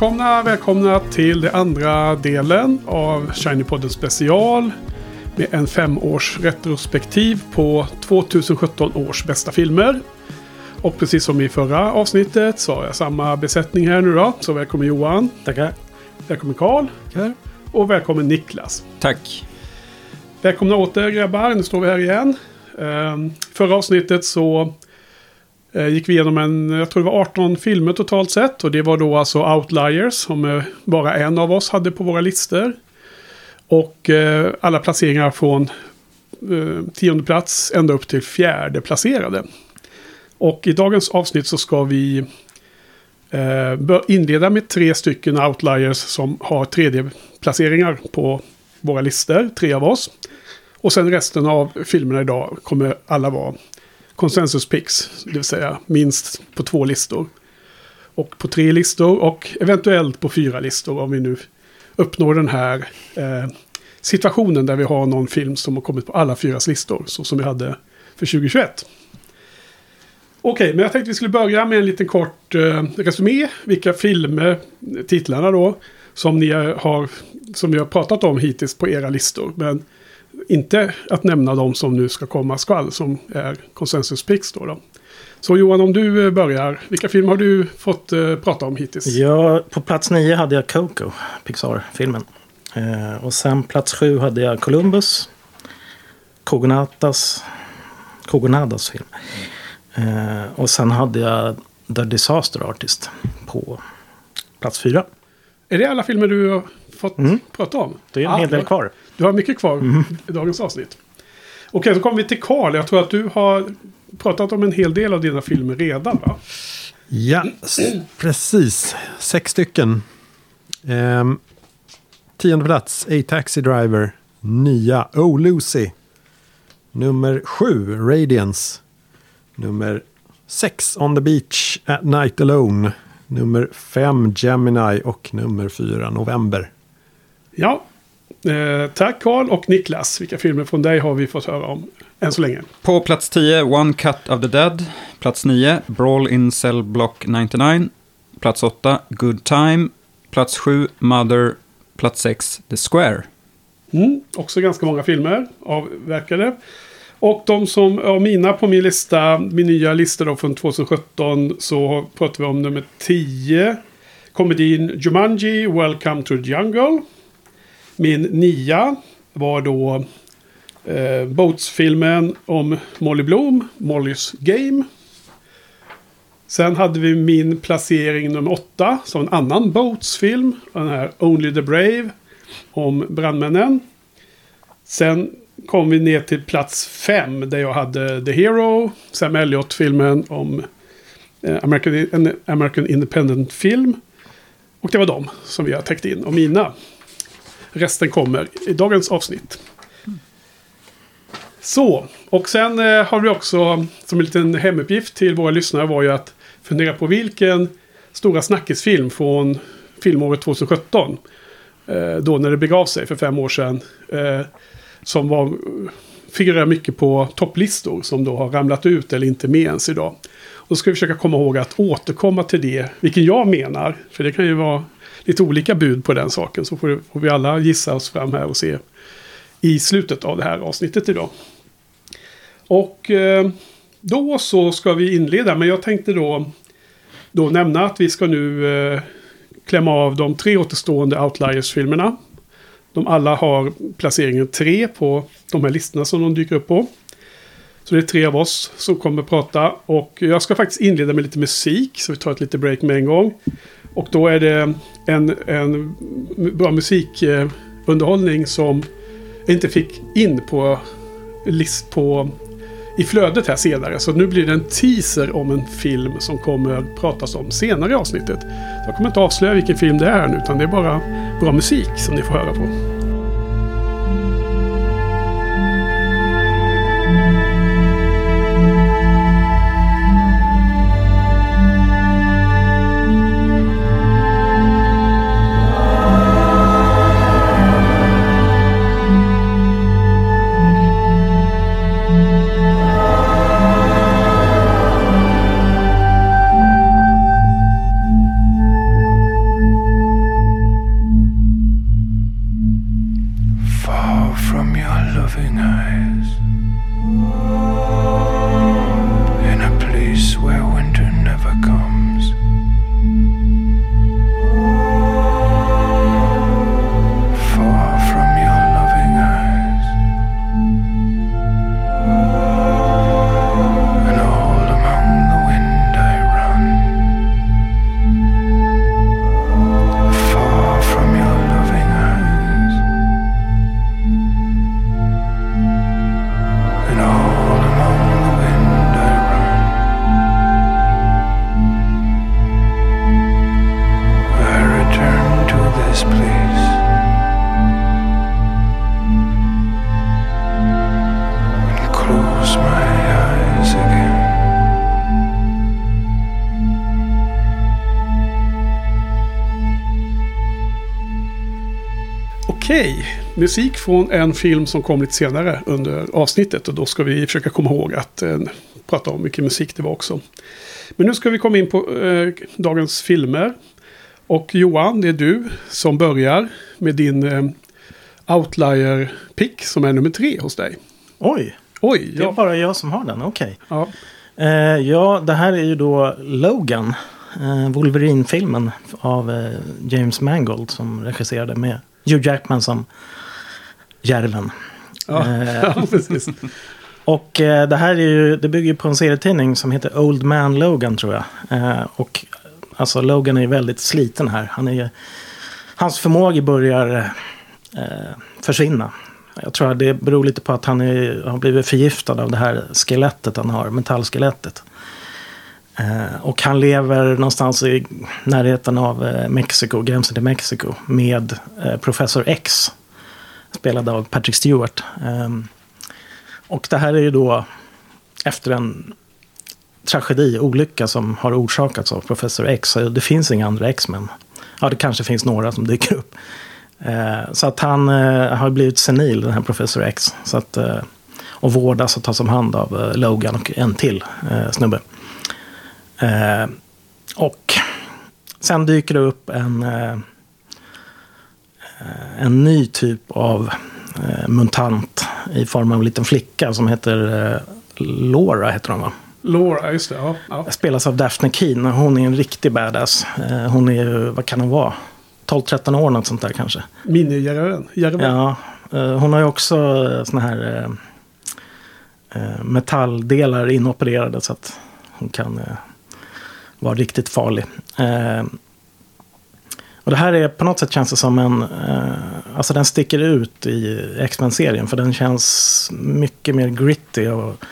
Välkomna, välkomna till den andra delen av Shiny-podden special. Med en femårs retrospektiv på 2017 års bästa filmer. Och precis som i förra avsnittet så har jag samma besättning här nu då. Så välkommen Johan. Tackar. Välkommen Karl. Tackar. Och välkommen Niklas. Tack. Välkomna åter grabbar, nu står vi här igen. Um, förra avsnittet så Eh, gick vi igenom en, jag tror det var 18 filmer totalt sett. Och det var då alltså Outliers som eh, bara en av oss hade på våra listor. Och eh, alla placeringar från tionde plats ända upp till fjärde placerade. Och i dagens avsnitt så ska vi inleda med tre stycken outliers som har tredje placeringar på våra listor, tre av oss. Och sen resten av filmerna idag kommer alla vara consensus picks, det vill säga minst på två listor. Och på tre listor och eventuellt på fyra listor om vi nu uppnår den här eh, situationen där vi har någon film som har kommit på alla fyras listor, så som vi hade för 2021. Okej, men jag tänkte vi skulle börja med en liten kort eh, resumé. Vilka filmer, titlarna då, som ni har, som vi har pratat om hittills på era listor. Men inte att nämna de som nu ska komma skall, som är konsensus picks då, då. Så Johan, om du eh, börjar. Vilka filmer har du fått uh, prata om hittills? Ja, på plats nio hade jag Coco, Pixar-filmen. Uh, och sen plats sju hade jag Columbus. Kogonatas, Kogonadas film. Och sen hade jag The Disaster Artist på plats fyra. Är det alla filmer du har fått mm. prata om? Det är en ah, hel del kvar. Du har mycket kvar mm. i dagens avsnitt. Okej, så kommer vi till Karl. Jag tror att du har pratat om en hel del av dina filmer redan, va? Ja, precis. Sex stycken. Ehm, tionde plats, A Taxi Driver. Nya, Oh Lucy. Nummer sju, Radiance. Nummer sex, On the Beach at Night Alone. Nummer fem, Gemini. Och nummer fyra, November. Ja, eh, tack Karl och Niklas. Vilka filmer från dig har vi fått höra om än så länge? På plats 10, One Cut of the Dead. Plats 9, Brawl in Cell Block 99. Plats 8, Good Time. Plats 7, Mother. Plats 6, The Square. Mm, också ganska många filmer avverkade. Och de som är mina på min lista, min nya lista då från 2017, så pratar vi om nummer 10. Komedin Jumanji, Welcome to the Jungle. Min nia var då eh, Boats-filmen om Molly Bloom, Mollys Game. Sen hade vi min placering nummer åtta, som en annan Boats-film. Den här Only the Brave, om brandmännen. Sen kom vi ner till plats fem, där jag hade The Hero, Sam Elliot-filmen om eh, American, en American Independent Film. Och det var de som vi har täckt in, och mina. Resten kommer i dagens avsnitt. Så, och sen eh, har vi också som en liten hemuppgift till våra lyssnare var ju att fundera på vilken stora snackisfilm från filmåret 2017. Eh, då när det begav sig för fem år sedan. Eh, som var, figurerar mycket på topplistor som då har ramlat ut eller inte med ens idag. Och då ska vi försöka komma ihåg att återkomma till det, vilken jag menar. För det kan ju vara lite olika bud på den saken. Så får, får vi alla gissa oss fram här och se i slutet av det här avsnittet idag. Och eh, då så ska vi inleda. Men jag tänkte då, då nämna att vi ska nu eh, klämma av de tre återstående Outliers-filmerna. De alla har placeringen tre på de här listorna som de dyker upp på. Så det är tre av oss som kommer att prata. Och jag ska faktiskt inleda med lite musik. Så vi tar ett litet break med en gång. Och då är det en, en bra musikunderhållning som jag inte fick in på list på i flödet här senare. Så nu blir det en teaser om en film som kommer pratas om senare i avsnittet. Jag kommer inte avslöja vilken film det är nu utan det är bara bra musik som ni får höra på. Musik från en film som kom lite senare under avsnittet. Och då ska vi försöka komma ihåg att eh, prata om vilken musik det var också. Men nu ska vi komma in på eh, dagens filmer. Och Johan, det är du som börjar med din eh, Outlier-pick som är nummer tre hos dig. Oj, Oj, det är bara jag som har den. Okej. ja. Eh, ja, det här är ju då Logan. Eh, Wolverine-filmen av eh, James Mangold som regisserade med Hugh Jackman som järven. Ja, Eh, ja, precis. Och eh, det här är ju, det bygger på en serietidning som heter Old Man Logan tror jag. Eh, och alltså Logan är ju väldigt sliten här. Han är hans förmåga börjar eh, försvinna. Jag tror att det beror lite på att han är, har blivit förgiftad av det här skelettet han har, metallskelettet. Eh, och han lever någonstans i närheten av eh, Mexiko, gränsen till Mexiko, med eh, Professor X. Spelad av Patrick Stewart. Ehm, och det här är ju då efter en tragedi, olycka som har orsakats av Professor X. Så det finns inga andra X-Men. Ja, det kanske finns några som dyker upp. Ehm, så att han eh, har blivit senil, den här Professor X. Så att, eh, och vårdas och tas om hand av eh, Logan och en till snubbe. Ehm, och sen dyker det upp en, en ny typ av eh, mutant i form av en liten flicka som heter eh, Laura, heter hon va? Laura, just det. Ja, ja. Spelas av Daphne Keen. Hon är en riktig badass. Eh, hon är ju, vad kan hon vara? 12-13 år, något sånt där kanske. Minijärven. Järven. Ja, eh, hon har ju också eh, såna här eh, eh, metalldelar inopererade så att hon kan eh, vara riktigt farlig. Och det här är på något sätt känns det som en, eh, alltså den sticker ut i X-Men-serien för den känns mycket mer gritty och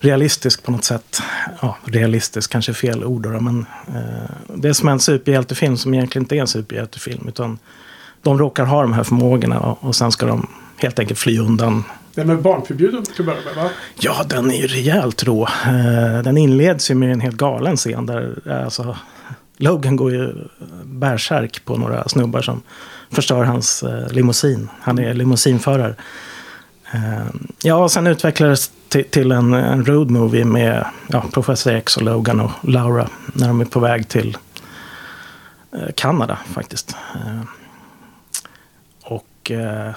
realistisk på något sätt. Ja, realistisk kanske är fel ord då, men eh, det är som en superhjältefilm som egentligen inte är en superhjältefilm utan de råkar ha de här förmågorna och, och sen ska de helt enkelt fly undan. Den är barnförbjuden till att börja med, va? Ja, den är ju rejält rå. Eh, den inleds ju med en helt galen scen där alltså, Logan går ju bärsärk på några snubbar som förstör hans eh, limousin. Han är limousinförare. Eh, ja, sen utvecklades till, till en, en road movie med ja, Professor X och Logan och Laura när de är på väg till eh, Kanada faktiskt. Eh, och eh,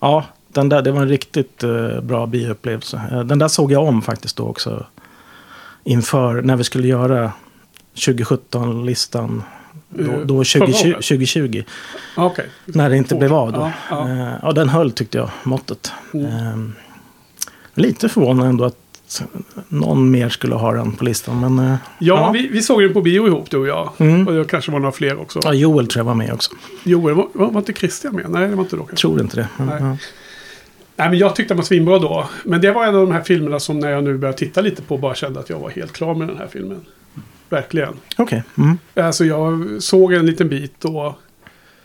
ja, den där, det var en riktigt eh, bra bioupplevelse. Den där såg jag om faktiskt då också. Inför när vi skulle göra 2017-listan. Då, Eh, då förra 2020, året? 2020. Ja, Okej. När det inte blev av då. Ja, ja. Eh, ja, den höll tyckte jag, måttet. Mm. Eh, lite förvånad ändå att någon mer skulle ha den på listan. Men eh, Ja, Vi, vi såg den på bio ihop du och jag. Mm. Och det kanske var några fler också. ja, Joel tror jag var med också. Joel, var, var inte Christian med? Nej, det var inte då Jag kanske. tror inte det. Men, Nej. ja. Nej, men jag tyckte den var svinbra då. Men det var en av de här filmerna som när jag nu började titta lite på bara kände att jag var helt klar med den här filmen. Verkligen. Okej. Mm. Alltså jag såg en liten bit och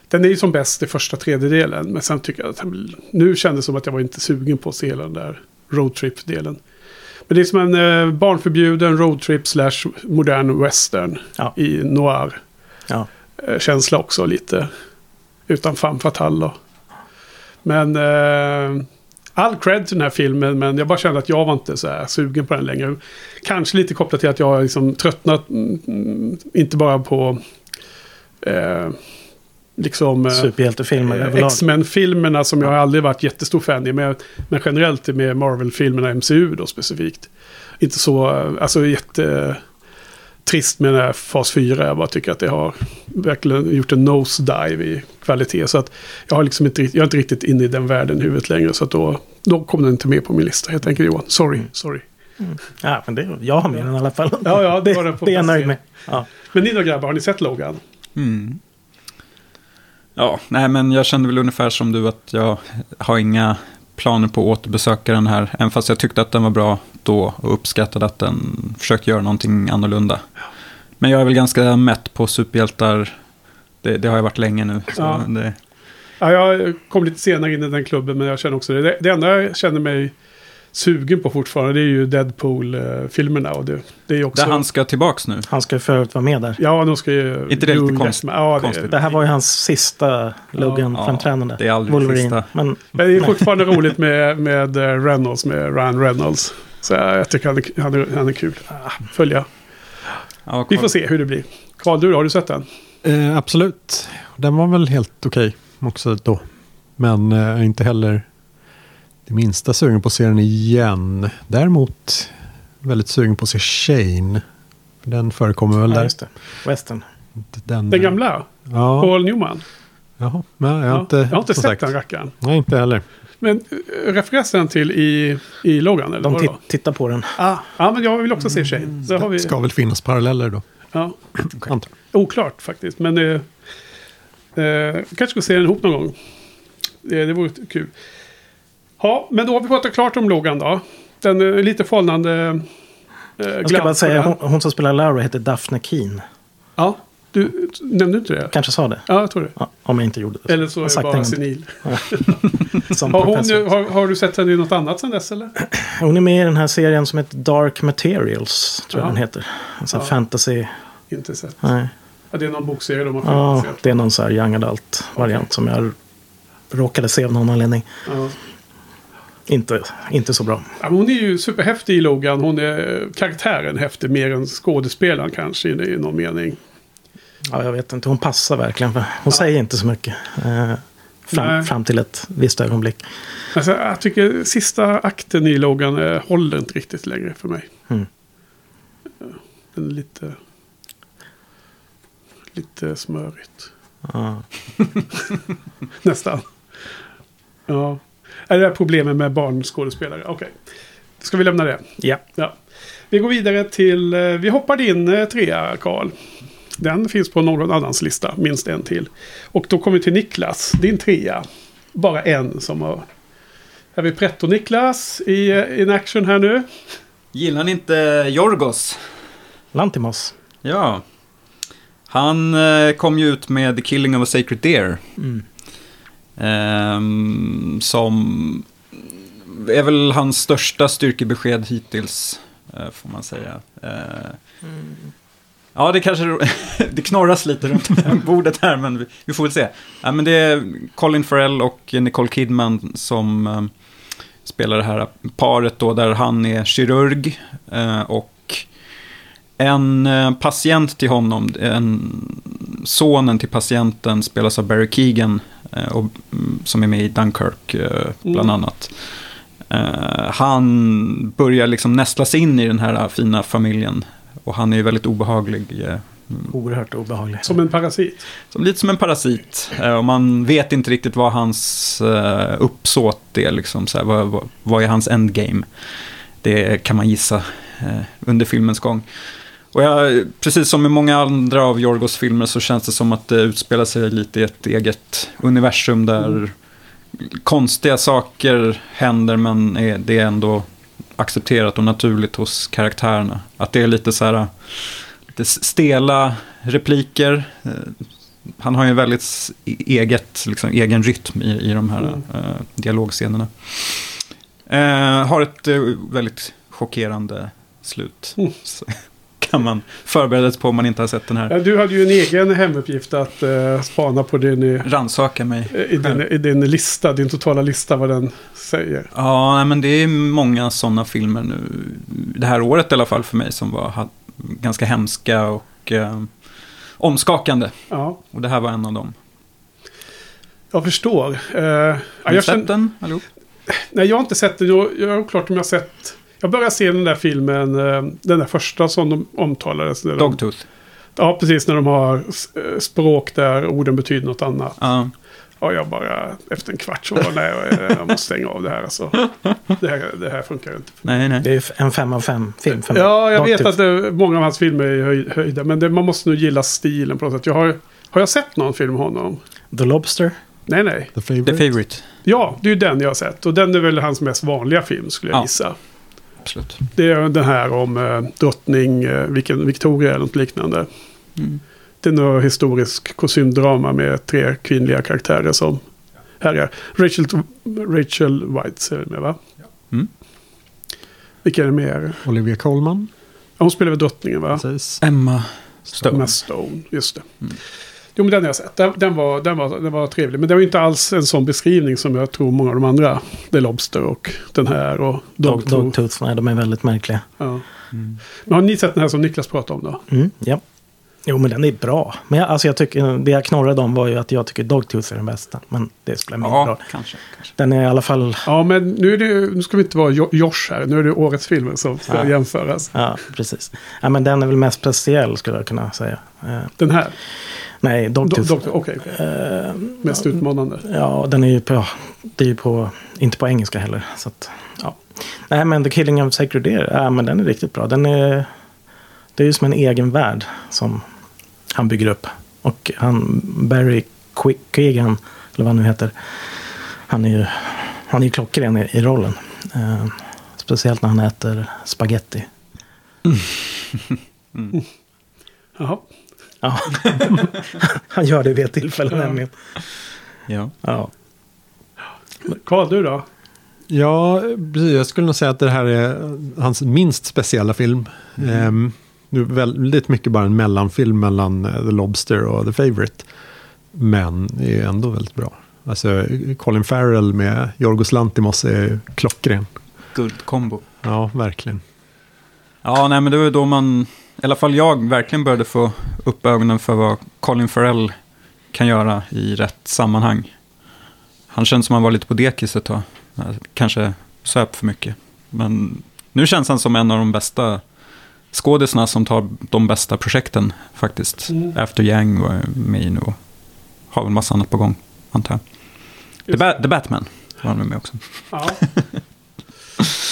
den är ju som bäst i första tredjedelen. Men sen tycker jag att nu kändes det som att jag var inte sugen på att se hela den där roadtrip-delen. Men det är som en eh, barnförbjuden roadtrip slash modern western Ja. i noir. Ja. eh, känsla också lite. Utan femme fatale. Men eh, all cred till den här filmen. Men jag bara kände att jag var inte så här sugen på den längre. Kanske lite kopplat till att jag har liksom tröttnat. mm, mm, Inte bara på eh, liksom eh, Superhjältefilmer eh. X-Men-filmerna som jag aldrig varit jättestor fan i. Men, men generellt med Marvel-filmerna, MCU då specifikt. Inte så, eh, alltså jätte trist med den här fas 4. Jag bara tycker att det har verkligen gjort en nosedive i kvalitet. Så att jag, har liksom inte, jag är inte riktigt inne i den världen i huvudet längre. Så att då, då kom den inte med på min lista helt enkelt Johan. Sorry, sorry. Ja, men det, jag har med den i alla fall. Ja, ja, det det, var den på det är jag nöjd med. Ja. Men ni då grabbar, har ni sett Logan? Mm. Ja, nej men jag kände väl ungefär som du att jag har inga planer på att återbesöka den här. Även fast jag tyckte att den var bra då och uppskattade att den försökte göra någonting annorlunda. Men jag är väl ganska mätt på superhjältar. Det, det har jag varit länge nu. Så Ja. det, Ja, jag kom lite senare in i den klubben men jag känner också det. Det, det enda jag känner mig sugen på fortfarande det är ju Deadpool-filmerna. Och det, det är också... där han ska tillbaks nu. Han ska ju för övrigt vara med där. Ja, de ska ju... inte det lite konst- ja, det, konstigt? Det här var ju hans sista Logan-framträdande. det är aldrig Wolverine. sista. Men Men det är fortfarande roligt med, med eh, Reynolds, med Ryan Reynolds. Så jag, jag tycker han är, han är, han är kul. Ah, Följa. Ja, Vi får se hur det blir. Karl, du då? Har du sett den? Eh, absolut. Den var väl helt okej också då. Men eh, inte heller det minsta sugen på att se den igen. Däremot väldigt sugen på att se Shane. Den förekommer väl ja, där. just det. Western. Den gamla? Ja, Paul Newman? jaha. Men jag har Ja, inte, jag har inte sett sagt. den rackaren. Nej, inte heller. Men äh, refereras den till i, i Logan? Eller De tittar på den. Ah, ja, men jag vill också se Shane. Så har vi, Det ska väl finnas paralleller då. ja, Antar. oklart faktiskt. Men eh, eh, kanske ska se den ihop någon gång. Det, det vore kul. Ja, men då har vi pratat klart om Logan då. Den är lite falnande eh, Jag ska bara säga, hon, hon som spelar Laura heter Daphne Keen. Ja, du nämnde inte det? Kanske sa det. Ja, jag tror det. Ja, om jag inte gjorde det. Eller så är Jag bara en senil. Har, hon, har, har du sett henne i något annat sedan dess eller? Hon är med i den här serien som heter Dark Materials. Tror jag Ja. den heter. En sån här Ja. fantasy. Inte sett. Nej. Ja, det är någon bokserie de har Ja, det är någon så här young adult variant som jag råkade se av någon anledning. Ja. Inte, inte så bra. Ja, hon är ju superhäftig i Logan. Hon är karaktären häftig mer än skådespelaren kanske i, i någon mening. Ja, jag vet inte, hon passar verkligen. Hon säger inte så mycket. Eh, fram, fram till ett visst ögonblick. Alltså, jag tycker sista akten i Logan eh, håller inte riktigt längre för mig. Mm. Eh, Den är lite... Lite smörigt. Ja. Nästan. Ja. Är det där problemet med barnskådespelare? Okej. Ska vi lämna det? ja. Ja. Vi går vidare till... eh, Vi hoppar din eh, trea, Karl. Den finns på någon annans lista, minst en till. Och då kommer vi till Niklas, din trea. Bara en som har... Här vi Pretto-Niklas i in action här nu. Gillar ni inte Jorgos? Lantimos. Ja. Han eh, kom ju ut med The Killing of a Sacred Deer. Mm. Ehm, som är väl hans största styrkebesked hittills, eh, får man säga. Eh, Ja, det kanske det knorras lite runt bordet här, men vi, får väl se. Ja, men det är Colin Farrell och Nicole Kidman som eh, spelar det här paret då, där han är kirurg eh, och en eh, patient till honom, en, sonen till patienten spelas av Barry Keegan, och, mm, som är med i Dunkirk bland Mm. annat. Han börjar liksom nästla sig in i den här fina familjen. Och han är ju väldigt obehaglig. eh, Oerhört obehaglig. Som en parasit. Som, lite som en parasit. Eh, och man vet inte riktigt vad hans eh, uppsåt är. Liksom, så här, vad, vad, vad är hans endgame? Det kan man gissa under filmens gång. Och jag, precis som med många andra av Jorgos filmer så känns det som att det utspelar sig lite i ett eget universum där konstiga saker händer men är, det är ändå accepterat och naturligt hos karaktärerna. Att det är lite så här, lite stela repliker. Eh, Han har ju en väldigt s- eget, liksom, egen rytm i, i de här Mm. eh, dialogscenerna. Eh, har ett eh, väldigt chockerande slut. Mm. Kan man förbereda sig på om man inte har sett den här. Du hade ju en egen hemuppgift att uh, spana på din, i, Rannsaka mig. i, din, i din lista, din totala lista vad den säger. Ja, nej, men det är många sådana filmer nu. Det här året i alla fall för mig som var ganska hemska och eh, omskakande. Ja, Och det här var en av dem. jag förstår. Uh, Har ni jag, sett känner, den allihop? nej, jag har inte sett den. Jag, jag är oklart om jag har sett... Jag började se den där filmen, eh, den där första som de omtalades. när de- Dogtooth. Ja, precis när de har eh, språk där orden betyder något annat. Ja, Ja, jag bara efter en kvart så var nej, jag, måste stänga av det här. Alltså. Det, här det här funkar inte. nej, nej. Det är en fem av fem film för mig. Ja, jag vet att det, många av hans filmer är höj, höjda. Men det, man måste nog gilla stilen på något sätt. Jag har, har jag sett någon film med honom? The Lobster. Nej, nej. The favorite. The Favourite. Ja, det är ju den jag har sett. Och den är väl hans mest vanliga film skulle jag Ja. gissa. Absolut. Det är den här om eh, drottning eh, vilken, Victoria eller något liknande. Mm. Det är något historisk kostymdrama med tre kvinnliga karaktärer som härjar. Rachel, Rachel White är det med va? Mm. Vilka är det mer? Olivia Colman. Ja, Hon spelar väl drottningen va? Precis. Emma Stone. Emma Stone, just det. Mm. Jo, men den har jag sett. Den, den, var, den, var, den var trevlig. Men det var inte alls en sån beskrivning som jag tror många av de andra. The Lobster och den här och Dog, Dogtooth. Dogtooth. Nej, de är väldigt märkliga. Ja. Mm. Men har ni sett den här som Niklas pratade om då? Mm, ja. Jo, men den är bra. Men jag, alltså, jag tycker, det jag knorrade om var ju att jag tycker Dogtooth är den bästa. Men det spelar mindre Ja, roll. kanske. kanske. Den är i alla fall... Ja, men nu, är det, nu ska vi inte vara Jo- Josh här. Nu är det årets filmer som ska Ja. jämföras. Ja, precis. Ja, men den är väl mest speciell skulle jag kunna säga. Eh, Den här. nej, Do, Dogtooth. doktor, okej. okej. Eh, Mest utmanande. Ja, den är ju på, det är ju på, inte på engelska heller. Så att, ja. Nej, men The Killing of Sacred Deer, ja, men den är riktigt bra. Den är, det är ju som en egen värld som han bygger upp. Och han, Barry Keegan, eller vad han nu heter, han är ju, han är ju klockren i, i rollen. Eh, speciellt när han äter spaghetti. Jaha. Ja. han gör det vid ett tillfälle Ja. nämligen. Ja. Ja. Karl, du då? Ja, precis. Jag skulle nog säga att det här är hans minst speciella film. Ehm, nu väldigt mycket bara en mellanfilm mellan eh, The Lobster och The Favourite. Men är ändå väldigt bra. Alltså Colin Farrell med Yorgos Lantimos är klockren. Guldkombo. Ja, verkligen. Ja, nej, men det var då man, i alla fall jag, verkligen började få upp ögonen för vad Colin Farrell kan göra i rätt sammanhang. Han känns som han var lite på dekis ett tag. Kanske söp för mycket. Men nu känns han som en av de bästa skådisarna som tar de bästa projekten faktiskt. Mm. After Yang var med nu och har väl massa annat på gång, antar jag. The, ba- The Batman var han med också. Ja.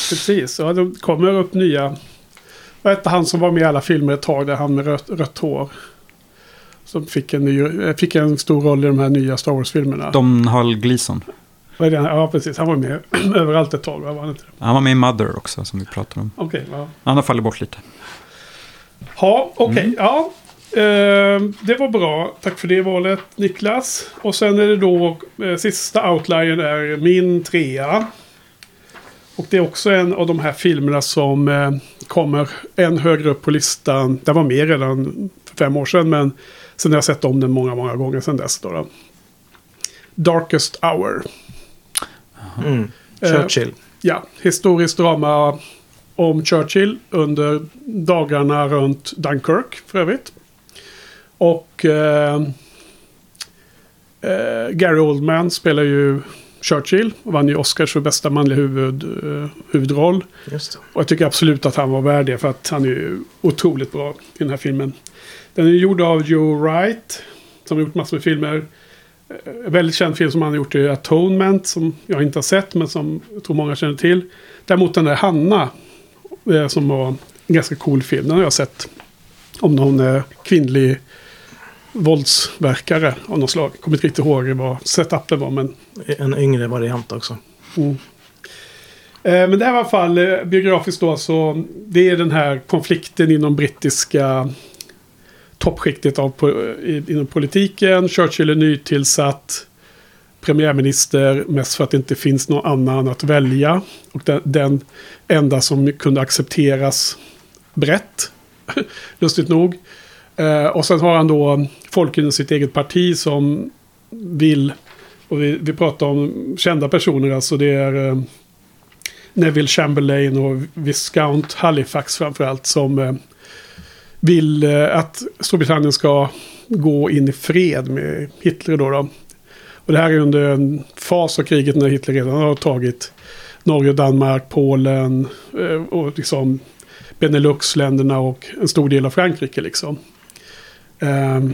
Precis, ja, det kommer upp nya. Vad hette han som var med i alla filmer ett tag? Där han med rött, rött hår. Som fick en, ny, eh, fick en stor roll i de här nya Star Wars-filmerna. Domhnall Gleeson. Ja, precis. Han var med överallt ett tag. va? Var han inte? Han var med i Mother också, som vi pratade om. Okej, ja. Han har fallit bort lite. Ja, okej. Mm. Ja. Ehm, det var bra. Tack för det valet, Niklas. Och sen är det då eh, sista outliern är min trea. Och det är också en av de här filmerna som eh, kommer en högre upp på listan. Den var med redan för fem år sedan, men sen har jag sett om den många, många gånger sedan dess. Då, då. Darkest Hour. Mm. Eh, Churchill. Ja, historiskt drama om Churchill under dagarna runt Dunkirk för övrigt. Och eh, eh, Gary Oldman spelar ju Churchill och vann ju Oscars för bästa manliga huvud, eh, huvudroll. Och jag tycker absolut att han var värd det för att han är ju otroligt bra i den här filmen. Den är gjord av Joe Wright som har gjort massor med filmer. Eh, En väldigt känd film som han har gjort är Atonement som jag inte har sett men som jag tror många känner till. Däremot den där Hanna eh, som var en ganska cool film. Den har jag sett. Om någon eh, kvinnlig våldsverkare av något slag. Kommer inte riktigt ihåg vad setupen var men En yngre variant också. Mm. Eh, Men det här var i alla fall eh, biografiskt då så det är den här konflikten inom brittiska toppskiktet av, inom politiken. Churchill är nytillsatt premiärminister mest för att det inte finns någon annan att välja. Och den, den enda som kunde accepteras brett, lustigt nog. Eh, och sen har han då folk inom sitt eget parti som vill, och vi, vi pratar om kända personer, alltså det är eh, Neville Chamberlain och Viscount Halifax framförallt som eh, vill eh, att Storbritannien ska gå in i fred med Hitler då. då. Och det här är under en fas av kriget när Hitler redan har tagit Norge, Danmark, Polen eh, och liksom Benelux-länderna och en stor del av Frankrike liksom. Ehm,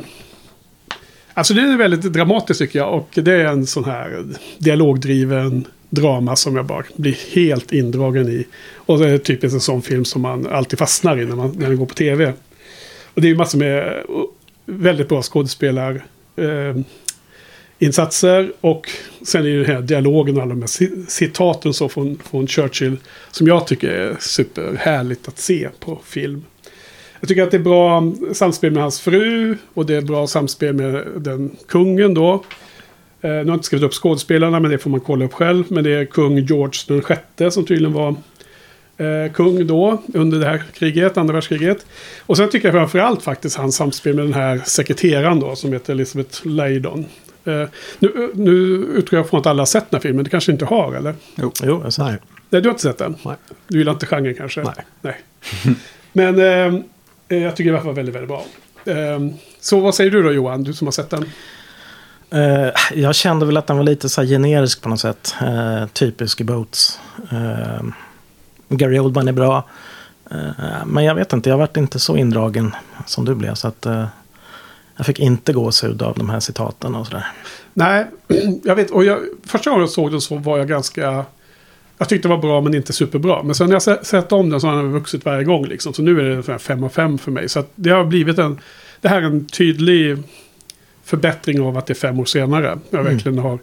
alltså det är väldigt dramatiskt tycker jag. Och det är en sån här dialogdriven drama som jag bara blir helt indragen i. Och det är typiskt en sån film som man alltid fastnar i när, man, när den går på tv. Och det är ju massor med eh, väldigt bra skådespelar. Ehm, Insatser och sen är det den här dialogen och alla de här citaten så från, från Churchill som jag tycker är superhärligt att se på film. Jag tycker att det är bra samspel med hans fru och det är bra samspel med den kungen då. Eh, nu har jag inte skrivit upp skådespelarna men det får man kolla upp själv. Men det är kung George den sjätte som tydligen var eh, kung då under det här kriget, andra världskriget. Och sen tycker jag framförallt faktiskt hans samspel med den här sekreteraren då som heter Elizabeth Leydon. Eh, nu, nu utgår jag från att alla har sett den här filmen, det kanske inte har eller? Jo, jag har sett. Nej. Nej, du har inte sett den? Nej. Du gillar inte genren kanske? Nej. Nej. Men eh, jag tycker det var väldigt, väldigt bra. Eh, så vad säger du då Johan, du som har sett den? Eh, jag kände väl att den var lite så här generisk på något sätt. Uh, typisk Boats. Uh, Gary Oldman är bra. Men jag vet inte, jag varit inte så indragen som du blev. Så att jag fick inte gåshud av de här citaten och sådär. Nej, jag vet. Och jag, första gången jag såg den så var jag ganska... Jag tyckte det var bra men inte superbra. Men sen när jag se- sett om den så har den vuxit varje gång. Liksom. Så nu är det ungefär 5 av 5 för mig. Så att det har blivit en... Det här är en tydlig förbättring av att det är fem år senare. Jag verkligen har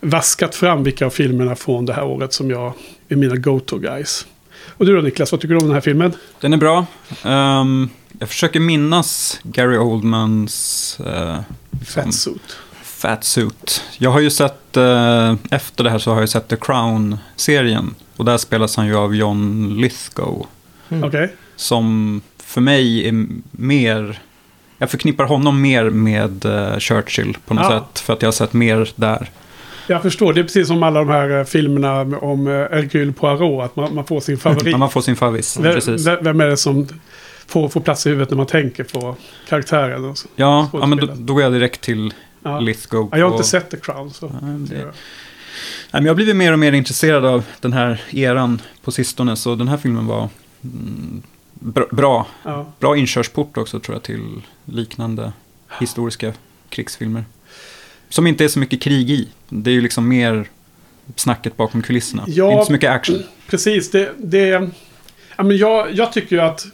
vaskat fram vilka av filmerna från det här året som jag är mina go-to guys. Och du då Niklas, vad tycker du om den här filmen? Den är bra. Ehm, jag försöker minnas Gary Oldmans uh, Fatsuit. Fatsuit. Jag har ju sett, eh, efter det här så har jag sett The Crown-serien. Och där spelas han ju av John Lithgow. Mm. Okej. Som för mig är mer, jag förknippar honom mer med eh, Churchill på något Ah. sätt. För att jag har sett mer där. Jag förstår, det är precis som alla de här eh, filmerna om eh, Hercule Poirot. Att man, man får sin favorit. Man får sin. Vem, Precis. vem är det som får, får plats i huvudet när man tänker på karaktären? och? Ja, ja men då, då går jag direkt till Ja. Lithgow. Ja, jag har och- inte sett The Crown. Så. Ja, det- Nej, men jag har blivit mer och mer intresserad av den här eran på sistone. Så den här filmen var mm, bra. Ja. Bra inkörsport också tror jag till liknande historiska krigsfilmer. Som inte är så mycket krig i. Det är ju liksom mer snacket bakom kulisserna. Ja. Inte så mycket action. Precis, det... det ja, men jag, jag tycker ju att...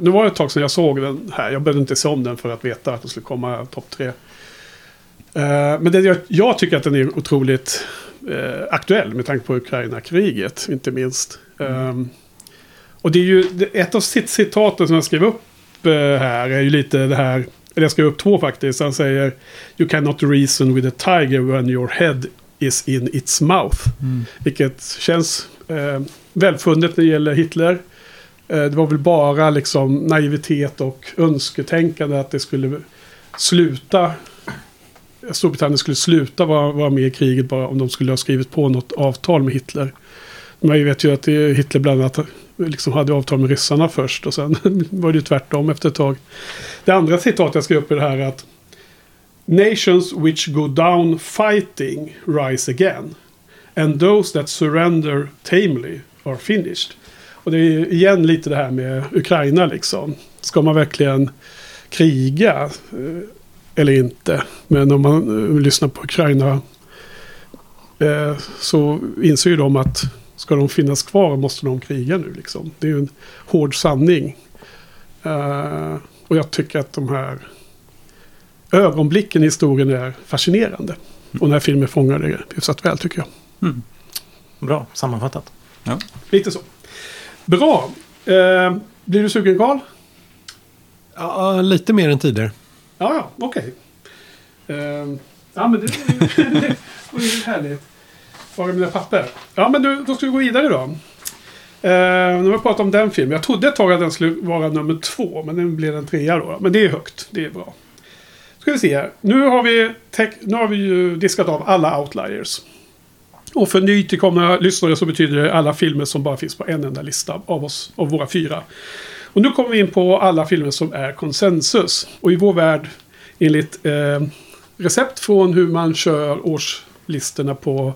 Nu var det ett tag sedan jag såg den här. Jag behövde inte se om den för att veta att den skulle komma topp tre. Eh, men det, jag, jag tycker att den är otroligt eh, aktuell med tanke på Ukraina-kriget, inte minst. Ehm, och det är ju ett av cit- citaten som jag skrev upp eh, här är ju lite det här, eller jag skrev upp två faktiskt. Han säger You cannot reason with a tiger when your head is in its mouth. Vilket känns eh, välfunnet när det gäller Hitler. Eh, det var väl bara liksom naivitet och önsketänkande att det skulle sluta. Storbritannien skulle sluta vara, vara med i kriget bara om de skulle ha skrivit på något avtal med Hitler. Man vet ju att det, Hitler bland annat liksom hade avtal med ryssarna först och sen var det ju tvärtom efter ett tag. Det andra citatet jag skrev upp är det här att Nations which go down fighting rise again. And those that surrender tamely are finished. Och det är igen lite det här med Ukraina liksom. Ska man verkligen kriga eh, eller inte? Men om man eh, lyssnar på Ukraina eh, så inser ju de att ska de finnas kvar måste de kriga nu liksom. Det är ju en hård sanning. Och jag tycker att de här ögonblicken i historien är fascinerande. Och den här filmen fångar det hyfsat väl tycker jag. Bra sammanfattat. Lite så. Bra. Eh, blir du sugen Karl? Ja, lite mer än tidigare. Ja, ja, okej. Eh, ja, men det det var ju härligt. Var är mina papper? Ja, men du, då ska vi gå vidare då. Eh, nu har vi pratat om den filmen. Jag trodde ett tag att den skulle vara nummer två, men den blev en trea då. Men det är högt, det är bra. Ska vi se här. Nu har vi, nu har vi ju diskat av alla outliers. Och för nytillkomna lyssnare så betyder det alla filmer som bara finns på en enda lista av oss, av våra fyra. Och nu kommer vi in på alla filmer som är konsensus. Och i vår värld, enligt eh, recept från hur man kör årslistorna på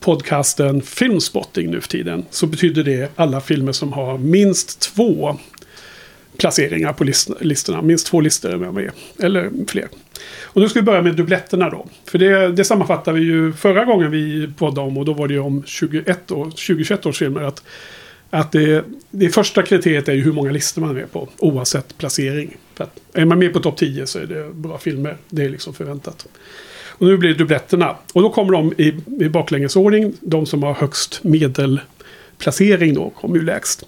podcasten Filmspotting nu för tiden. Så betyder det alla filmer som har minst två placeringar på list listorna. Minst två listor är med. Eller fler. Och nu ska vi börja med dubbletterna då. För det, det sammanfattar vi ju förra gången vi poddade om. Och då var det ju om 21 år, 2021 års filmer. Att, att det, det första kriteriet är ju hur många listor man är med på. Oavsett placering. För att är man med på topp 10 så är det bra filmer. Det är liksom förväntat. Och nu blir det dubbletterna. Och då kommer de i, i baklängesordning. De som har högst medelplacering då kommer ju lägst.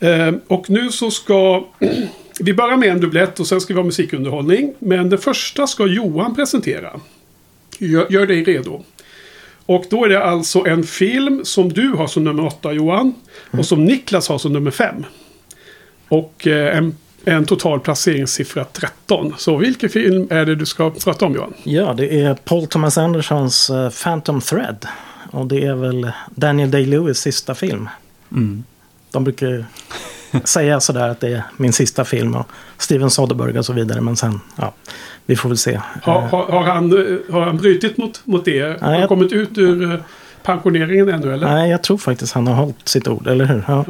Eh, och nu så ska vi börja med en dubblett och sen ska vi ha musikunderhållning. Men det första ska Johan presentera. Gör, gör dig redo. Och då är det alltså en film som du har som nummer åtta Johan. Och som Niklas har som nummer fem. Och eh, en, en total placeringssiffra 13. Så vilken film är det du ska prata om Johan? Ja, det är Paul Thomas Andersons eh, Phantom Thread. Och det är väl Daniel Day-Lewis sista film. Mm. De brukar säga sådär att det är min sista film och Steven Soderbergh och så vidare. Men sen, ja, vi får väl se. Har, har, har, han, har han brutit mot, mot det? Har han jag- kommit ut ur eh, pensioneringen ännu eller? Nej, jag tror faktiskt han har hållit sitt ord, eller hur? Ja.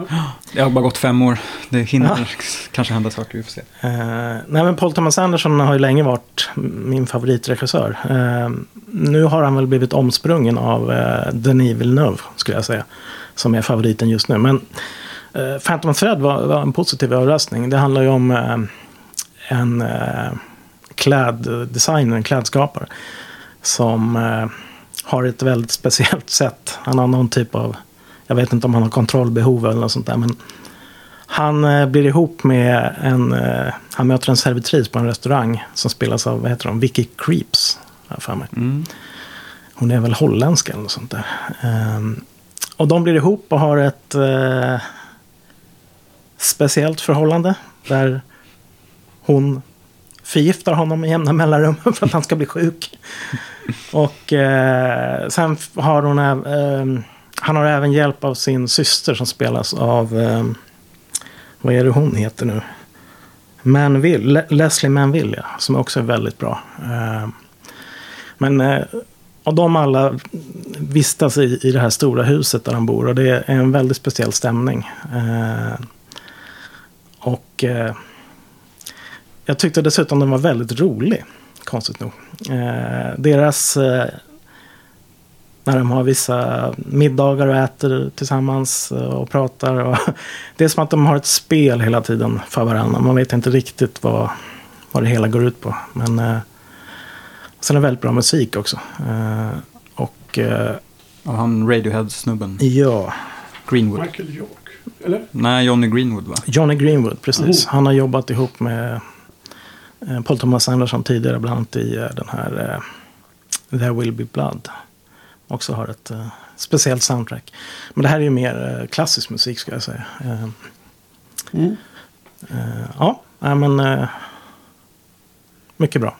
Det har bara gått fem år. Det hinner kanske hända saker, vi får se. Eh, nej, men Paul Thomas Anderson har ju länge varit min favoritregissör. Eh, nu har han väl blivit omsprungen av eh, Denis Villeneuve, skulle jag säga. Som är favoriten just nu. Men Phantom Thread var, var en positiv överraskning. Det handlar ju om eh, en eh, kläddesigner, en klädskapare. Som eh, har ett väldigt speciellt sätt. Han har någon typ av, jag vet inte om han har kontrollbehov eller något sånt där. Men han eh, blir ihop med en, eh, han möter en servitris på en restaurang som spelas av, vad heter hon, Vicky Creeps. för mig. Mm. Hon är väl holländska eller något sånt där. Ehm, och de blir ihop och har ett eh, speciellt förhållande. Där hon förgiftar honom med jämna mellanrum för att han ska bli sjuk. Och eh, sen har hon, Eh, han har även hjälp av sin syster som spelas av, Eh, vad är det hon heter nu? Manville, Le- Leslie Manville, ja, som också är väldigt bra. Ehm, men eh, och de alla vistas i, i det här stora huset där han bor. Och det är en väldigt speciell stämning. Ehm, Eh, och eh, jag tyckte dessutom den var väldigt rolig. Konstigt nog. Eh, deras... Eh, när de har vissa middagar och äter tillsammans eh, och pratar. Och det är som att de har ett spel hela tiden för varandra. Man vet inte riktigt vad, vad det hela går ut på. Men eh, sen är det väldigt bra musik också. Eh, och eh, Och han Radiohead-snubben. ja, Greenwood. Michael York. Eller? Nej, Johnny Greenwood va? Johnny Greenwood, precis. Oh. Han har jobbat ihop med eh, Paul Thomas Anderson tidigare, bland annat i eh, den här eh, There Will Be Blood. Också har ett speciellt soundtrack. Men det här är ju mer klassisk musik, ska jag säga. Mm. ja, men mycket bra.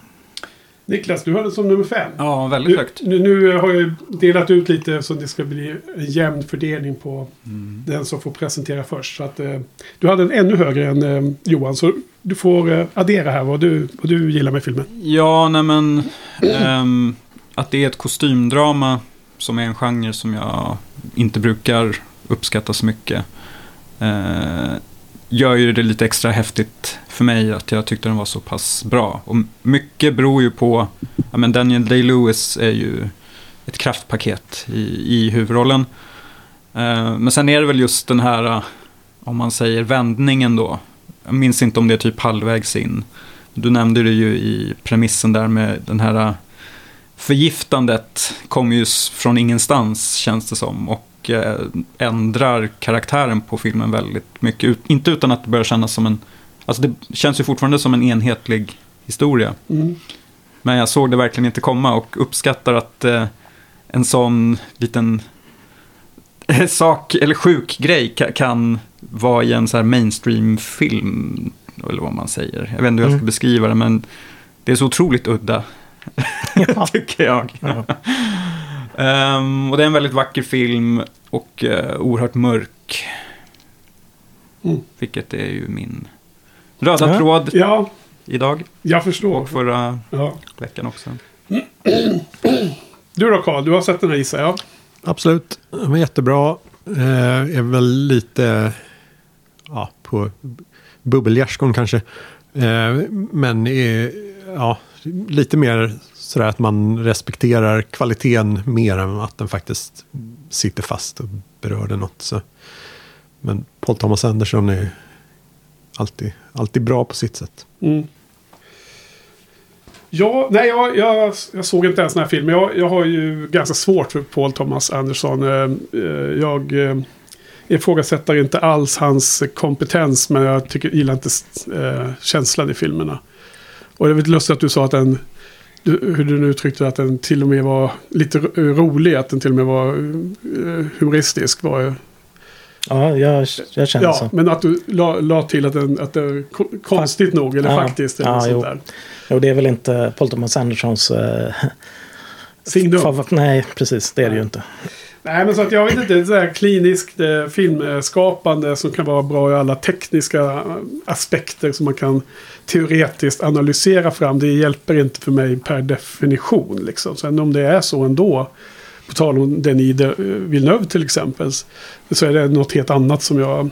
Niklas, du hade som nummer fem. Ja, väldigt Nu, högt. nu, nu har jag delat ut lite så det ska bli en jämn fördelning på Mm. den som får presentera först. Så att, eh, du hade en ännu högre än eh, Johan. Så du får eh, addera här vad du, vad du gillar med filmen. Ja, nej men... ehm, att det är ett kostymdrama som är en genre som jag inte brukar uppskatta så mycket gör ju det lite extra häftigt för mig att jag tyckte den var så pass bra. Och mycket beror ju på... Ja, men Daniel Day-Lewis är ju ett kraftpaket i, i huvudrollen. Eh, men sen är det väl just den här, eh, om man säger vändningen då. Jag minns inte om det är typ halvvägs in. Du nämnde det ju i premissen där med den här eh, förgiftandet kommer ju från ingenstans känns det som. Och eh, ändrar karaktären på filmen väldigt mycket. Inte utan att det börjar kännas som en... Alltså det känns ju fortfarande som en enhetlig historia. Mm. Men jag såg det verkligen inte komma och uppskattar att eh, en sån liten sak eller sjuk grej ka- kan vara i en så här mainstream-film. Eller vad man säger. Jag vet inte hur jag ska Mm. beskriva det men det är så otroligt udda. Ja. tycker jag. Ja. Ehm, och det är en väldigt vacker film och uh, oerhört mörk. Mm. Vilket är ju min röda Ja. tråd Ja, idag jag förstår. och förra Ja. veckan också. Du då Karl, du har sett den här gissar jag. Absolut, den var jättebra. Eh, är väl lite ja, på bubbelgärdsgården kanske. Eh, men är, ja, lite mer sådär att man respekterar kvaliteten mer än att den faktiskt sitter fast och berör det något. Så. Men Paul Thomas Anderson är alltid, alltid bra på sitt sätt. Mm. Ja, nej, jag, jag, jag såg inte ens den här filmen. Jag, jag har ju ganska svårt för Paul Thomas Anderson. Eh, eh, jag eh, ifrågasätter inte alls hans kompetens, men jag tycker, gillar inte känslan i filmerna. Och det är lite lustigt att du sa att den, du, hur du nu uttryckte att den till och med var lite ro- rolig, att den till och med var eh, humoristisk. Var, Ja, jag, jag känner ja, så. men att du la, la till att, den, att det är ko- konstigt nog, eller Ja, faktiskt, eller ja, sånt jo. där. Och det är väl inte Paul Thomas Andersons... Eh, Signum. nej, precis. Det är det ju inte. Nej, men så att jag vet inte. Det är här kliniskt eh, filmskapande som kan vara bra i alla tekniska eh, aspekter som man kan teoretiskt analysera fram. Det hjälper inte för mig per definition. Liksom. Sen om det är så ändå. På tal om Denis de Villeneuve till exempel. Så är det något helt annat som jag,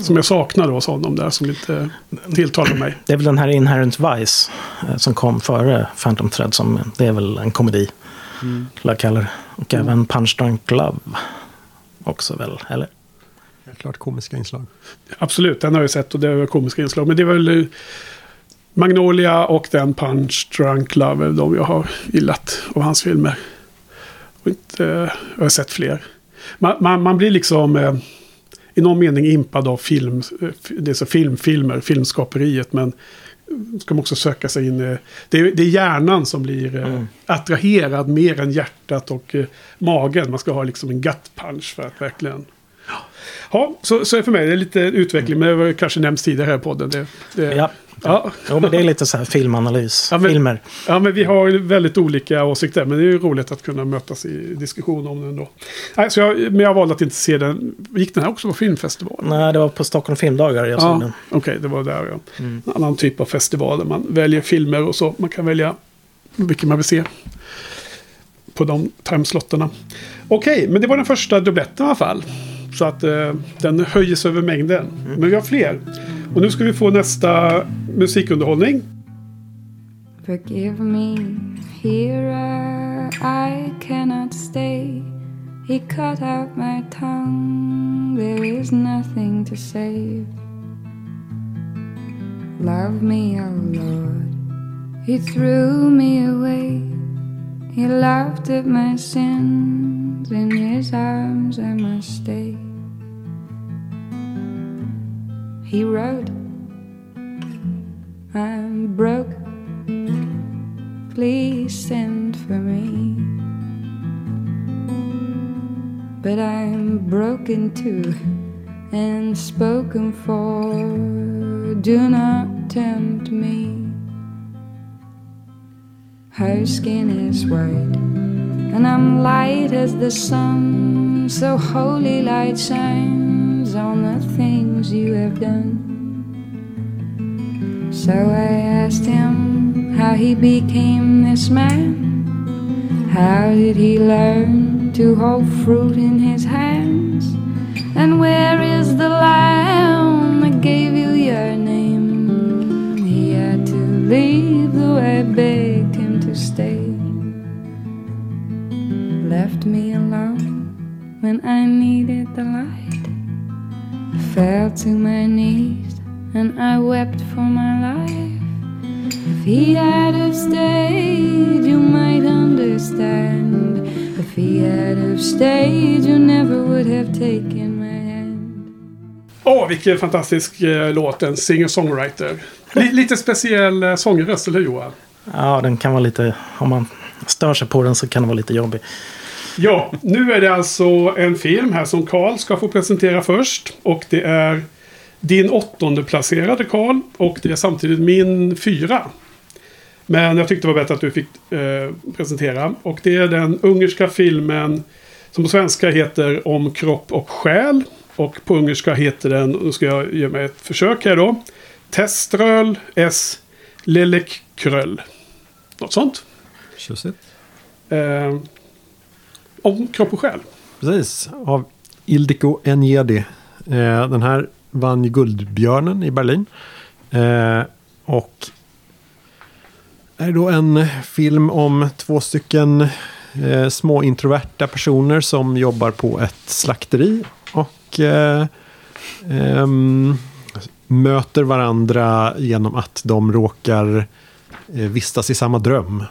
som jag saknar hos honom där. Som inte tilltalar mig. Det är väl den här Inherent Vice eh, som kom före Phantom Thread. Som, det är väl en komedi. Mm. jag kalla det. Och även Punch Drunk Love. Också väl, eller? Helt klart komiska inslag. Absolut, den har jag sett och det är komiska inslag. Men det är väl eh, Magnolia och den Punch Drunk Love är de jag har gillat av hans filmer. Och inte, jag har sett fler. Man, man, man blir liksom eh, i någon mening impad av film, eh, det är så filmfilmer, filmskaperiet. Men ska man också söka sig in. Det är, det är hjärnan som blir eh, Mm. attraherad mer än hjärtat och eh, magen. Man ska ha liksom en gut punch för att verkligen Ja, så, så är för mig. Det är lite utveckling, men det var kanske nämnts tidigare här i podden. Det, det, Ja. Ja. Jo, men det är lite så här filmanalys. Ja, men- Filmer. ja, men vi har väldigt olika åsikter. Men det är ju roligt att kunna mötas i diskussion om den då. Nej, så jag, men jag valde att inte se den. Gick den här också på filmfestival? Nej, det var på Stockholm filmdagar jag såg Ja, den. okej, det var där ja. Mm. En annan typ av festival där man väljer filmer och så. Man kan välja vilken man vill se. På de timeslotterna. Okej, men det var den första dubbletten i alla fall. Så att eh, den höjs över mängden. Men vi har fler. Och nu ska vi få nästa musikunderhållning. Forgive me, here I cannot stay. He cut out my tongue, there is nothing to save. Love me, oh Lord, He threw me away. He laughed at my sins, in His arms I must stay. He wrote, I'm broke please send for me. But I'm broken too and spoken for. Do not tempt me. Her skin is white, and I'm light as the sun. So holy light shines on the things you have done. So I asked him how he became this man. How did he learn to hold fruit in his hands? And where is the lamb that gave you your name? He had to leave, though I begged him to stay. Left me alone when I needed the light. Fell to my knees and I wept for my life. If he had have stayed, you might understand. If he had have stayed, you never would have taken my hand. Åh, vilken fantastisk eh, låt. En singer-songwriter. Li- lite speciell eh, sångröst, eller hur Johan? Ja, den kan vara lite... Om man stör sig på den så kan den vara lite jobbig. Ja, nu är det alltså en film här som Karl ska få presentera först. Och det är din åttonde placerade Karl. Och det är samtidigt min fyra. Men jag tyckte det var bättre att du fick eh, presentera. Och det är den ungerska filmen som på svenska heter Om kropp och själ. Och på ungerska heter den, nu ska jag ge mig ett försök här då. Teströl S. Lelekkröl. Något sånt. Tjusigt. Eh, om kropp och själ. Precis, av Ildiko Enjedi. Eh, den här vann ju Guldbjörnen i Berlin. Eh, och är då en film om två stycken eh, små introverta personer som jobbar på ett slakteri. Och eh, ehm, möter varandra genom att de råkar eh, vistas i samma dröm.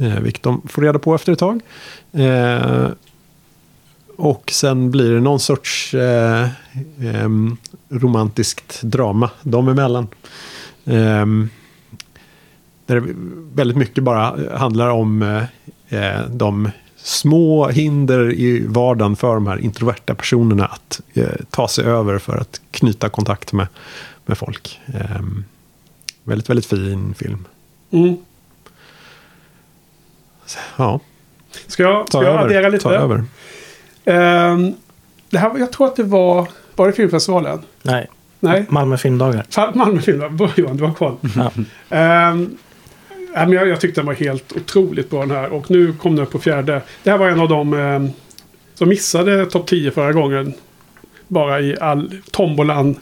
Eh, vilket de får reda på efter ett tag. Eh, och sen blir det någon sorts eh, eh, romantiskt drama dem emellan. Eh, där det väldigt mycket bara handlar om eh, eh, de små hinder i vardagen för de här introverta personerna att eh, ta sig över för att knyta kontakt med, med folk. Väldigt, väldigt fin film. Mm. Ja, Ska jag, ta ska jag addera lite? Ta över. Ehm, det här, jag tror att det var... Var det filmfestivalen? Nej, Nej? Malmö filmdagar. Malmö film, Bra, Johan, du har koll. Ja. Ja, men jag, jag tyckte den var helt otroligt bra den här. Och nu kom den upp på fjärde. Det här var en av de ehm, som missade topp 10 förra gången. Bara i all tombolan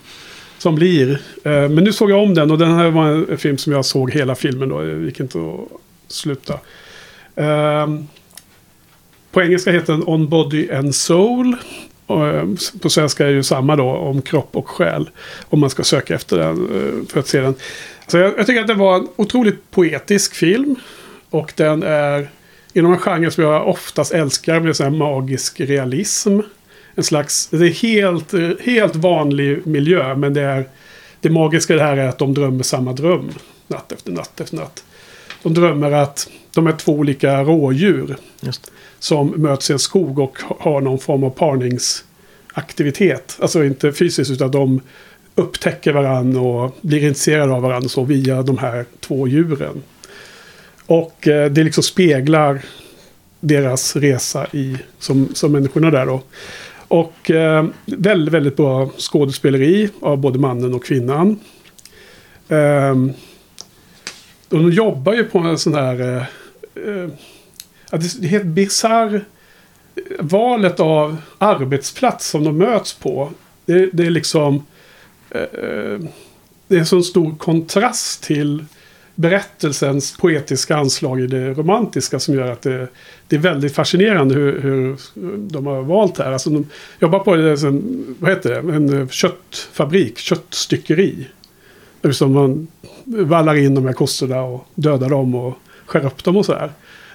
som blir. Ehm, men nu såg jag om den och den här var en, en film som jag såg hela filmen då. Det gick inte att sluta. Ehm, på engelska heter den On Body and Soul. Och, på svenska är det ju samma då, om kropp och själ. Om man ska söka efter den eh, för att se den. Så jag, jag tycker att det var en otroligt poetisk film. Och den är inom en genre som jag oftast älskar med sån här magisk realism. En slags, det är helt, helt vanlig miljö men det är det magiska i det här är att de drömmer samma dröm. Natt efter natt efter natt. De drömmer att de är två olika rådjur Just. som möts i en skog och har någon form av parningsaktivitet. Alltså inte fysiskt utan de upptäcker varandra och blir intresserade av varandra så via de här två djuren. Och eh, det liksom speglar deras resa i, som, som människorna där då. Och eh, väldigt, väldigt bra skådespeleri av både mannen och kvinnan. Ehm, de jobbar ju på en sån här... Eh, eh, Ja, det är helt bisarr eh, valet av arbetsplats som de möts på. Det, det är liksom... Eh, eh det är en så stor kontrast till berättelsens poetiska anslag i det romantiska som gör att det, det är väldigt fascinerande hur, hur de har valt här. Alltså de jobbar på det som, vad heter det, en köttfabrik, köttstyckeri. Som man vallar in de här kossorna och dödar dem och skär upp dem och så här.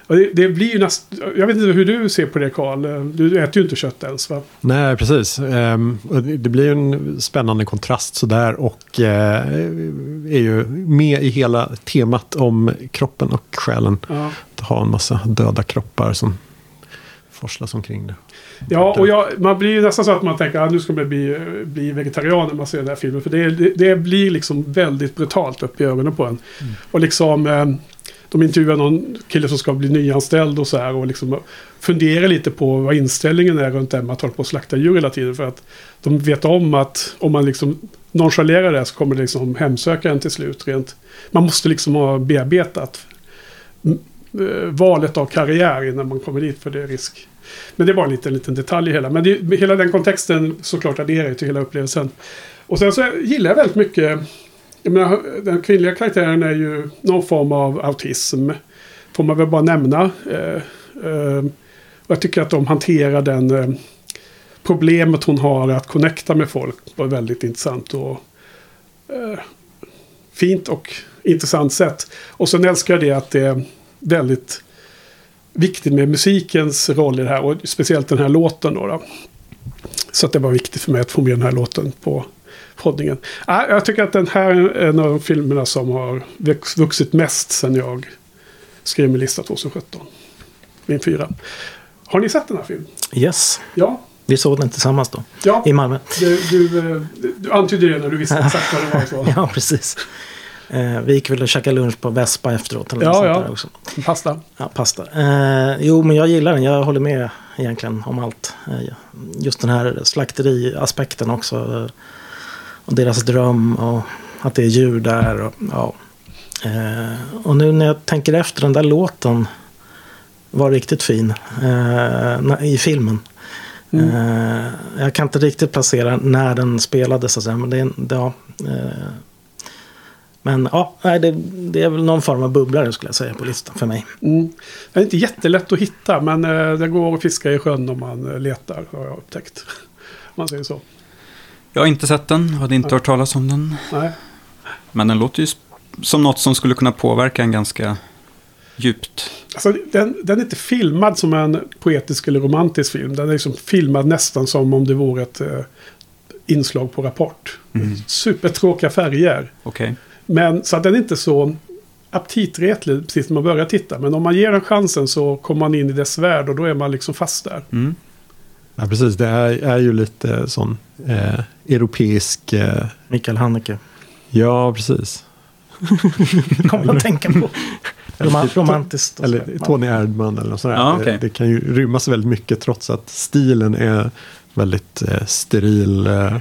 Och det, det blir ju nästan... Jag vet inte hur du ser på det Karl. Du äter ju inte kött ens va? Nej, precis. Ehm, det blir en spännande kontrast sådär och eh, är ju med i hela temat om kroppen och själen. Ja. Att ha en massa döda kroppar som forslas omkring det. Ja, och jag, man blir ju nästan så att man tänker att nu ska man bli, bli vegetarian när man ser den här filmen. För det, det, det blir liksom väldigt brutalt upp i ögonen på en. Och liksom... De intervjuar någon kille som ska bli nyanställd och så här. Och liksom funderar lite på vad inställningen är runt det här med att hålla på och slakta djur hela tiden. För att de vet om att om man liksom nonchalerar det så kommer det liksom hemsöka en till slut. Rent. Man måste liksom ha bearbetat eh, valet av karriär innan man kommer dit för det är risk. Men det var en liten, liten detalj i hela. Men det, hela den kontexten såklart adderar ju till hela upplevelsen. Och sen så gillar jag väldigt mycket menar, den kvinnliga karaktären är ju någon form av autism. Får man väl bara nämna. Eh, eh, och jag tycker att de hanterar den eh, problemet hon har att connecta med folk På ett väldigt intressant och eh, fint och intressant sätt. Och sen älskar jag det att det är väldigt viktigt med musikens roll i det här. Och speciellt den här låten då. då. Så att det var viktigt för mig att få med den här låten på poddningen. Äh, jag tycker att den här är en av de filmerna som har vux- vuxit mest sen jag skrev min lista 2017. Min fyra. Har ni sett den här filmen? Yes, Ja. vi såg den tillsammans då. Ja, I Malmö. du, du, eh, du antydde det när du visste exakt vad det var. Ja, precis. Eh, vi gick väl och käkade lunch på Vespa efteråt. Eller Ja, ja. Också. Pasta. Ja, pasta. Eh, jo, men jag gillar den. Jag håller med egentligen om allt. Eh, just den här slakteriaspekten också. Och deras dröm och att det är djur där. Och, ja. eh, och nu när jag tänker efter, den där låten var riktigt fin eh, i filmen. Eh, jag kan inte riktigt placera när den spelades. Så att säga, men det, är- det, ja, eh, men ja, det, det är väl någon form av bubblare skulle jag säga på listan för mig. Mm. Det är inte jättelätt att hitta men eh, det går att fiska i sjön om man eh, letar har jag upptäckt. Man säger så. Jag har inte sett den, hade inte hört talas om den. Nej. Men den låter ju som något som skulle kunna påverka en ganska djupt. Alltså, den, den är inte filmad som en poetisk eller romantisk film. Den är liksom filmad nästan som om det vore ett eh, inslag på Rapport. Supertråkiga färger. Okej. Men så att den är inte så aptitretlig precis när man börjar titta. Men om man ger den chansen så kommer man in i dess värld och då är man liksom fast där. Mm. Ja, precis. Det är, är ju lite sån eh, europeisk... Eh, Mikael Haneke. ja, precis. Kommer att tänka på. Roma, romantiskt. Eller sådär. Tony Erdman eller något sånt där. Ja, okej. det, det kan ju rymmas väldigt mycket trots att stilen är väldigt eh, steril eh,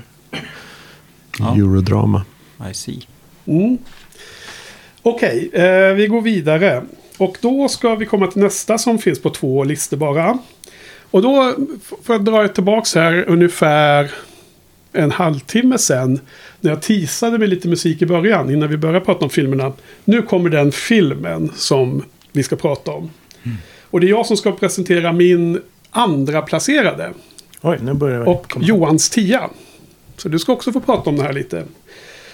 Ja. eurodrama. I see. Mm. Okej, eh, vi går vidare. Och då ska vi komma till nästa som finns på två listor bara. Och då får jag dra tillbaka här ungefär en halvtimme sen. När jag teasade med lite musik i början innan vi började prata om filmerna. Nu kommer den filmen som vi ska prata om. Och det är jag som ska presentera min andra placerade. Oj, nu börjar vi. Och komma. Johans tia. Så du ska också få prata om det här lite.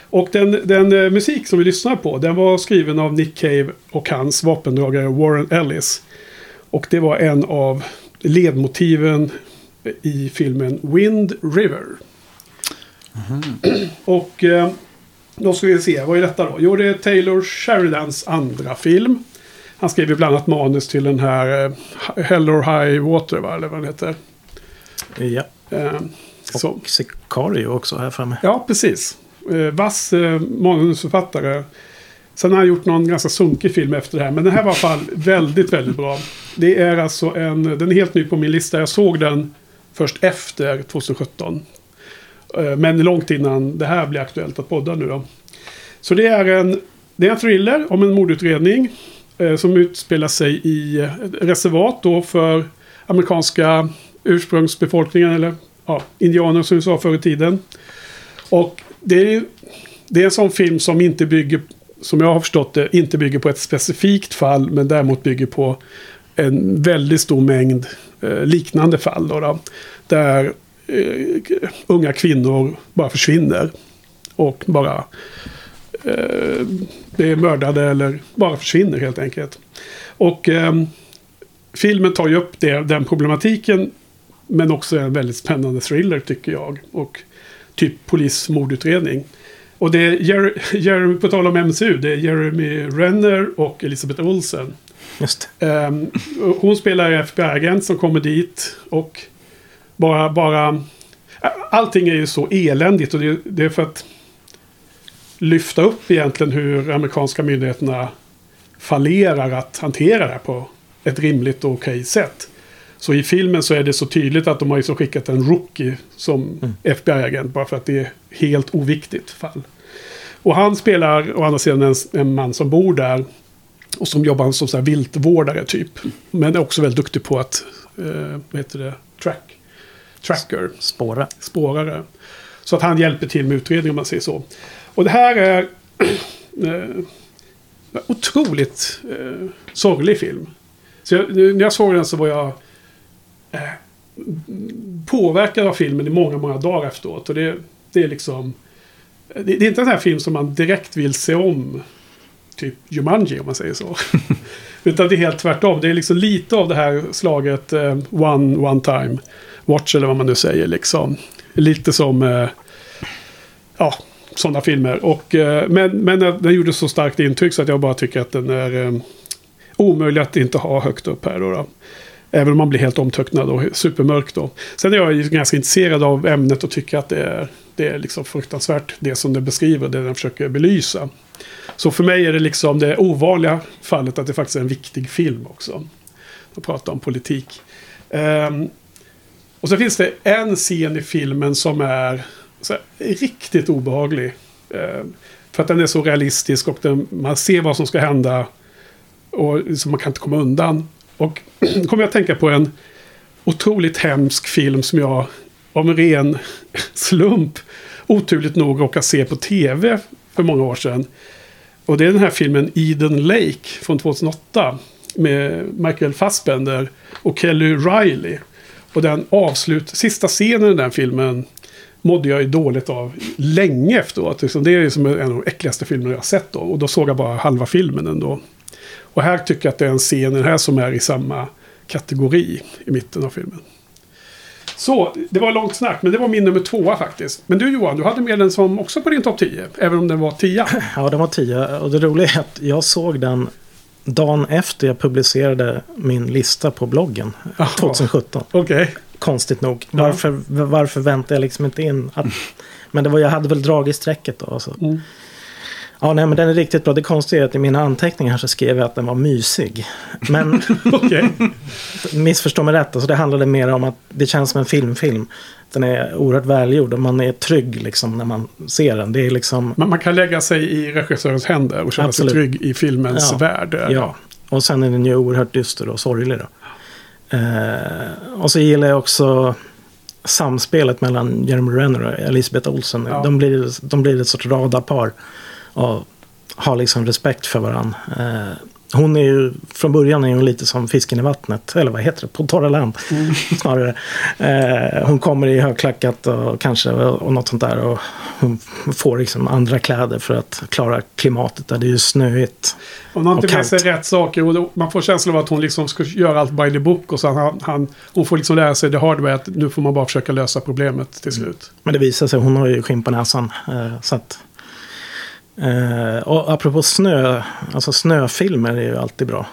Och den, den eh, musik som vi lyssnar på, den var skriven av Nick Cave och hans vapendragare Warren Ellis. Och det var en av ledmotiven i filmen Wind River. Och eh, då ska vi se, vad är detta då? Jo, det är Taylor Sheridans andra film. Han skrev ju bland annat manus till den här eh, Hell or High Water, va? eller vad den heter. Ja. Eh, så. Och Sicario också här framme. Ja, precis. Eh, vass eh, manusförfattare. Sen har han gjort någon ganska sunkig film efter det här. Men den här var i alla fall väldigt, väldigt bra. Det är alltså en... Den är helt ny på min lista. Jag såg den först efter 2017. Eh, men långt innan det här blir aktuellt att podda nu då. Så det är en, det är en thriller om en mordutredning. Eh, som utspelar sig i reservat då för amerikanska ursprungsbefolkningen. Eller ja, indianer som vi sa förr i tiden. Och det är, det är en sån film som inte bygger, som jag har förstått det, inte bygger på ett specifikt fall. Men däremot bygger på en väldigt stor mängd eh, liknande fall. Då, då, där eh, unga kvinnor bara försvinner. Och bara eh, är mördade eller bara försvinner helt enkelt. Och eh, filmen tar ju upp det, den problematiken. Men också en väldigt spännande thriller tycker jag. Och typ polismordutredning. Och det är Jerry, Jeremy, på tal om MCU, det är Jeremy Renner och Elisabeth Olsen. Just och hon spelar FBI-agent som kommer dit och bara, bara... Allting är ju så eländigt och det, det är för att lyfta upp egentligen hur amerikanska myndigheterna fallerar att hantera det här på ett rimligt och okej sätt. Så i filmen så är det så tydligt att de har så skickat en rookie som FBI-agent bara för att det är helt oviktigt fall. Och han spelar å andra sidan en, en man som bor där och som jobbar som så här viltvårdare typ. Men är också väldigt duktig på att, eh, vad heter det, track, tracker, spåra. spårare. Så att han hjälper till med utredning om man säger så. Och det här är eh, otroligt eh, sorglig film. Så jag, när jag såg den så var jag eh, påverkad av filmen i många, många dagar efteråt. Och det, det är liksom... Det, det är inte en sån här film som man direkt vill se om typ Jumanji om man säger så. Utan det är helt tvärtom. Det är liksom lite av det här slaget eh, one, one time watch eller vad man nu säger liksom. Lite som, eh, ja, sådana filmer. Och, eh, men, men den gjorde så starkt intryck så att jag bara tycker att den är eh, omöjlig att inte ha högt upp här. Då, då. Även om man blir helt omtöcknad och supermörk då. Sen är jag ganska intresserad av ämnet och tycker att det är, det är liksom fruktansvärt det som den beskriver, det den försöker belysa. Så för mig är det liksom det ovanliga fallet att det faktiskt är en viktig film också. Att prata om politik. Um, och så finns det en scen i filmen som är så här, riktigt obehaglig. Um, för att den är så realistisk och den, man ser vad som ska hända. Och liksom man kan inte komma undan. Och då kommer jag att tänka på en otroligt hemsk film som jag av en ren slump oturligt nog råkade se på tv för många år sedan. Och det är den här filmen Eden Lake från 2008. Med Michael Fassbender och Kelly Riley. Och den avslut, sista scenen i den filmen mådde jag ju dåligt av länge efteråt. Liksom, det är liksom en av de äckligaste filmerna jag har sett då. Och då såg jag bara halva filmen ändå. Och här tycker jag att det är en scen här som är i samma kategori i mitten av filmen. Så, det var långt snack, men det var min nummer tvåa faktiskt. Men du Johan, du hade med den som också på din topp 10, även om den var 10. Ja, den var 10 och det roliga är att jag såg den dagen efter jag publicerade min lista på bloggen. Jaha. 2017. Okej. Konstigt nog. Ja. Varför, varför väntade jag liksom inte in? Att, men det var, jag hade väl dragit strecket då. Så. Mm. Ja, nej, men den är riktigt bra. Det konstiga är att i mina anteckningar så skrev jag att den var mysig. Men Okej. missförstå mig rätt, alltså det handlade mer om att det känns som en filmfilm. Den är oerhört välgjord och man är trygg liksom när man ser den. Det är liksom... Man, man kan lägga sig i regissörens händer och känna Absolut. sig trygg i filmens Ja. värld. Ja, och sen är den ju oerhört dyster och sorglig då. Eh, och så gillar jag också samspelet mellan Jeremy Renner och Elisabeth Olsen. Ja. De, blir, de blir ett sorts radarpar och har liksom respekt för varandra. Eh, hon är ju, från början är hon lite som fisken i vattnet, eller vad heter det, på torra land snarare. Eh, hon kommer i högklackat och kanske och något sånt där och hon får liksom andra kläder för att klara klimatet där det är ju snöigt. Om man inte med sig rätt saker och man får känslan av att hon liksom ska göra allt by the book och sen han, han, hon får liksom lära sig det hard way att nu får man bara försöka lösa problemet till slut. Men det visar sig, hon har ju skinn på näsan. Eh, så att, eh, och apropå snö, alltså snöfilmer är ju alltid bra.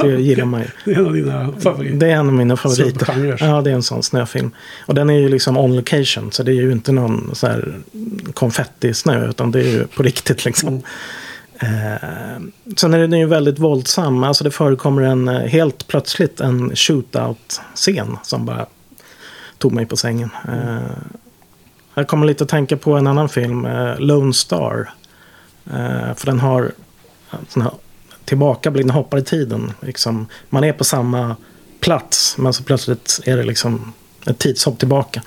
Det gillar man ju. Det är en av dina favoriter. Det är en av mina favoriter. Ja, det är en sån snöfilm. Och den är ju liksom on location. Så det är ju inte någon så här konfetti-snö. Utan det är ju på riktigt liksom. Eh, sen är den ju väldigt våldsam. Alltså det förekommer en eh, helt plötsligt en shootout-scen. Som bara tog mig på sängen. Eh, jag kommer lite att tänka på en annan film. Eh, Lone Star. Eh, för den har sån här tillbakablick, den hoppar i tiden. Liksom, man är på samma plats men så plötsligt är det liksom ett tidshopp tillbaka.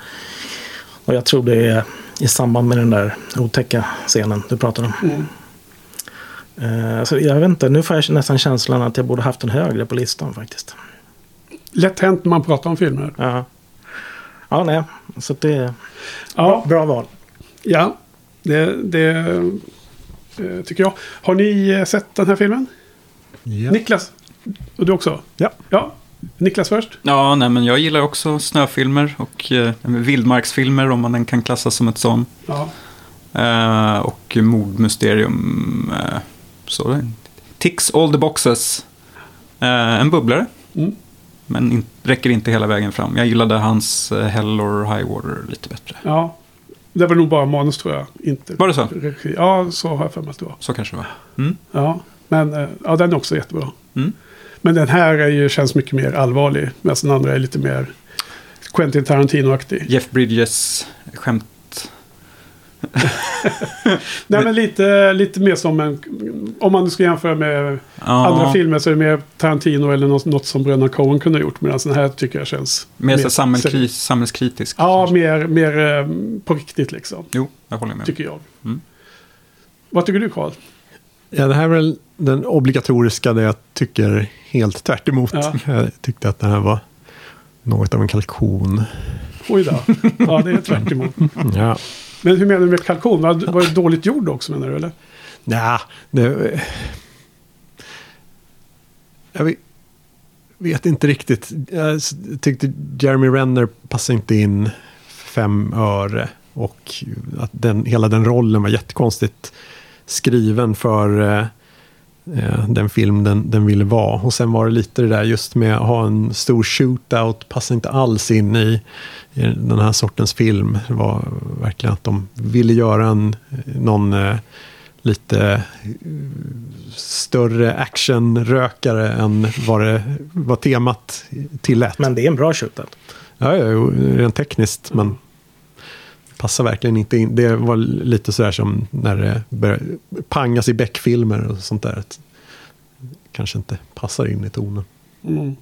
Och jag tror det är i samband med den där otäcka scenen du pratar om. Mm. Eh, så jag vet inte, nu får jag nästan känslan att jag borde haft den högre på listan faktiskt. Lätt hänt när man pratar om filmer. Ja, ja nej, så det är Ja, bra val. ja det, det tycker jag. Har ni eh, sett den här filmen? Ja. Niklas? Och du också? Ja. Ja. Niklas först? Ja, nej, men jag gillar också snöfilmer och eh, vildmarksfilmer om man den kan klassas som ett sånt. Ja. Eh, och mordmysterium. Eh, så. Ticks all the boxes. Eh, en bubblare. Mm. Men in, räcker inte hela vägen fram. Jag gillade hans eh, Hell or High Water lite bättre. ja. Det var nog bara manus tror jag. Inte Var det så? Regi. Ja, så har jag för mig att det var. Så kanske det var. Mm. Ja, men eh, ja, den är också jättebra. Mm. Men den här är ju, känns mycket mer allvarlig. Medan den andra är lite mer Quentin Tarantino-aktig. Jeff Bridges skämt. Nej, men lite, lite mer som en... Om man nu ska jämföra med Ja, andra filmer så är det mer Tarantino eller något, något som Bröderna Coen kunde ha gjort. Medan den här tycker jag känns... Mer mer- samhällskri- samhällskritisk. Ja, kanske. mer, mer eh, på riktigt liksom. Jo, jag håller med. Tycker jag. Mm. Vad tycker du Carl? Ja, det här är väl den obligatoriska där jag tycker helt tvärt emot. Ja. Jag tyckte att det här var något av en kalkon. Oj då. Ja, det är tvärt emot. Ja, men hur menar du med kalkon? Var, var det dåligt gjord också menar du? Eller? Nej, det... Jag vet, inte riktigt. Jag tyckte Jeremy Renner passade inte in fem öre. Och att den, hela den rollen var jättekonstigt skriven för eh, den film den, den ville vara. Och sen var det lite det där just med att ha en stor shootout. Passar inte alls in i, i den här sortens film. Det var verkligen att de ville göra en, någon eh, lite eh, större actionrökare än vad det var temat tillät. Men det är en bra shootout. Ja, ja, rent tekniskt, men passar verkligen inte in. Det var lite sådär som när det började pangas i Beck-filmer och sånt där. Att kanske inte passar in i tonen. Mm.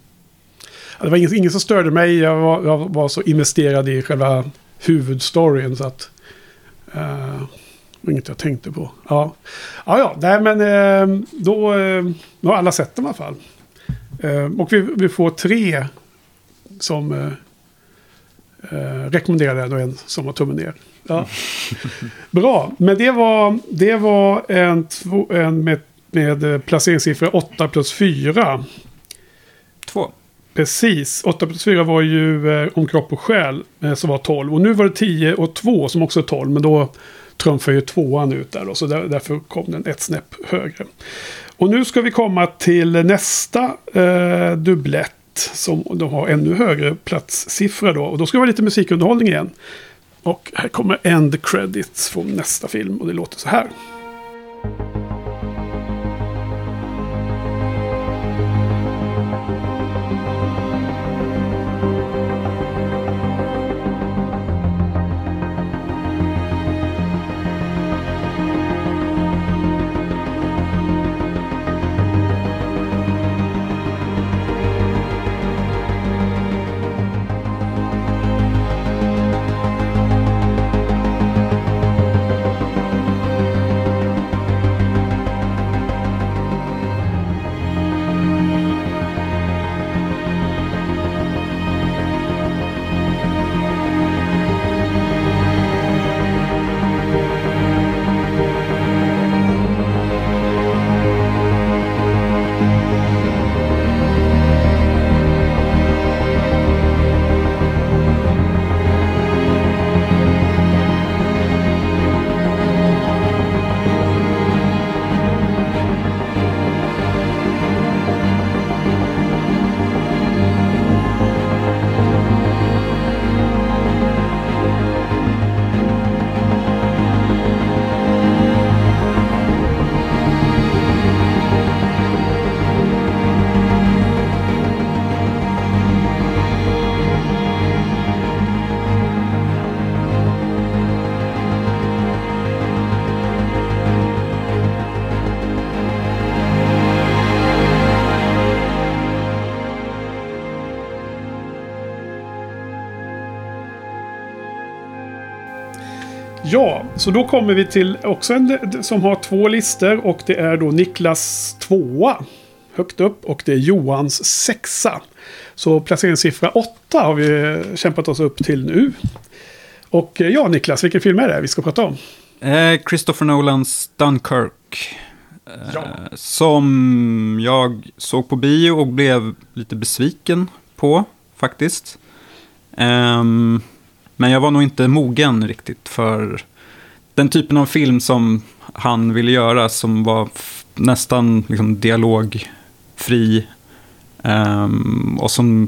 Det var ingen som störde mig. Jag var, jag var så investerad i själva huvudstoryn så att... Uh, det var inget jag tänkte på. Ja, ja, ja nej, men eh, då, eh, då har alla sett dem i alla fall. Och vi, vi får tre som eh, rekommenderar den och en som har tummen ner. Ja. Bra, men det var, det var en, en med, med eh, placeringssiffra 8 plus 4. Två. Precis, 8 plus 4 var ju eh, om kropp och själ eh, som var 12. Och nu var det 10 och 2 som också är 12. Men då trumfar ju tvåan ut där. Då, så där, därför kom den ett snäpp högre. Och nu ska vi komma till nästa eh, dubblett. Som de har ännu högre platssiffra då. Och då ska det vara lite musikunderhållning igen. Och här kommer end credits från nästa film. Och det låter så här. Så då kommer vi till också en som har två listor och det är då Niklas tvåa. Högt upp och det är Johans sexa. Så placeringssiffra åtta har vi kämpat oss upp till nu. Och eh, ja, Niklas, vilken film är det vi ska prata om? Eh, Christopher Nolans Dunkirk. Eh, Ja. Som jag såg på bio och blev lite besviken på, faktiskt. Ehm, men jag var nog inte mogen riktigt för den typen av film som han ville göra, som var nästan liksom dialogfri. Ehm, och som...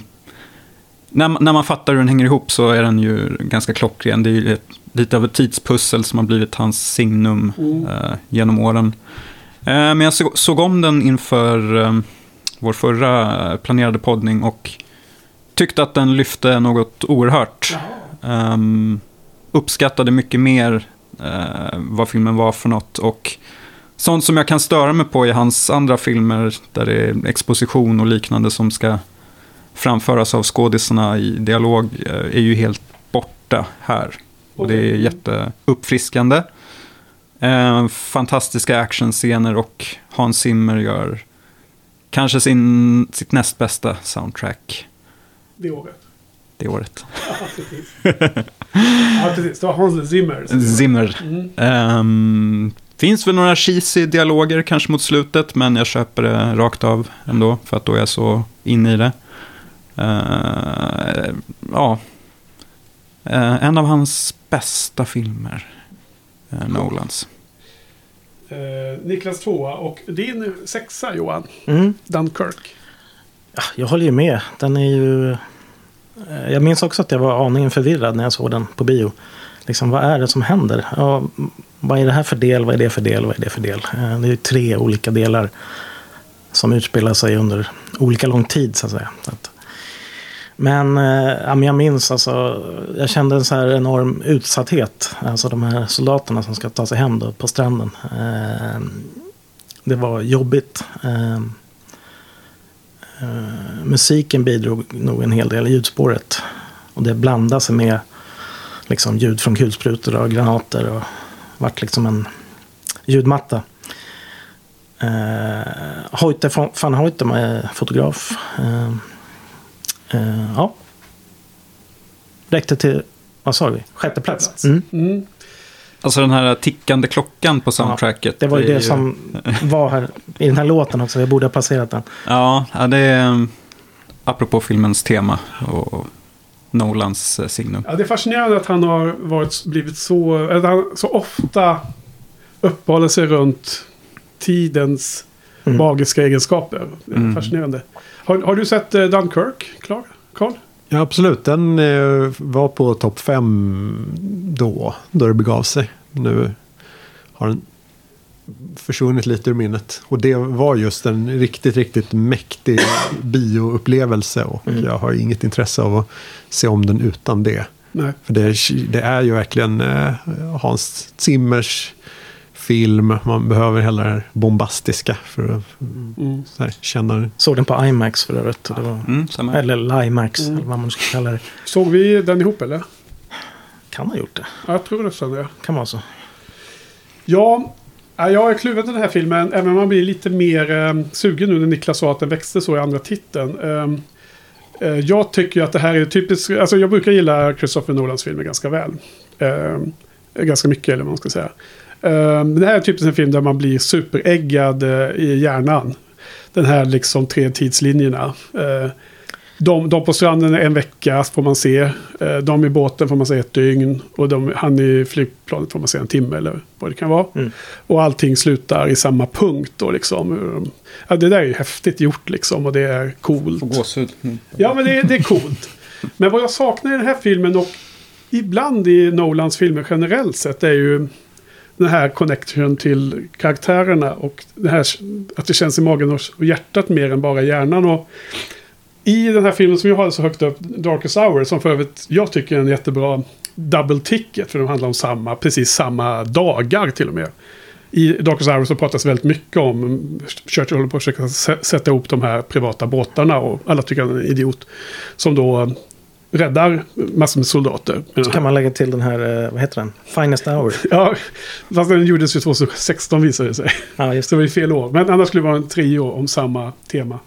När, man- när man fattar hur den hänger ihop så är den ju ganska klockren. Det är ju ett, lite av ett tidspussel som har blivit hans signum eh, genom åren. Eh, men jag så, såg om den inför eh, vår förra planerade poddning och tyckte att den lyfte något oerhört. Ehm, uppskattade mycket mer vad filmen var för något. Och sånt som jag kan störa mig på i hans andra filmer, där det är exposition och liknande som ska framföras av skådisarna i dialog, eh, är ju helt borta här. Och det är jätteuppfriskande. Eh, fantastiska actionscener och Hans Zimmer gör kanske sin, sitt näst bästa soundtrack Det året. det året. Ja, precis. Det var Hans Zimmer. Zimmer. Mm. Ehm, Finns väl några cheesy dialoger kanske mot slutet, men jag köper det rakt av ändå, för att då är jag så inne i det. Eh, ja, Eh, en av hans bästa filmer, eh, Nolans. Niklas tvåa och din sexa Johan, Mm. Dunkirk. Ja, jag håller ju med. Den är ju... Eh, jag minns också att jag var aningen förvirrad när jag såg den på bio. Liksom, vad är det som händer? Ja, vad är det här för del? Vad är det för del? Vad är det för del? Eh, det är ju tre olika delar som utspelar sig under olika lång tid, så att säga. Så att, men, eh, ja, jag minns alltså, jag kände en så här enorm utsatthet. Alltså de här soldaterna som ska ta sig hem då på stranden. Eh, Det var jobbigt. Eh, Eh, musiken bidrog nog en hel del i ljudspåret. Och det blandade sig med liksom, ljud från kulsprutor och granater. Och vart liksom en ljudmatta. Eh, Hoyte van- Hoytema är fotograf. Eh, eh, ja. Räckte till, vad sa vi, sjätte plats. Mm. Mm. Alltså den här tickande klockan på soundtracket. Det var ju är det som var här i den här låten också. Jag borde ha placerat den. Ja, ja, det är um, apropå filmens tema och Nolans eh, signum. Ja, det är fascinerande att han har varit, blivit så, eller han så ofta uppehåller sig runt tidens Mm. magiska egenskaper. Det är Mm. fascinerande. Har, har du sett eh, Dunkirk, Klar? Carl? Ja, absolut. Den eh, var på topp fem då, då det begav sig. Nu har den försvunnit lite ur minnet. Och det var just en riktigt, riktigt mäktig bioupplevelse. Och Mm. jag har inget intresse av att se om den utan det. Nej. För det, det är ju verkligen eh, Hans Zimmers film. Man behöver hela det här bombastiska för att Mm. så här, känna Såg den på IMAX för övrigt. Det var, Mm, eller Limax, Mm. eller vad man ska kalla det. Såg vi den ihop eller? Kan ha gjort det. Ja, jag tror nästan det. Kan vara så. Ja, ja, jag är kluven till den här filmen. Även om man blir lite mer eh, sugen nu när Niklas sa att den växte så i andra titeln. Ehm, eh, jag tycker ju att det här är typiskt. Alltså jag brukar gilla Christopher Nolans filmer ganska väl. Ehm, ganska mycket eller vad man ska säga. Ehm, det här är typiskt en film där man blir superäggad eh, i hjärnan. Den här liksom tre tidslinjerna. Eh, de, de på stranden är en vecka får man se. Eh, De i båten får man se ett dygn. Och de, han i flygplanet får man se en timme eller vad det kan vara. Mm. Och allting slutar i samma punkt. Då, liksom. ja, det där är ju häftigt gjort liksom. Och det är coolt. Gåshud. Mm. Ja, men det, det är coolt. Men vad jag saknar i den här filmen och ibland i Nolans filmer generellt sett är ju den här connection till karaktärerna och det här att det känns i magen och hjärtat mer än bara hjärnan. Och I den här filmen som jag har så högt upp, Darkest Hour, som för övrigt jag tycker är en jättebra double ticket, för de handlar om samma, precis samma dagar till och med. I Darkest Hour så pratas väldigt mycket om Churchill håller på att försöka sätta ihop de här privata båtarna och alla tycker han är en idiot. Som då räddar massor med soldater. Så kan man lägga till den här, eh, vad heter den? Finest Hour. Ja, fast den gjordes ju 2016 visade det sig. Ja, just Så det var ju fel år. Men annars skulle det vara en trio om samma tema.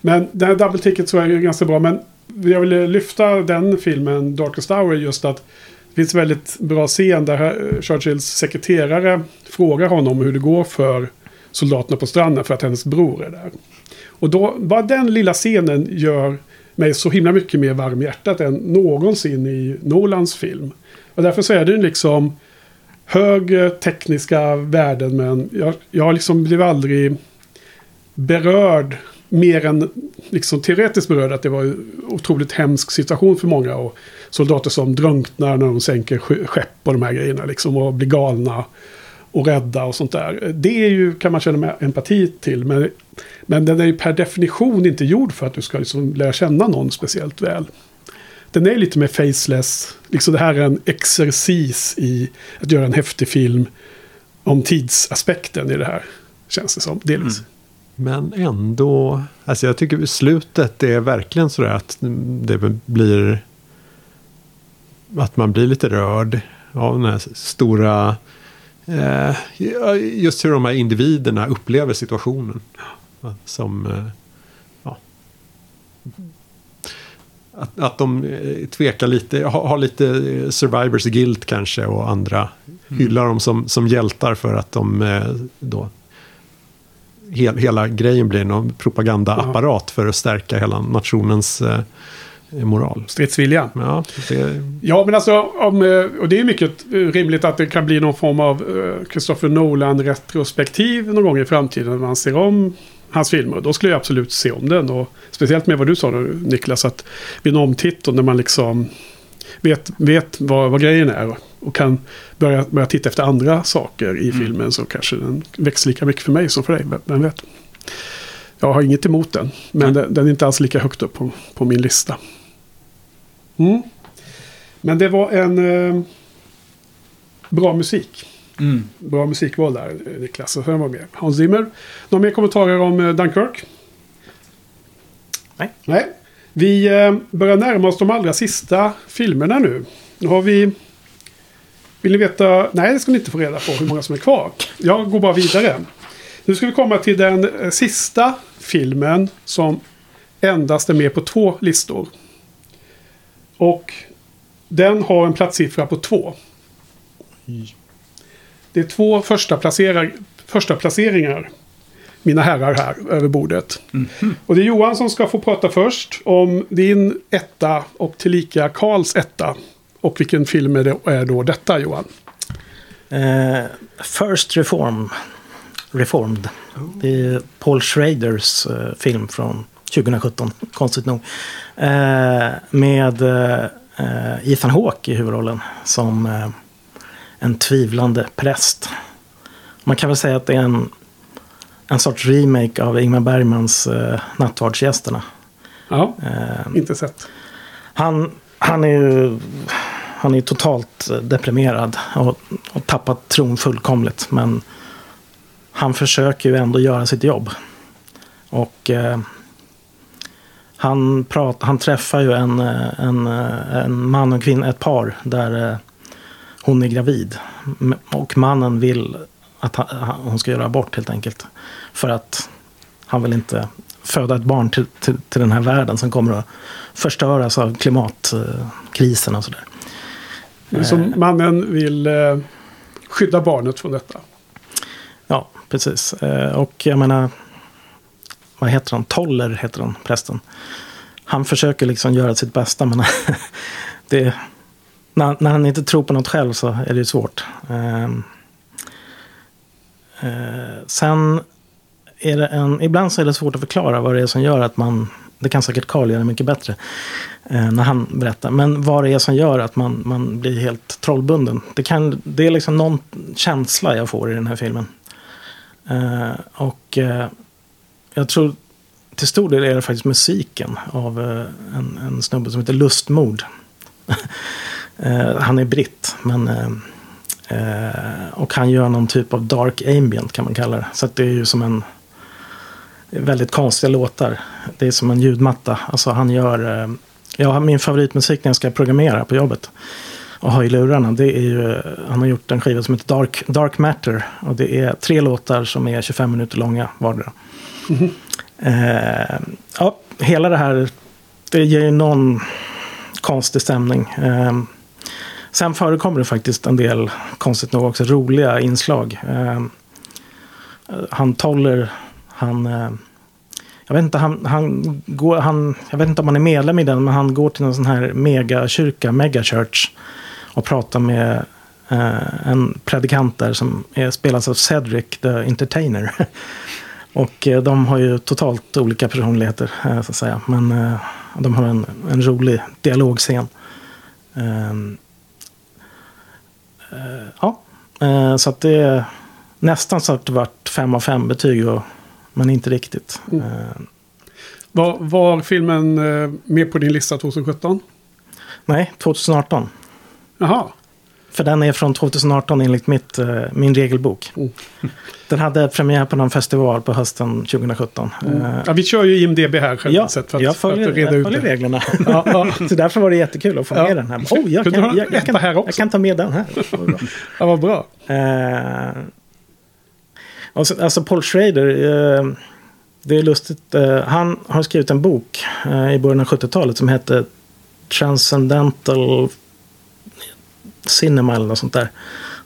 Men den här Double Ticket så är ju ganska bra. Men jag ville lyfta den filmen, Darkest Hour, just att det finns en väldigt bra scen där eh, Churchills sekreterare frågar honom hur det går för soldaterna på stranden för att hennes bror är där. Och då, bara den lilla scenen gör mig så himla mycket mer varm i hjärtat än någonsin i Nolans film. Och därför så är det liksom hög eh, tekniska värden men jag, jag har liksom blivit aldrig berörd mer än liksom teoretiskt berörd att det var en otroligt hemsk situation för många och soldater som drunknar när de sänker skepp och de här grejerna liksom och blir galna och rädda och sånt där. Det är ju, kan man känna med empati till men, men den är ju per definition inte gjord för att du ska liksom lära känna någon speciellt väl. Den är lite mer faceless. Liksom det här är en exercis i att göra en häftig film om tidsaspekten i det här. Känns det som, delvis. Mm. Men ändå, alltså jag tycker slutet är verkligen sådär att det blir att man blir lite rörd av den här stora, just hur de här individerna upplever situationen. Som, eh, ja. Att, att de eh, tvekar lite, har, har lite survivors guilt kanske och andra hylla dem som, som hjältar för att de eh, då... Hel, hela grejen blir någon propagandaapparat för att stärka hela nationens eh, moral. Stridsvilja. Ja, det, Ja, men alltså, om, eh, och det är mycket rimligt att det kan bli någon form av eh, Christopher Nolan-retrospektiv någon gång i framtiden när man ser om hans filmer. Då skulle jag absolut se om den. Och speciellt med vad du sa nu, Niklas, att vid en omtitt och när man liksom vet, vet vad, vad grejen är och kan börja, börja titta efter andra saker i filmen så kanske den växer lika mycket för mig som för dig. Vem vet? Jag har inget emot den, men den, den är inte alls lika högt upp på, på min lista. Mm. Men det var en eh, bra musik. Mm. Bra musikval där, Niklas. Och sen var med Hans Zimmer. Några mer kommentarer om eh, Dunkirk? Nej. Nej. Vi eh, börjar närma oss de allra sista filmerna nu. Nu har vi... Vill ni veta? Nej, det ska ni inte få reda på hur många som är kvar. Jag går bara vidare. Nu ska vi komma till den eh, sista filmen som endast är med på två listor. Och den har en platssiffra på två. Det är två första, placerar, första placeringar. Mina herrar här över bordet. Och det är Johan som ska få prata först om din etta och tillika Karls etta. Och vilken film är, det, är då detta Johan? Eh, First Reform. Reformed. Det är Paul Schraders eh, film från 2017, konstigt nog. Eh, med eh, Ethan Hawke i huvudrollen som eh, en tvivlande präst. Man kan väl säga att det är en, en sorts remake av Ingmar Bergmans eh, Nattvardsgästerna. Ja, Eh, inte sett. han, han är ju han är totalt deprimerad och, och tappat tron fullkomligt. Men han försöker ju ändå göra sitt jobb. Och eh, han, prat, han träffar ju en, eh, en, eh, en man och kvinna, ett par där eh, hon är gravid. Och mannen vill att hon ska göra abort helt enkelt. För att han vill inte föda ett barn till, till, till den här världen som kommer att förstöras av klimatkrisen och sådär. Så mannen vill skydda barnet från detta. Ja, precis. Och jag menar, vad heter han? Toller heter han, prästen. Han försöker liksom göra sitt bästa, men det, när, när han inte tror på något själv så är det ju svårt. Eh, eh, sen är det en, ibland så är det svårt att förklara vad det är som gör att man, det kan säkert Carl göra mycket bättre eh, när han berättar, men vad det är som gör att man, man blir helt trollbunden. Det, kan, det är liksom någon känsla jag får i den här filmen. Eh, och eh, jag tror till stor del är det faktiskt musiken av eh, en, en snubbe som heter Lustmord. eh, han är britt, men... Eh, eh, och han gör någon typ av dark ambient kan man kalla det. Så att det är ju som en... Väldigt konstiga låtar. Det är som en ljudmatta. Alltså han gör... Eh, ja, min favoritmusik när jag ska programmera på jobbet och ha i lurarna. Det är ju, eh, han har gjort en skiva som heter Dark, Dark Matter. Och det är tre låtar som är 25 minuter långa vardera. Eh, ja, hela det här, det ger ju någon konstig stämning. Eh, sen förekommer det faktiskt en del, konstigt nog också, roliga inslag. Eh, han Toller, han... Eh, jag vet, inte, han, han går, han, jag vet inte om han är medlem i den, men han går till en sån här megakyrka, megachurch. Och pratar med eh, en predikant där som är, spelas av Cedric the Entertainer. Och eh, de har ju totalt olika personligheter, eh, så att säga. Men eh, de har en, en rolig dialogscen. Ehm, eh, ja, så att det är nästan så att det vart fem av fem betyg. Och, men inte riktigt. Mm. Eh, Var, var filmen med på din lista 2017? nej, 2018. Jaha. För den är från 2018 enligt mitt, eh, min regelbok. Mm. Den hade premiär på någon festival på hösten 2017. Eh, Ja, vi kör ju IMDB här själv. Ja, sett för att, jag för följer, att reda jag ut följer det. reglerna. Ja, ja. Så därför var det jättekul att få med den här. Oh, jag, kan, jag, jag, etta kan, jag kan ta med den här. Det var bra. ja, vad bra. Eh, och så, alltså Paul Schrader, eh, det är lustigt. Eh, han har skrivit en bok eh, i början av 70-talet som hette Transcendental Cinema eller något sånt där.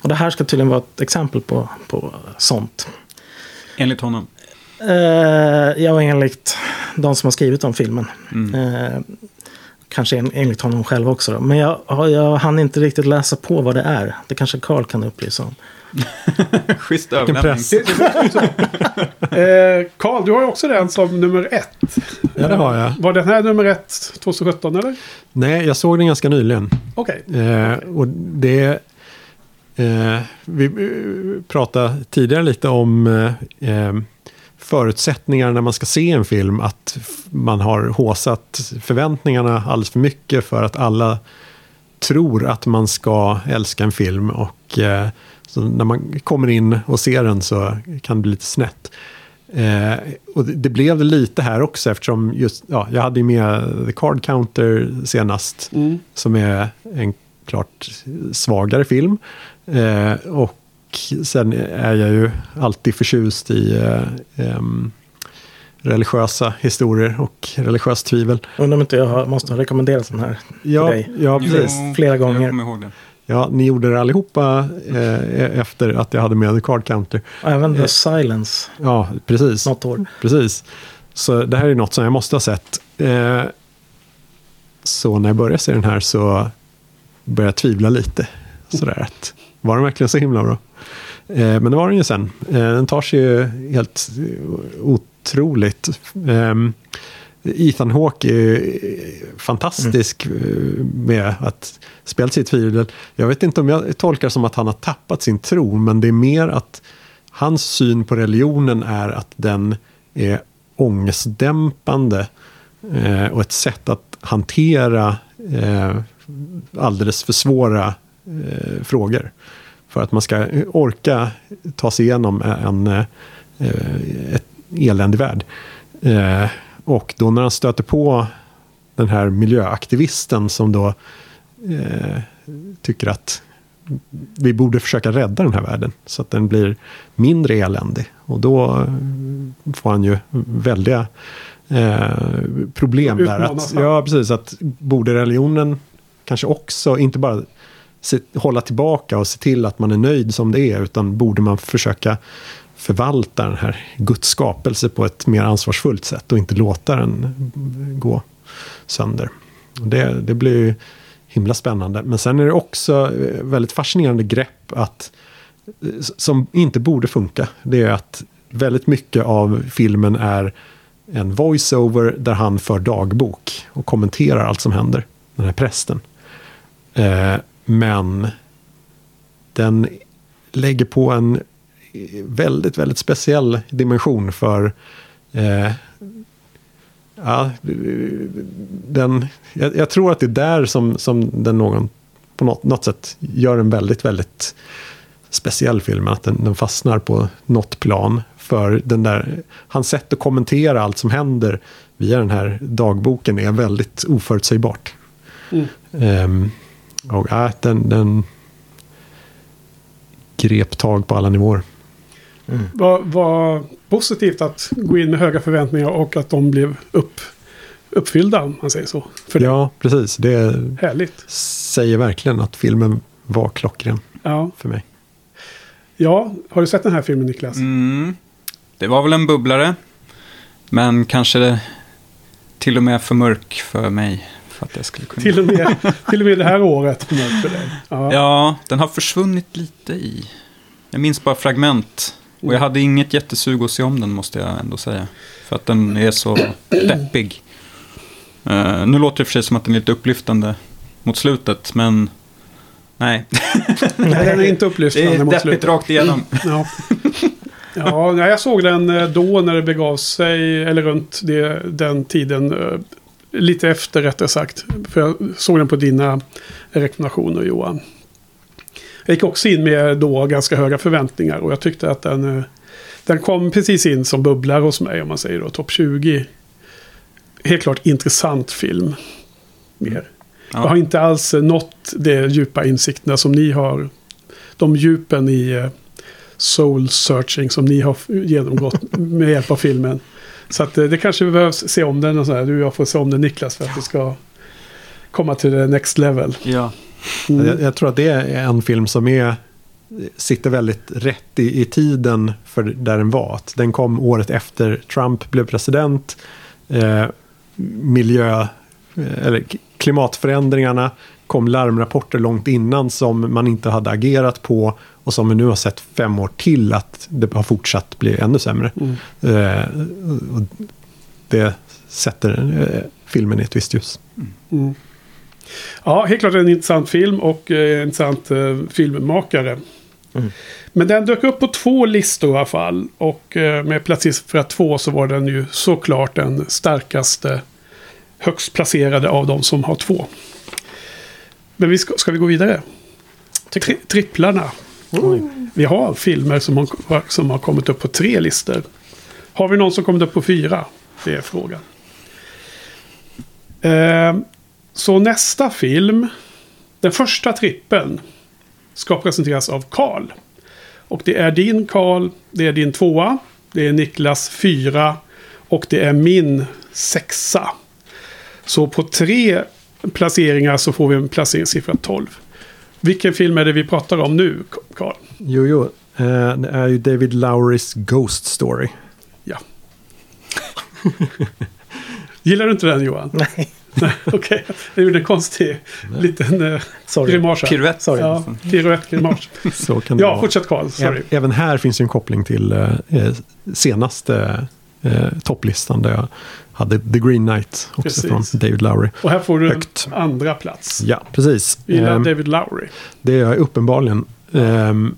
Och det här ska tydligen vara ett exempel på, på sånt. Enligt honom. Eh, ja, enligt de som har skrivit om filmen. Mm. Eh, kanske en, enligt honom själv också. Då. Men jag, jag hann inte riktigt läsa på vad det är. Det kanske Carl kan upplysa om. Schysst överlämning. Eh, Carl, du har ju också den som nummer ett. Ja, det har jag. Var den här nummer ett 2017 eller? Nej, jag såg den ganska nyligen. Okej. Eh, och det... Eh, vi eh, pratade tidigare lite om eh, eh, förutsättningar när man ska se en film. Att man har håsat förväntningarna alldeles för mycket för att alla tror att man ska älska en film. Och eh, så när man kommer in och ser den så kan det bli lite snett. Eh, och det, det blev det lite här också eftersom just, ja, jag hade ju med The Card Counter senast. Mm. Som är en klart svagare film. Eh, och sen är jag ju alltid förtjust i eh, em, religiösa historier och religiöst tvivel. Undrar om inte jag har, måste ha rekommenderat den här Ja, dig. ja precis. Jo, Flera gånger. Ja, ni gjorde det allihopa eh, efter att jag hade med The Card Counter. Även Eh. The Silence, Ja, precis. något år. Precis. Så det här är något som jag måste ha sett. Eh, så när jag började se den här så började jag tvivla lite. Sådär att, var den verkligen så himla bra? Eh, men det var den ju sen. Eh, den tar sig ju helt eh, otroligt. Eh, Ethan Hawke är fantastisk eh, med att spela sitt tvivel. Jag vet inte om jag tolkar som att han har tappat sin tro, men det är mer att hans syn på religionen är att den är ångestdämpande eh, och ett sätt att hantera eh, alldeles för svåra eh, frågor. För att man ska orka ta sig igenom en, eh, ett eländig värld. Och då när han stöter på den här miljöaktivisten som då eh, tycker att vi borde försöka rädda den här världen så att den blir mindre eländig. Och då eh, får han ju väldiga eh, problem där. Att, ja, precis. Att borde religionen kanske också inte bara se, hålla tillbaka och se till att man är nöjd som det är, utan borde man försöka förvalta den här Guds skapelse på ett mer ansvarsfullt sätt och inte låta den gå sönder. Det, det blir ju himla spännande. Men sen är det också eh, väldigt fascinerande grepp att som inte borde funka. Det är att väldigt mycket av filmen är en voiceover där han för dagbok och kommenterar allt som händer. Den här prästen. Eh, men den lägger på en väldigt, väldigt speciell dimension för eh, ja, den, jag, jag tror att det är där som, som den någon på något, något sätt gör en väldigt, väldigt speciell film. Att den, den fastnar på något plan. För den där, hans sätt att kommentera allt som händer via den här dagboken är väldigt oförutsägbart. Mm. Ehm, och ja, den, den grep tag på alla nivåer. Var, var positivt att gå in med höga förväntningar och att de blev upp, uppfyllda om man säger så. För det Ja, precis. Det är härligt. säger verkligen att filmen var klockren Ja. för mig. ja, har du sett den här filmen Niklas? Mm. Det var väl en bubblare. Men kanske det till och med för mörk för mig. För att jag skulle kunna... Till, och med, till och med det här året för mörkt för dig. Ja. Ja, den har försvunnit lite i... Jag minns bara fragment. Och jag hade inget jättesug att se om den måste jag ändå säga. För att den är så deppig. Eh, nu låter det för sig som att den är lite upplyftande mot slutet, men... Nej, Nej, den är inte det upplyftande är mot deppigt slutet. rakt igenom. Ja. Ja, jag såg den eh, då när det begav sig, eller runt det, den tiden. eh, Lite efter rättare sagt. För jag såg den på dina rekommendationer Johan. Jag gick också in med då ganska höga förväntningar och jag tyckte att den, eh, den kom precis in som bubblare hos mig om man säger då. Topp 20. Helt klart intressant film. Mer. Jag har Ja. inte alls eh, nått de djupa insikterna som ni har. De djupen i eh, soul searching som ni har genomgått med hjälp av filmen. Så att det kanske behövs se om den och så här. Du och jag får se om den Niklas för att det ska komma till the next level. Ja. Mm. Jag, jag tror att det är en film som är sitter väldigt rätt i, i tiden för där den var. Att den kom året efter Trump blev president. Eh, miljö, eh, eller klimatförändringarna kom larmrapporter långt innan som man inte hade agerat på och som vi nu har sett fem år till att det har fortsatt bli ännu sämre. Eh, och det sätter eh, filmen i ett visst ljus. Ja, helt klart en intressant film och eh, en intressant eh, filmmakare. Men den dök upp på två listor i alla fall. Och eh, med platsiffra två så var den ju såklart den starkaste, högst placerade av de som har två. Men vi ska, ska vi gå vidare? Tri tripplarna. Vi har filmer som har, som har kommit upp på tre listor. Har vi någon som kommit upp på fyra? Det är frågan. Eh, så nästa film, den första trippeln, ska presenteras av Karl. Och det är din Karl, det är din tvåa, det är Niklas fyra och det är min sexa. Så på tre placeringar så får vi en placeringssiffra 12. Vilken film är det vi pratar om nu, Karl? Jo, jo. Eh, det är ju David Lowrys Ghost Story. Ja. Gillar du inte den Johan? Nej, Nej, Okej, jag gjorde en konstig liten eh, sorry. grimas. Piruett. Sorry. Ja, piruett-grimas. Så kan det Ja, vara. fortsätt Karl. Sorry. Även här finns ju en koppling till eh, eh, senaste eh, topplistan där jag hade The Green Knight också Precis. från David Lowry. Och här får du Högt. en andra plats. Ja, precis. Gillar Ehm, David Lowry. det är jag uppenbarligen. Ehm,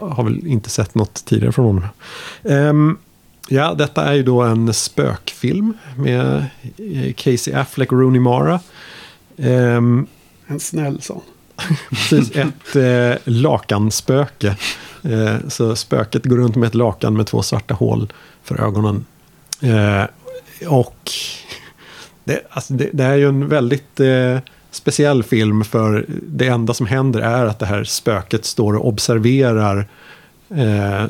har väl inte sett något tidigare från honom. Ja, detta är ju då en spökfilm med eh, Casey Affleck och Rooney Mara. Ehm, En snäll sån. Precis, ett eh, lakanspöke. Eh, så spöket går runt med ett lakan med två svarta hål för ögonen. Eh, och det, alltså det, det är ju en väldigt eh, speciell film för det enda som händer är att det här spöket står och observerar eh,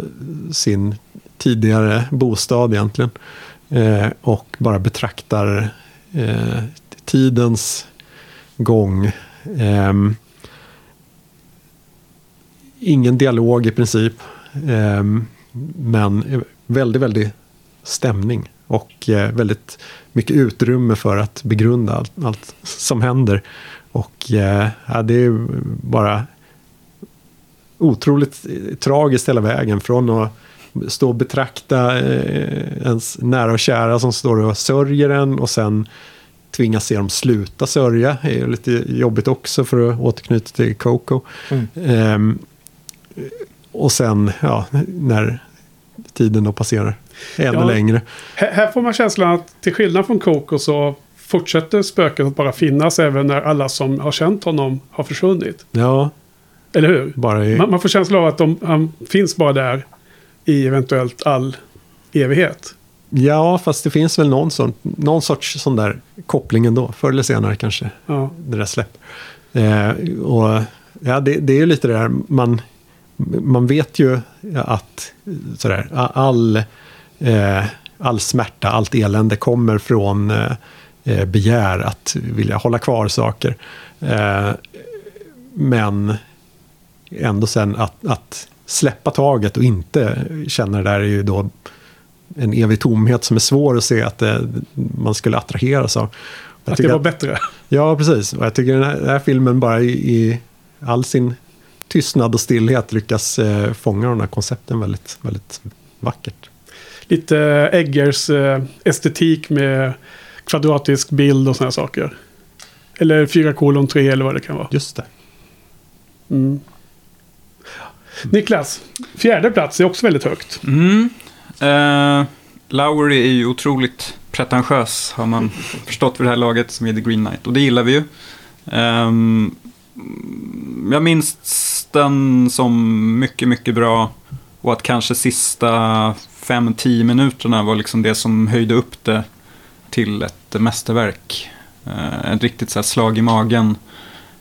sin tidigare bostad egentligen. Eh, och bara betraktar eh, tidens gång. Ehm, ingen dialog i princip. Ehm, men väldigt, väldigt stämning. Och eh, väldigt mycket utrymme för att begrunda allt, allt som händer. Och eh, ja, det är bara otroligt eh, tragiskt hela vägen. Från att stå och betrakta eh, ens nära och kära som står och sörjer en och sen tvingas se dem sluta sörja. är ju lite jobbigt också för att återknyta till Coco. Mm. Ehm, och sen, ja, när tiden då passerar ännu Ja. längre. Här, får man känslan att till skillnad från Coco så fortsätter spöket att bara finnas även när alla som har känt honom har försvunnit. Ja, Eller hur? i, Man, man får känslan av att de, han finns bara där i eventuellt all evighet. Ja, fast det finns väl någon, sån, någon sorts sån där koppling ändå. Förr eller senare kanske Ja. det där släpper. Eh, och ja, det, det är ju lite det där, man, man vet ju att sådär, all, eh, all smärta, allt elände kommer från eh, eh, begär att vilja hålla kvar saker. Eh, men ändå sen att, att släppa taget och inte känna det där är ju då en evig tomhet som är svår att se att det, man skulle attraheras av. Att det var att- bättre. Ja, precis. Och jag tycker den här, den här filmen bara i, i all sin tystnad och stillhet lyckas eh, fånga de här koncepten väldigt, väldigt vackert. Lite Eggers eh, estetik med kvadratisk bild och sådana saker. Eller 4 kolon 3 eller vad det kan vara. Just det. Mm. Niklas, fjärde plats är också väldigt högt. Mm. Eh, Lowry är ju otroligt pretentiös, har man förstått vid det här laget, som är The Green Knight. Och det gillar vi ju. Eh, jag minns den som mycket, mycket bra. Och att kanske sista 5-10 minuterna var liksom det som höjde upp det till ett mästerverk. Eh, ett riktigt så här slag i magen.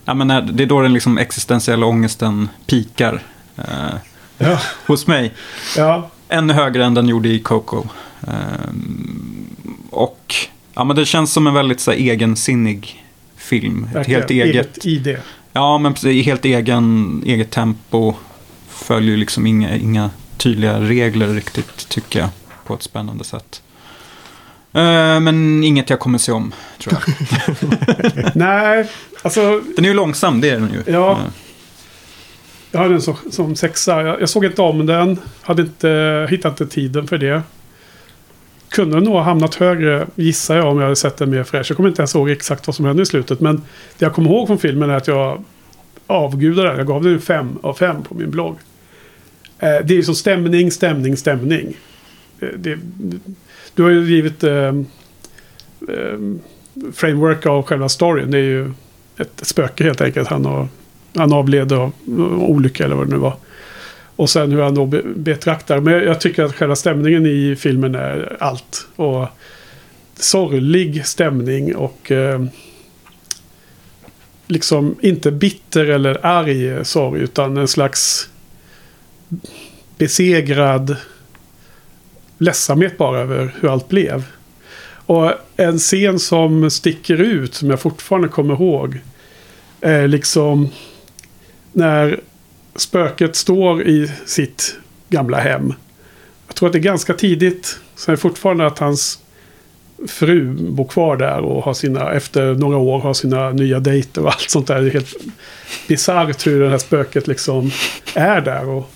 Ja, men det är då den liksom existentiella ångesten pikar eh, Ja. hos mig. Ja, Ännu högre än den gjorde i Coco. Ehm, och ja, men det känns som en väldigt så här, egensinnig film. Ett verkligen. helt eget. ID. Ja, men precis, helt egen, eget tempo. följer liksom inga, inga tydliga regler riktigt, tycker jag, på ett spännande sätt. Eh, men inget jag kommer se om, tror jag. Nej, alltså Den är ju långsam, det är den ju. Ja. Jag hade den som, som sexa. Jag, jag såg inte om den. Hade inte hittat inte tiden för det. Kunde nog ha hamnat högre, gissar jag, om jag hade sett den mer fräsch. Jag kommer inte ens ihåg exakt vad som hände i slutet. Men det jag kommer ihåg från filmen är att jag avgudade den. Jag gav den en fem av fem på min blogg. Eh, det är ju som stämning, stämning, stämning. Eh, det, du har ju givit eh, eh, framework av själva storyn. Det är ju ett spöke helt enkelt. Han, har, han avled av olycka eller vad det nu var. Och sen hur han då betraktar. Men jag, jag tycker att själva stämningen i filmen är allt. Och sorglig stämning och eh, liksom inte bitter eller arg sorg utan en slags besegrad ledsamhet bara över hur allt blev. Och en scen som sticker ut som jag fortfarande kommer ihåg är liksom när spöket står i sitt gamla hem. Jag tror att det är ganska tidigt. Så är det fortfarande att hans fru bor kvar där och har sina, efter några år har sina nya dejter och allt sånt där. Det är helt bisarrt hur det här spöket liksom är där och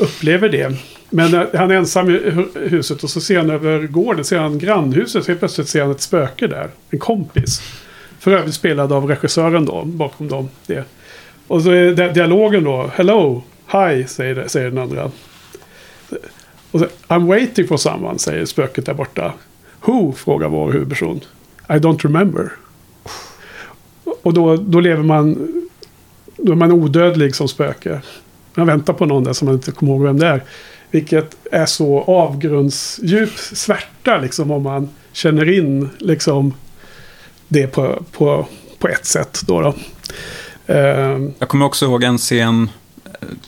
upplever det. Men eh, han är ensam i huset och så ser han över gården, ser han grannhuset, så helt plötsligt ser han ett spöke där. En kompis. För övrigt spelad av regissören då, bakom dem. Det. Och så är det dialogen då, hello, hi, säger, det, säger den andra. Och så, I'm waiting for someone, säger spöket där borta. Who? frågar vår huvudperson. I don't remember. Och då, då lever man... Då är man odödlig som spöke. Man väntar på någon där som man inte kommer ihåg vem det är. Vilket är så avgrundsdjup svärta liksom om man känner in liksom det på, på, på ett sätt. Då, då. Ehm, Jag kommer också ihåg en scen,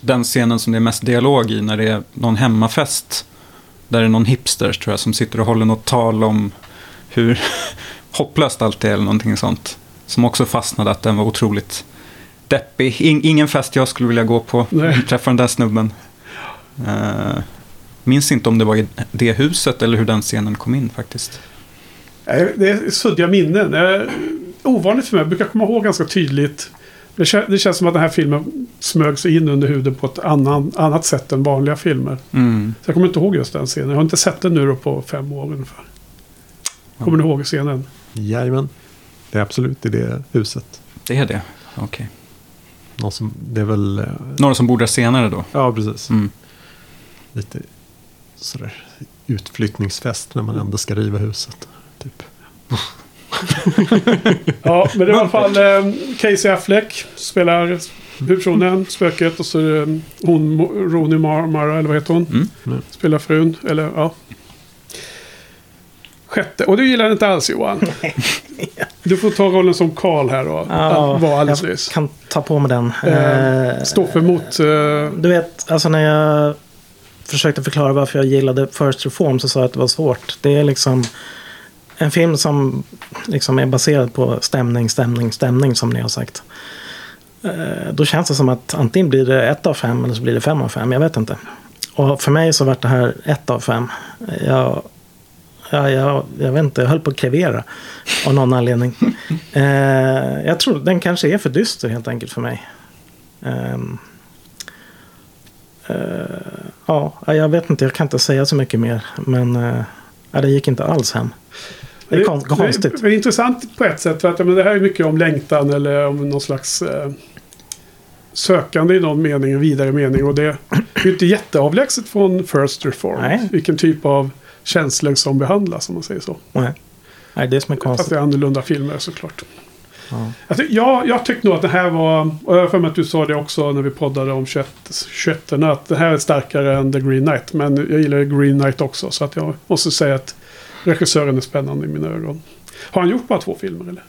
den scenen som det är mest dialog i, när det är någon hemmafest. Där det är någon hipster, tror jag, som sitter och håller något tal om hur hopplöst allt är, eller någonting sånt. Som också fastnade att den var otroligt deppig. In, ingen fest jag skulle vilja gå på, träffa den där snubben. Uh, minns inte om det var i det huset eller hur den scenen kom in faktiskt. Det är suddiga minnen. Ovanligt för mig. Jag brukar komma ihåg ganska tydligt. Det, kä- det känns som att den här filmen smög sig in under huden på ett annan, annat sätt än vanliga filmer. Mm. Så jag kommer inte ihåg just den scenen. Jag har inte sett den nu då på fem år ungefär. Kommer du ihåg scenen? Jajamän. Det är absolut i det huset. Det är det, okej. Någon som, det är väl... eh, Några som bor där senare då? Ja, precis. Mm. Lite sådär utflyttningsfest när man ändå ska riva huset. Typ. Ja, men det är i alla fall eh, Casey Affleck spelar huvudpersonen, spöket. Och så är det hon, Mo- Rooney Mar- Mara, eller vad heter hon? Mm. Spelar frun, eller ja. Sjätte, och du gillar inte alls Johan. Du får ta rollen som Karl här då. Ja, var alldeles jag nyss. kan ta på mig den. Eh, Eh, Stoffe mot... Eh, Du vet, alltså när jag försökte förklara varför jag gillade First Reform så sa jag att det var svårt. Det är liksom en film som liksom är baserad på stämning, stämning, stämning som ni har sagt. Eh, Då känns det som att antingen blir det ett av fem eller så blir det fem av fem. Jag vet inte. Och för mig så vart det här ett av fem. Jag, ja, jag, jag vet inte, jag höll på att krevera av någon anledning. Eh, jag tror den kanske är för dyster helt enkelt för mig. Ehm, eh, ja, jag vet inte, jag kan inte säga så mycket mer. Men ja, det gick inte alls hem. Det är kon- konstigt. Det är intressant på ett sätt. För att men det här är mycket om längtan eller om någon slags eh, sökande i någon mening, en vidare mening. Och det är ju inte jätteavlägset från First Reform. Nej. Vilken typ av känslor som behandlas om man säger så. Nej. Nej, det är som är Fast konstigt. det är annorlunda filmer såklart. Ja. Jag, ty- jag, jag tyckte nog att det här var, och jag har för mig att du sa det också när vi poddade om 21, 21 att det här är starkare än The Green Knight. Men jag gillar Green Knight också. Så att jag måste säga att regissören är spännande i mina ögon. Har han gjort bara två filmer eller?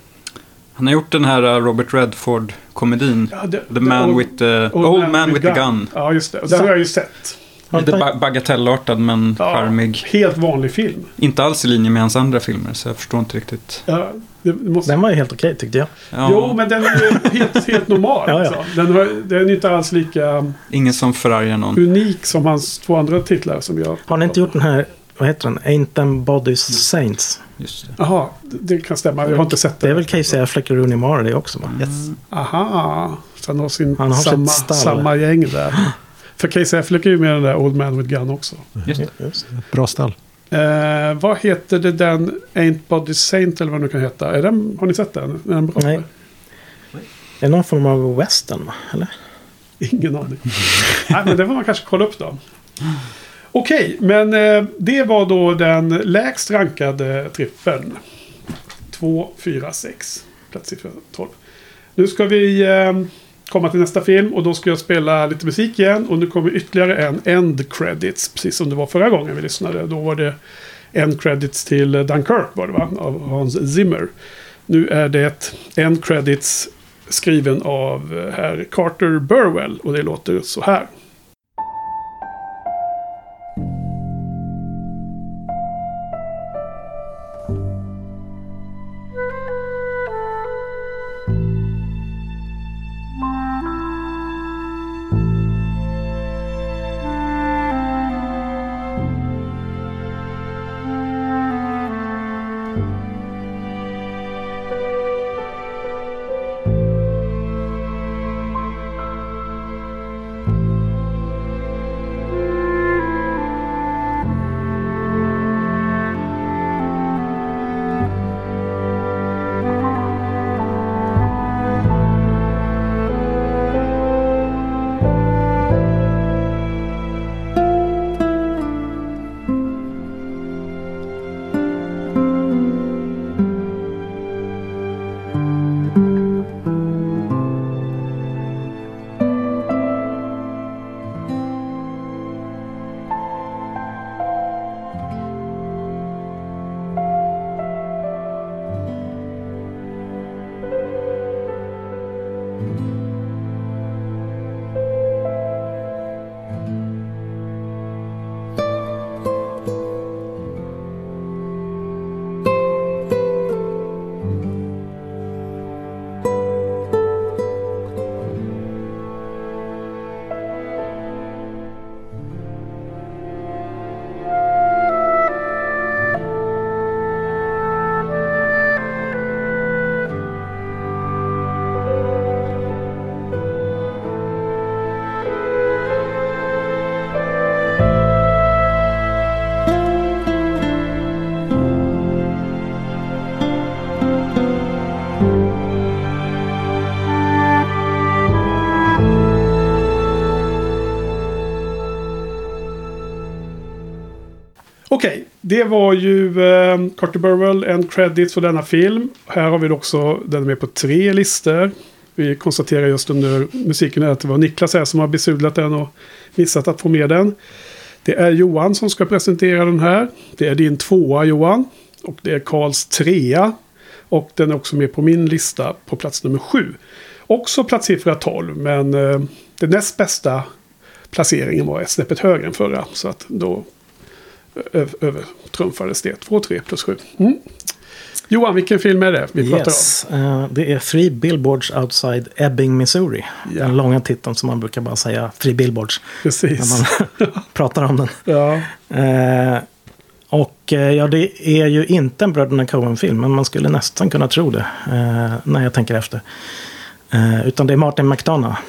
Han har gjort den här uh, Robert Redford-komedin. Ja, det- The Man Old- with the... Old, Man, with the Gun. Ja, just det. Och Den har jag ju sett. Lite ba- bagatellartad men Ja, charmig. Helt vanlig film. Inte alls i linje med hans andra filmer så jag förstår inte riktigt. Ja, måste... Den var ju helt okej tyckte jag. Ja, Jo, men den är ju helt, helt normal. Ja, ja. Alltså. Den, har, den är inte alls lika Ingen som förargar någon. unik som hans två andra titlar som jag... Har ni inte gjort den här, vad heter den? Ain't them bodies saints? Just det. Jaha, det det kan stämma. Jag har inte sett Det är den. väl Casey Affleck och Rooney Mara det också va? Yes. Aha, så han har, sin, Han har samma, sitt stall. samma gäng där. För Casey Affleck är ju med i den där Old Man with Gun också. Just det. Just. Bra stall. Eh, vad heter det den Ain't Body Saint eller vad det nu kan heta? Är den, har ni sett den? Är den bra? Nej. Det är någon form av western va? Eller? Ingen aning. Nej, men det får man kanske kolla upp då. Okej, men eh, det var då den lägst rankade trippeln. 2, 4, 6. Platssiffra 12. Nu ska vi eh, komma till nästa film och då ska jag spela lite musik igen. Och nu kommer ytterligare en End Credits. Precis som det var förra gången vi lyssnade. Då var det End Credits till Dunkirk var det va? Av Hans Zimmer. Nu är det End Credits skriven av eh, herr Carter Burwell. Och det låter så här. Det var ju eh, Carter Burwell, en credit för denna film. Här har vi också den är med på tre listor. Vi konstaterar just under musiken att det var Niklas här som har besudlat den och missat att få med den. Det är Johan som ska presentera den här. Det är din tvåa Johan. Och det är Karls trea. Och den är också med på min lista på plats nummer sju. Också platssiffra 12, men eh, den näst bästa placeringen var ett snäppet högre än förra. Så att då övertrumfades det. 2, 3 plus 7. Mm. Johan, vilken film är det vi pratar Yes, eh, det är Three Billboards Outside Ebbing, Missouri. Ja. Den långa titeln som man brukar bara säga, Three Billboards, om? Precis. när man pratar om den. Ja. Eh, och eh, ja, det är ju inte en Bröderna Coen-film, men man skulle nästan kunna tro det eh, när jag tänker efter. Utan det är Martin McDonough,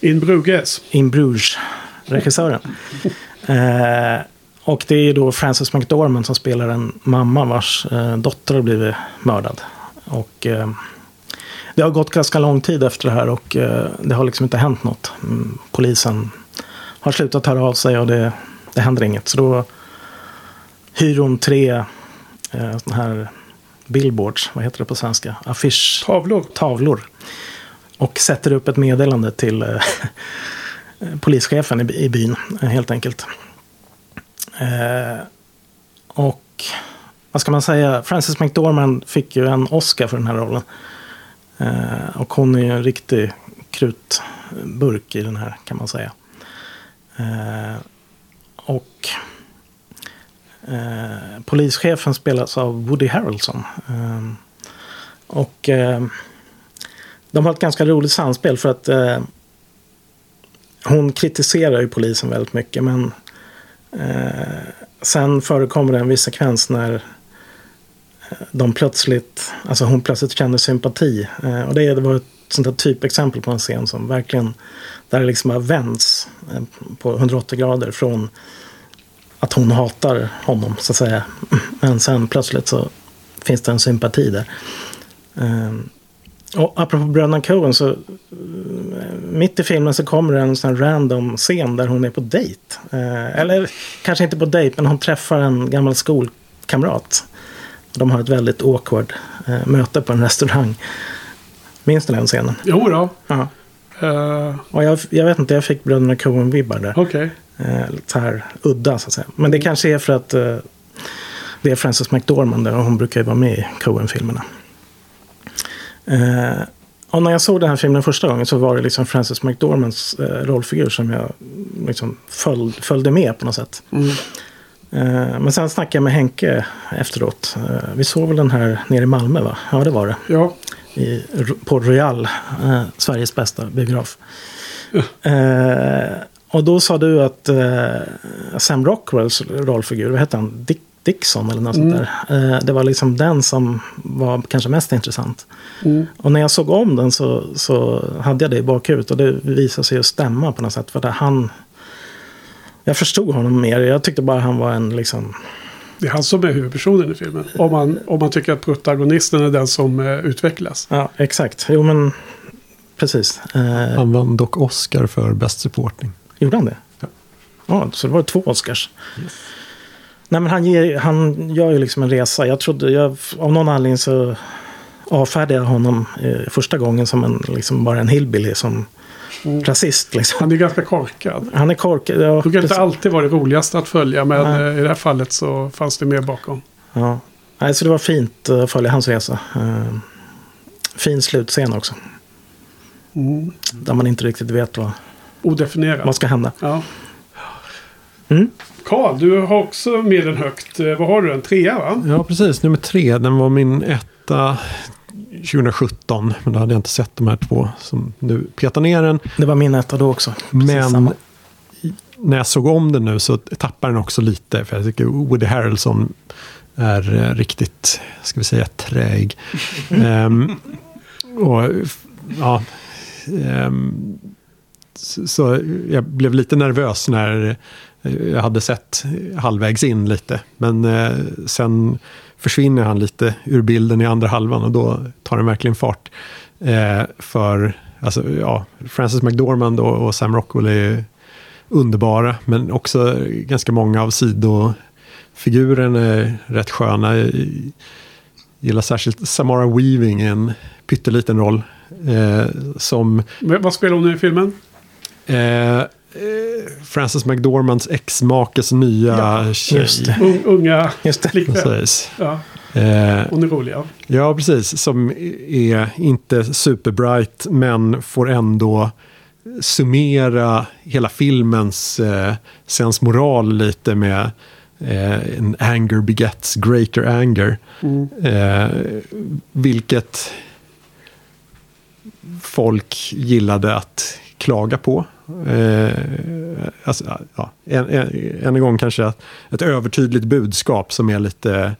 In Bruges. In Bruges, regissören. eh, och det är ju då Frances McDormand som spelar en mamma vars eh, dotter har blivit mördad. Och eh, det har gått ganska lång tid efter det här och eh, det har liksom inte hänt något. Mm, polisen har slutat höra av sig och det, det händer inget. Så då hyr hon tre eh, såna här billboards, vad heter det på svenska? Affisch Tavlor. tavlor. Och sätter upp ett meddelande till eh, Eh, polischefen i, byn, eh, helt enkelt. Eh, och vad ska man säga? Frances McDormand fick ju en Oscar för den här rollen. Eh, och hon är ju en riktig krutburk i den här, kan man säga. Eh, och eh, polischefen spelas av Woody Harrelson. Eh, och eh, de har ett ganska roligt samspel för att eh, hon kritiserar ju polisen väldigt mycket men eh, sen förekommer det en viss sekvens när eh, de plötsligt, alltså hon plötsligt känner sympati. Eh, och det, det var ett sånt där typexempel på en scen som verkligen, där det liksom har vänts eh, på 180 grader från att hon hatar honom så att säga. Men sen plötsligt så finns det en sympati där. Eh, Eh, och apropå bröderna Coen så eh, mitt i filmen så kommer det en sån här random scen där hon är på dejt. Eh, eller kanske inte på dejt men hon träffar en gammal skolkamrat. De har ett väldigt awkward eh, möte på en restaurang. Minns du den scenen? Jo då. Ja. Eh, Och jag, jag vet inte, jag fick bröderna Coen-vibbar där. Okej. Eh, lite så här udda så att säga. Men det kanske är för att eh, det är Frances McDormand där och hon brukar ju vara med i Coen-filmerna. Eh, och när jag såg den här filmen första gången så var det liksom Frances McDormands eh, rollfigur som jag liksom föl, följde med på något sätt. Mm. Eh, men sen snackade jag med Henke efteråt. Eh, vi såg väl den här nere i Malmö va? Ja det var det Ja. i, på Royal, eh, Sveriges bästa biograf. Eh, och då sa du att eh, Sam Rockwells rollfigur, vad hette han? Dick, Dixon eller något sånt där. Eh, det var liksom den som var kanske mest intressant. Mm. Och när jag såg om den så, så hade jag det i bakhuvudet och det visade sig att stämma på något sätt. För det han... Jag förstod honom mer. Jag tyckte bara han var en liksom... Det är han som är huvudpersonen i filmen. Om man, om man tycker att protagonisten är den som eh, utvecklas. Ja, exakt. Jo men precis. Eh, Han vann dock Oscar för Best Supporting. Gjorde han det? Ja. så det var två Oscars. Nej, men han, ger, han gör ju liksom en resa. Jag trodde, jag, av någon anledning så avfärdade jag honom eh, första gången som en, liksom bara en hillbilly, som rasist. Liksom. Han är ganska korkad. Han är korkad. Ja, Det brukar inte alltid vara det roligaste att följa. Men Nej. eh, i det här fallet så fanns det mer bakom. ja. Nej, så det var fint att följa hans resa. Eh, fin slutscen också. Mm. Där man inte riktigt vet vad, Odefinierat. vad ska hända. Ja. Mm. Karl, du har också med den högt. Eh, Vad har du? En trea va? Ja, precis. Nummer tre, den var min etta 2017. Men då hade jag inte sett de här två som nu petar ner den. Det var min etta då också. Precis Men samma. när jag såg om den nu så tappar den också lite. För jag tycker Woody Harrelson är eh, riktigt, ska vi säga, träg. Ehm, och ja, ehm, så, så jag blev lite nervös när jag hade sett halvvägs in lite. Men eh, sen försvinner han lite ur bilden i andra halvan och då tar den verkligen fart. Eh, för alltså, ja, Frances McDormand och, och Sam Rockwell är underbara, men också ganska många av sidofigurerna är rätt sköna. Jag gillar särskilt Samara Weaving, en pytteliten roll. Eh, som Vad spelar hon i filmen? eh, eh, Frances McDormands ex-makes nya Ja, tjej. just det. Un, unga Just det. flickvän. Precis. Ja, Eh, hon är rolig ja. Ja, precis. Som är inte superbright, men får ändå summera hela filmens eh, sensmoral lite med eh, en anger begets greater anger. Mm. Eh, vilket folk gillade att klaga på. Eh, alltså, ja, en, en, en gång kanske ett, ett övertydligt budskap som är lite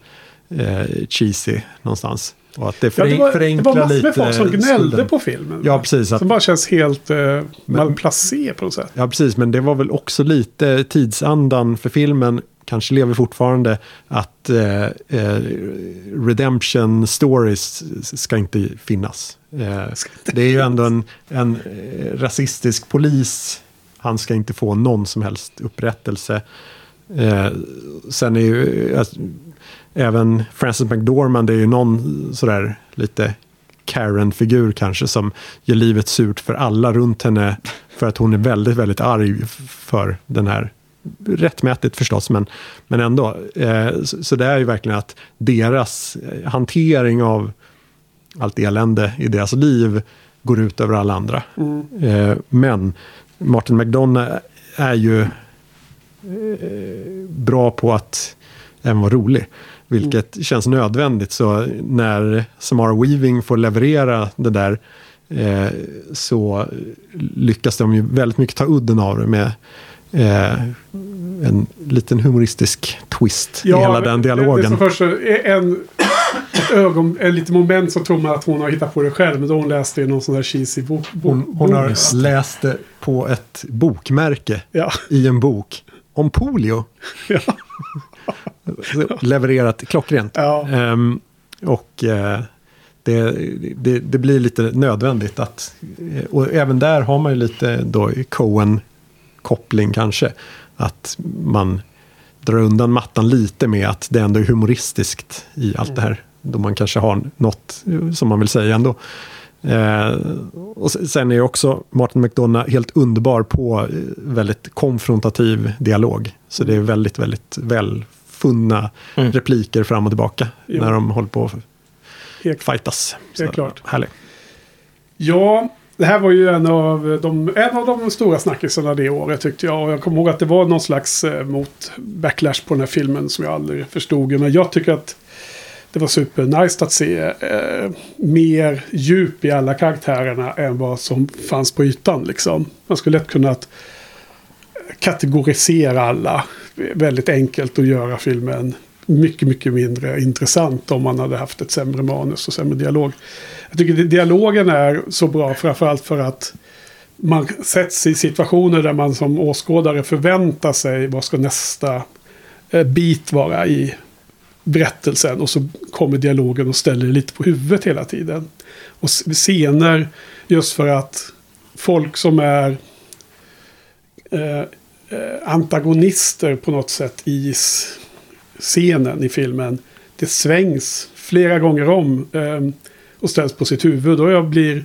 eh, cheesy någonstans. Och att det, Ja, fören, det, var, det var massor lite med folk som gnällde skulden. på filmen. Ja, precis. Att, Som bara känns helt eh, malplacé på något sätt. ja, precis. Men det var väl också lite tidsandan för filmen. Kanske lever fortfarande att eh, eh, redemption stories ska inte finnas. Eh, det är ju ändå en, en eh, rasistisk polis. Han ska inte få någon som helst upprättelse. Eh, sen är ju alltså, även Francis McDormand det är ju någon sådär lite Karen-figur kanske som gör livet surt för alla runt henne. För att hon är väldigt, väldigt arg för den här rättmätigt förstås, men, men ändå. Eh, så, så det är ju verkligen att deras eh, hantering av allt elände i deras liv går ut över alla andra. Mm. Eh, men Martin McDonough är ju bra på att även vara rolig. Vilket känns nödvändigt. Så när Samara Weaving får leverera det där eh, så lyckas de ju väldigt mycket ta udden av det med eh, en liten humoristisk twist i hela den Det, det dialogen. som först en, ett ögon, en liten moment så tror man att hon har hittat på det själv. Men då hon läste ju någon sån där cheesy bok. bok Hon, hon har bok. läst det på ett bokmärke Ja, i en bok om polio. ja, Levererat klockrent. ja. Ehm, och eh, det, det, det blir lite nödvändigt att... eh, Och även där har man ju lite då Coen-koppling kanske. Att man drar undan mattan lite med att det ändå är humoristiskt i allt det här. Då man kanske har något eh, som man vill säga ändå. Eh, och se- sen är också Martin McDonough helt underbar på eh, väldigt konfrontativ dialog. Så det är väldigt, väldigt välfunna Mm. repliker fram och tillbaka Jo. när de håller på att fightas. Helt klart. Härligt. ja, det här var ju en av de, en av de stora snackisarna det året tyckte jag. Och jag kommer ihåg att det var någon slags eh, mot backlash på den här filmen som jag aldrig förstod. Men jag tycker att det var supernice att se eh, mer djup i alla karaktärerna än vad som fanns på ytan. Liksom. Man skulle lätt kunna kategorisera alla eh, väldigt enkelt och göra filmen mycket, mycket mindre intressant om man hade haft ett sämre manus och sämre dialog. Jag tycker dialogen är så bra framförallt för att man sätts i situationer där man som åskådare förväntar sig vad ska nästa eh, bit vara i berättelsen och så kommer dialogen och ställer det lite på huvudet hela tiden. Och scener just för att folk som är eh, eh antagonister på något sätt i scenen i filmen. Det svängs flera gånger om eh, och ställs på sitt huvud. Och jag blir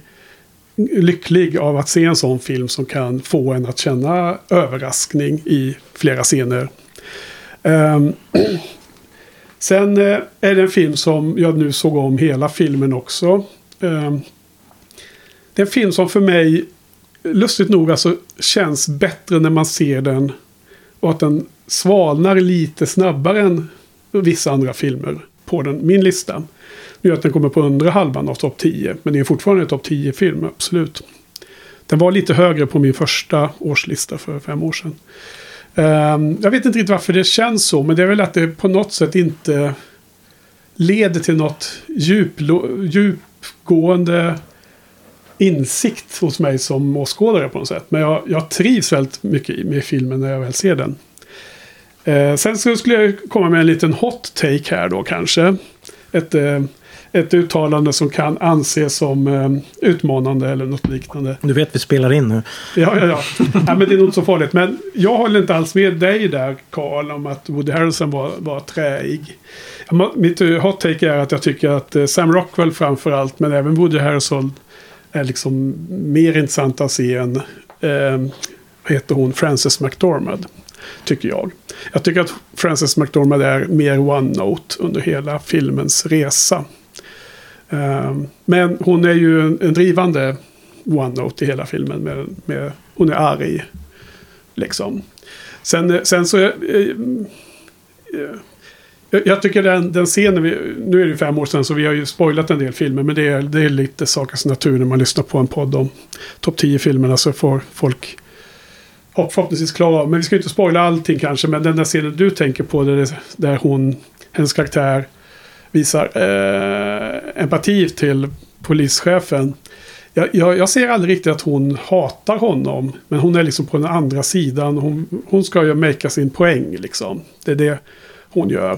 lycklig av att se en sån film som kan få en att känna överraskning i flera scener. Ehm, sen eh, är det en film som jag nu såg om hela filmen också. Ehm, det är en film som för mig, lustigt nog, alltså, känns bättre när man ser den. Och att den svalnar lite snabbare än vissa andra filmer på den, min lista. Nu gör att den kommer på undre halvan av topp 10. Men det är fortfarande en topp 10-film, absolut. Den var lite högre på min första årslista för fem år sedan. Ehm, jag vet inte riktigt varför det känns så, men det är väl att det på något sätt inte leder till något djup, djupgående insikt hos mig som åskådare på något sätt. Men jag, jag trivs väldigt mycket med filmen när jag väl ser den. Eh, sen så skulle jag komma med en liten hot take här då kanske. Ett, eh, ett uttalande som kan anses som eh, utmanande eller något liknande. Du vet vi spelar in nu. Ja, ja, ja. ja men det är nog inte så farligt. Men jag håller inte alls med dig där, Carl, om att Woody Harrelson var, var träig. Mitt eh, hot take är att jag tycker att eh, Sam Rockwell framför allt, men även Woody Harrelson är liksom mer intressant att se än, eh, vad heter hon, Frances McDormand. Tycker jag. Jag tycker att Frances McDormand är mer one-note under hela filmens resa. Ehm, men hon är ju en, drivande one-note i hela filmen. Med, med, hon är arg. Liksom. Sen, eh, sen så... jag- jag tycker den, den scenen, vi, nu är det fem år sedan så vi har ju spoilat en del filmer. Men det är, det är lite sakens natur när man lyssnar på en podd om topp 10 filmerna så får folk förhoppningsvis klara av. Men vi ska ju inte spoila allting kanske. Men den där scenen du tänker på där, det- där hon, hennes karaktär visar eh, empati till polischefen. Jag, jag, jag ser aldrig riktigt att hon hatar honom. Men hon är liksom på den andra sidan. Hon, hon ska ju make sin poäng liksom. Det är det hon gör.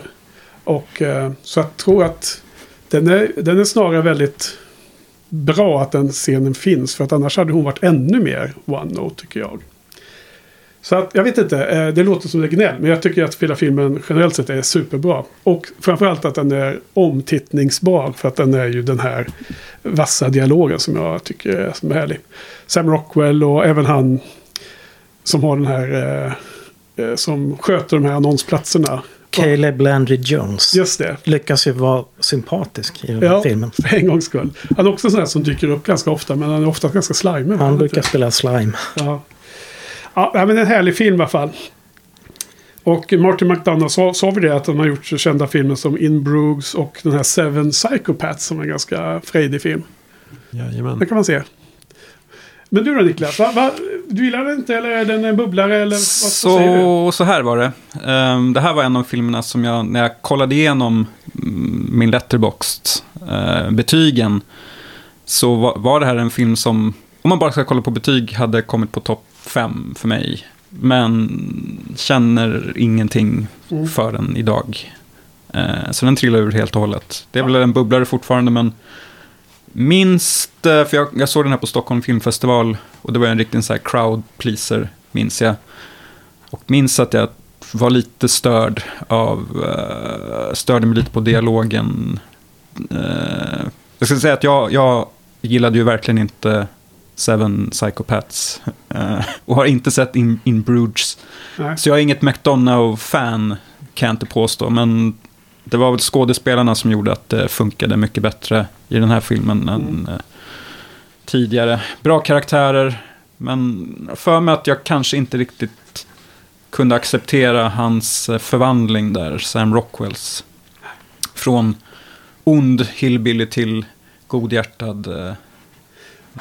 Och eh, så jag tror att den är, den är snarare väldigt bra att den scenen finns. För att annars hade hon varit ännu mer one-note tycker jag. Så att, jag vet inte, eh, det låter som det gnäll. Men jag tycker att hela filmen generellt sett är superbra. Och framförallt att den är omtittningsbar. För att den är ju den här vassa dialogen som jag tycker är, som är härlig. Sam Rockwell och även han som har den här... Eh, eh, som sköter de här annonsplatserna. Caleb Landry Jones Just det. lyckas ju vara sympatisk i den här Ja, filmen. för en gångs skull. Han är också en sån här som dyker upp ganska ofta. Men han är ofta ganska slimig. Han brukar spela slime. Ja. Ja, men en härlig film i alla fall. Och Martin McDonough sa, sa vi det att de har gjort så kända filmer som In Bruges och den här Seven Psychopaths som är en ganska frejdig film. Jajamän. Det kan man se. Men du då Niklas, va, va, du gillar den inte eller är den en bubblare eller vad, vad säger du? Så, så här var det. Ehm, det här var en av filmerna som jag, när jag kollade igenom mm, min letterboxd uh, betygen, så var, var det här en film som, om man bara ska kolla på betyg, hade kommit på topp fem för mig. Men känner ingenting Mm. för den idag. Eh, så den trillar ur helt och hållet. Det är väl en bubblare fortfarande, men minst, eh, för jag, jag såg den här på Stockholm Filmfestival och det var en riktig så här crowd pleaser, minns jag. Och minns att jag var lite störd av, uh, störde mig lite på dialogen. Eh, jag ska säga att jag, jag gillade ju verkligen inte Seven Psychopaths eh, och har inte sett In, In Bruges. Nej. Så jag är inget McDonough-fan, kan jag inte påstå. Men det var väl skådespelarna som gjorde att det funkade mycket bättre i den här filmen än eh, tidigare. Bra karaktärer, men för mig att jag kanske inte riktigt kunde acceptera hans eh, förvandling där, Sam Rockwells. Från ond hillbilly till godhjärtad.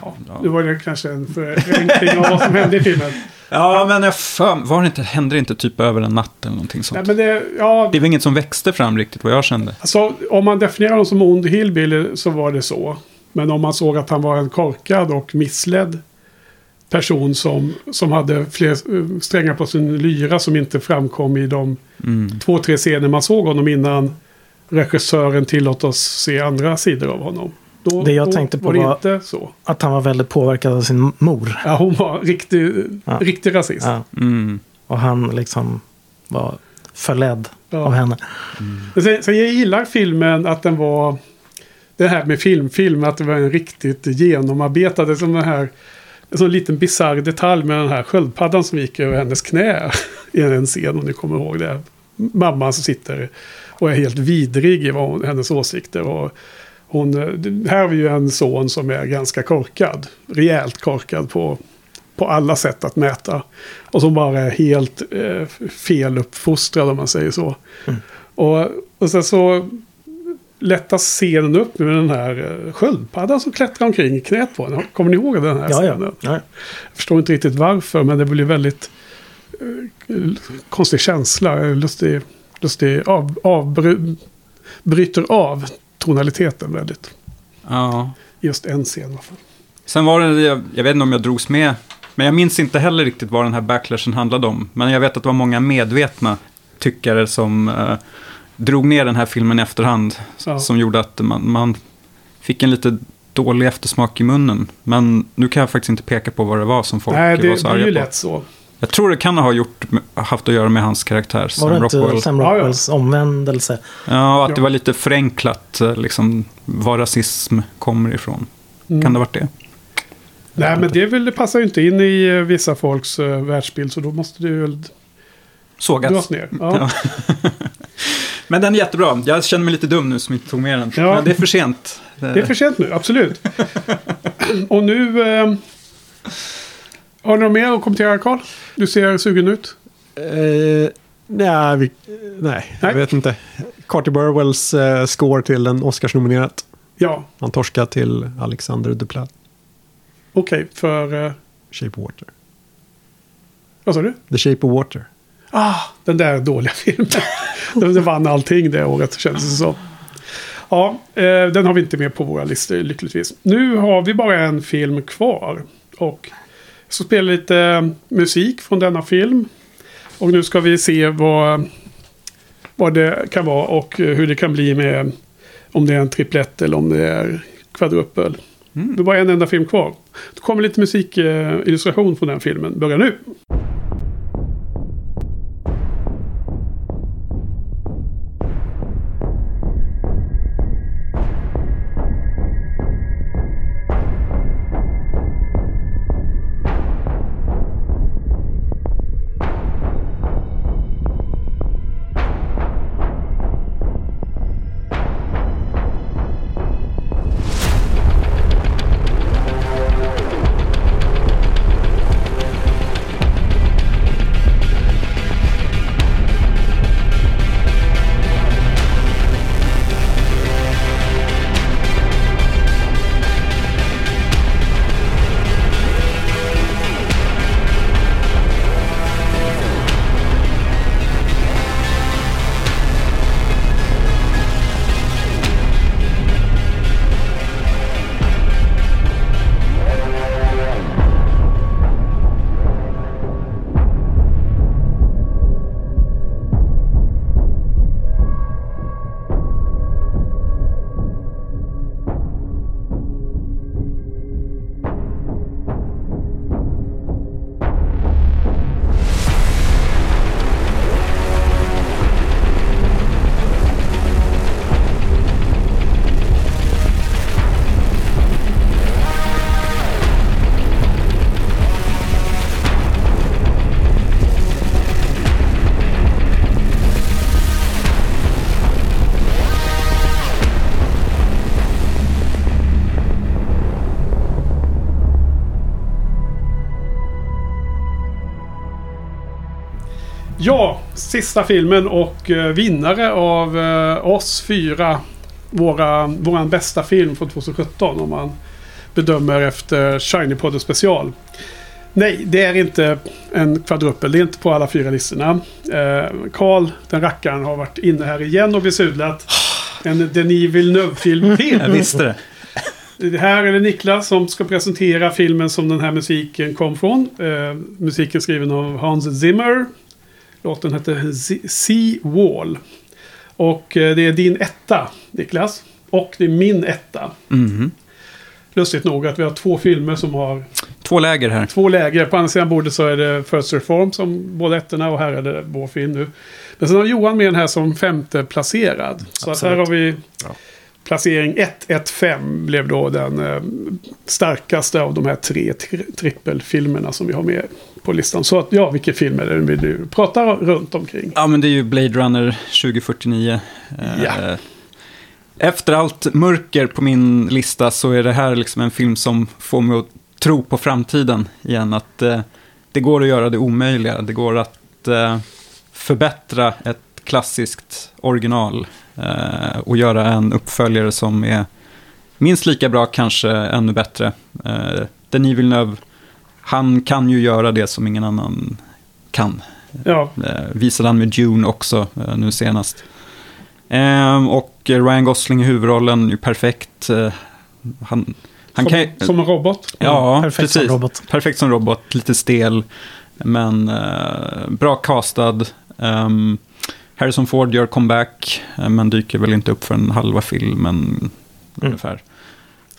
Ja, ja. Nu var det kanske en förenkling av vad som hände i filmen. Ja, men jag för, var det inte, hände det inte typ över en natt eller någonting sånt? Nej, men det, ja, Det var inget som växte fram riktigt vad jag kände. alltså, om man definierar honom som ond hillbilly så var det så. Men om man såg att han var en korkad och missledd person som, som hade fler strängar på sin lyra som inte framkom i de Mm. två, tre scener man såg honom innan regissören tillåt oss se andra sidor av honom. Då, Det jag då tänkte på var det var- inte så. Att han var väldigt påverkad av sin mor. Ja, hon var riktig, Ja. riktig rasist. Ja, Mm. och han liksom var förledd Ja. av henne. Men Sen, sen jag gillar filmen att den var... Det här med filmfilm, att det var en riktigt genomarbetad. Det är som den här... En sån liten bisarr detalj med den här sköldpaddan som gick över hennes knä. I en scen om ni kommer ihåg det. Mamman som sitter och är helt vidrig i vad hon, hennes åsikter. Och hon, det- här har vi ju en son som är ganska korkad. Rejält korkad på, på alla sätt att mäta. Och som bara är helt eh, feluppfostrad om man säger så. Och, och sen så lättas scenen upp med den här eh, sköldpaddan som klättrar omkring i knät på henne. Kommer ni ihåg den här Ja, ja. scenen? ja. Jag förstår inte riktigt varför, men det blir väldigt eh, konstig känsla. Lustig, lustig av, avbry, bryter av tonaliteten väldigt. Ja. Just en scen i alla fall. Sen var det, jag, jag vet inte om jag drogs med, men jag minns inte heller riktigt vad den här backlashen handlade om. Men jag vet att det var många medvetna tyckare som eh, drog ner den här filmen i efterhand. Ja. Som gjorde att man, man fick en lite dålig eftersmak i munnen. Men nu kan jag faktiskt inte peka på vad det var som folk Nej, det, var det så är ju arga på. lätt så. Jag tror det kan ha gjort, haft att göra med hans karaktär, Var Sam det inte Rockwell. Sam Ja, ja. Rockwells omvändelse? Ja, att Ja. det var lite förenklat, eh, liksom, var rasism kommer ifrån. Mm. Kan det ha varit det? Nej, men det, väl, det passar ju inte in i eh, vissa folks uh, världsbild, så då måste det väl Sågat. dras ner. Ja. Men den är jättebra. Jag känner mig lite dum nu som inte tog med den. Ja. Men det är för sent. Det är för sent nu, absolut. Och nu... Eh, har du något mer att kommentera, Karl? Du ser sugen ut. Eh, nej, vi, nej, jag Nej. vet inte. Carter Burwells eh, score till en Oscarsnominerat. Ja, Han torskar till Alexander Duplat, okej. för... Eh, Shape of Water. vad sa du? The Shape of Water. Ah, den där dåliga filmen. den den vann allting det året, kändes det som. Ja, eh, den har vi inte med på våra listor, lyckligtvis. Nu har vi bara en film kvar. Och så spelar lite eh, musik från denna film. Och nu ska vi se vad, vad det kan vara och eh, hur det kan bli med om det är en triplett eller om det är kvadruppel. Det är bara en enda film kvar. Då kommer lite musikillustration från den filmen. Börjar nu. Sista filmen och eh, vinnare av eh, oss fyra. Våra, våran bästa film från 2017 om man bedömer efter Shiny Podden special. Nej, det är inte en kvadrupel. Det är inte på alla fyra listorna. Eh, Karl, den rackaren, har varit inne här igen och besudlat en Denis Villeneuve-film till. Jag visste det. Det här är det Niklas som ska presentera filmen som den här musiken kom från. Eh, musiken skriven av Hans Zimmer. Låten heter Sea Wall. Och eh, det är din etta, Niklas. Och det är min etta. Mhm. Lustigt nog att vi har två filmer som har Två läger här. två läger. På andra sidan bordet så är det First Reform som båda ettorna och här är det vår film nu. Men sen har Johan med den här som femte placerad. Så här har vi Ja. Placering 115 blev då den eh, starkaste av de här tre tri- trippelfilmerna som vi har med på listan. Så att ja, vilken film är det vi nu pratar runt omkring? Ja, men det är ju Blade Runner 2049. Eh, Ja. Efter allt mörker på min lista så är det här liksom en film som får mig att tro på framtiden igen. Att eh, det går att göra det omöjliga. Det går att eh, förbättra ett klassiskt original eh, och göra en uppföljare som är minst lika bra, kanske ännu bättre. Eh, Denis Villeneuve, han kan ju göra det som ingen annan kan. Ja, Eh, visade han med Dune också eh, nu senast. Ehm, och Ryan Gosling i huvudrollen, är ju perfekt. Eh, han, han som, kan ju- som en robot. Ja, Perfekt som precis. robot. Perfekt som robot, lite stel. Men eh, bra castad. Ehm, Harrison Ford gör comeback, eh, men dyker väl inte upp för en halva filmen ungefär.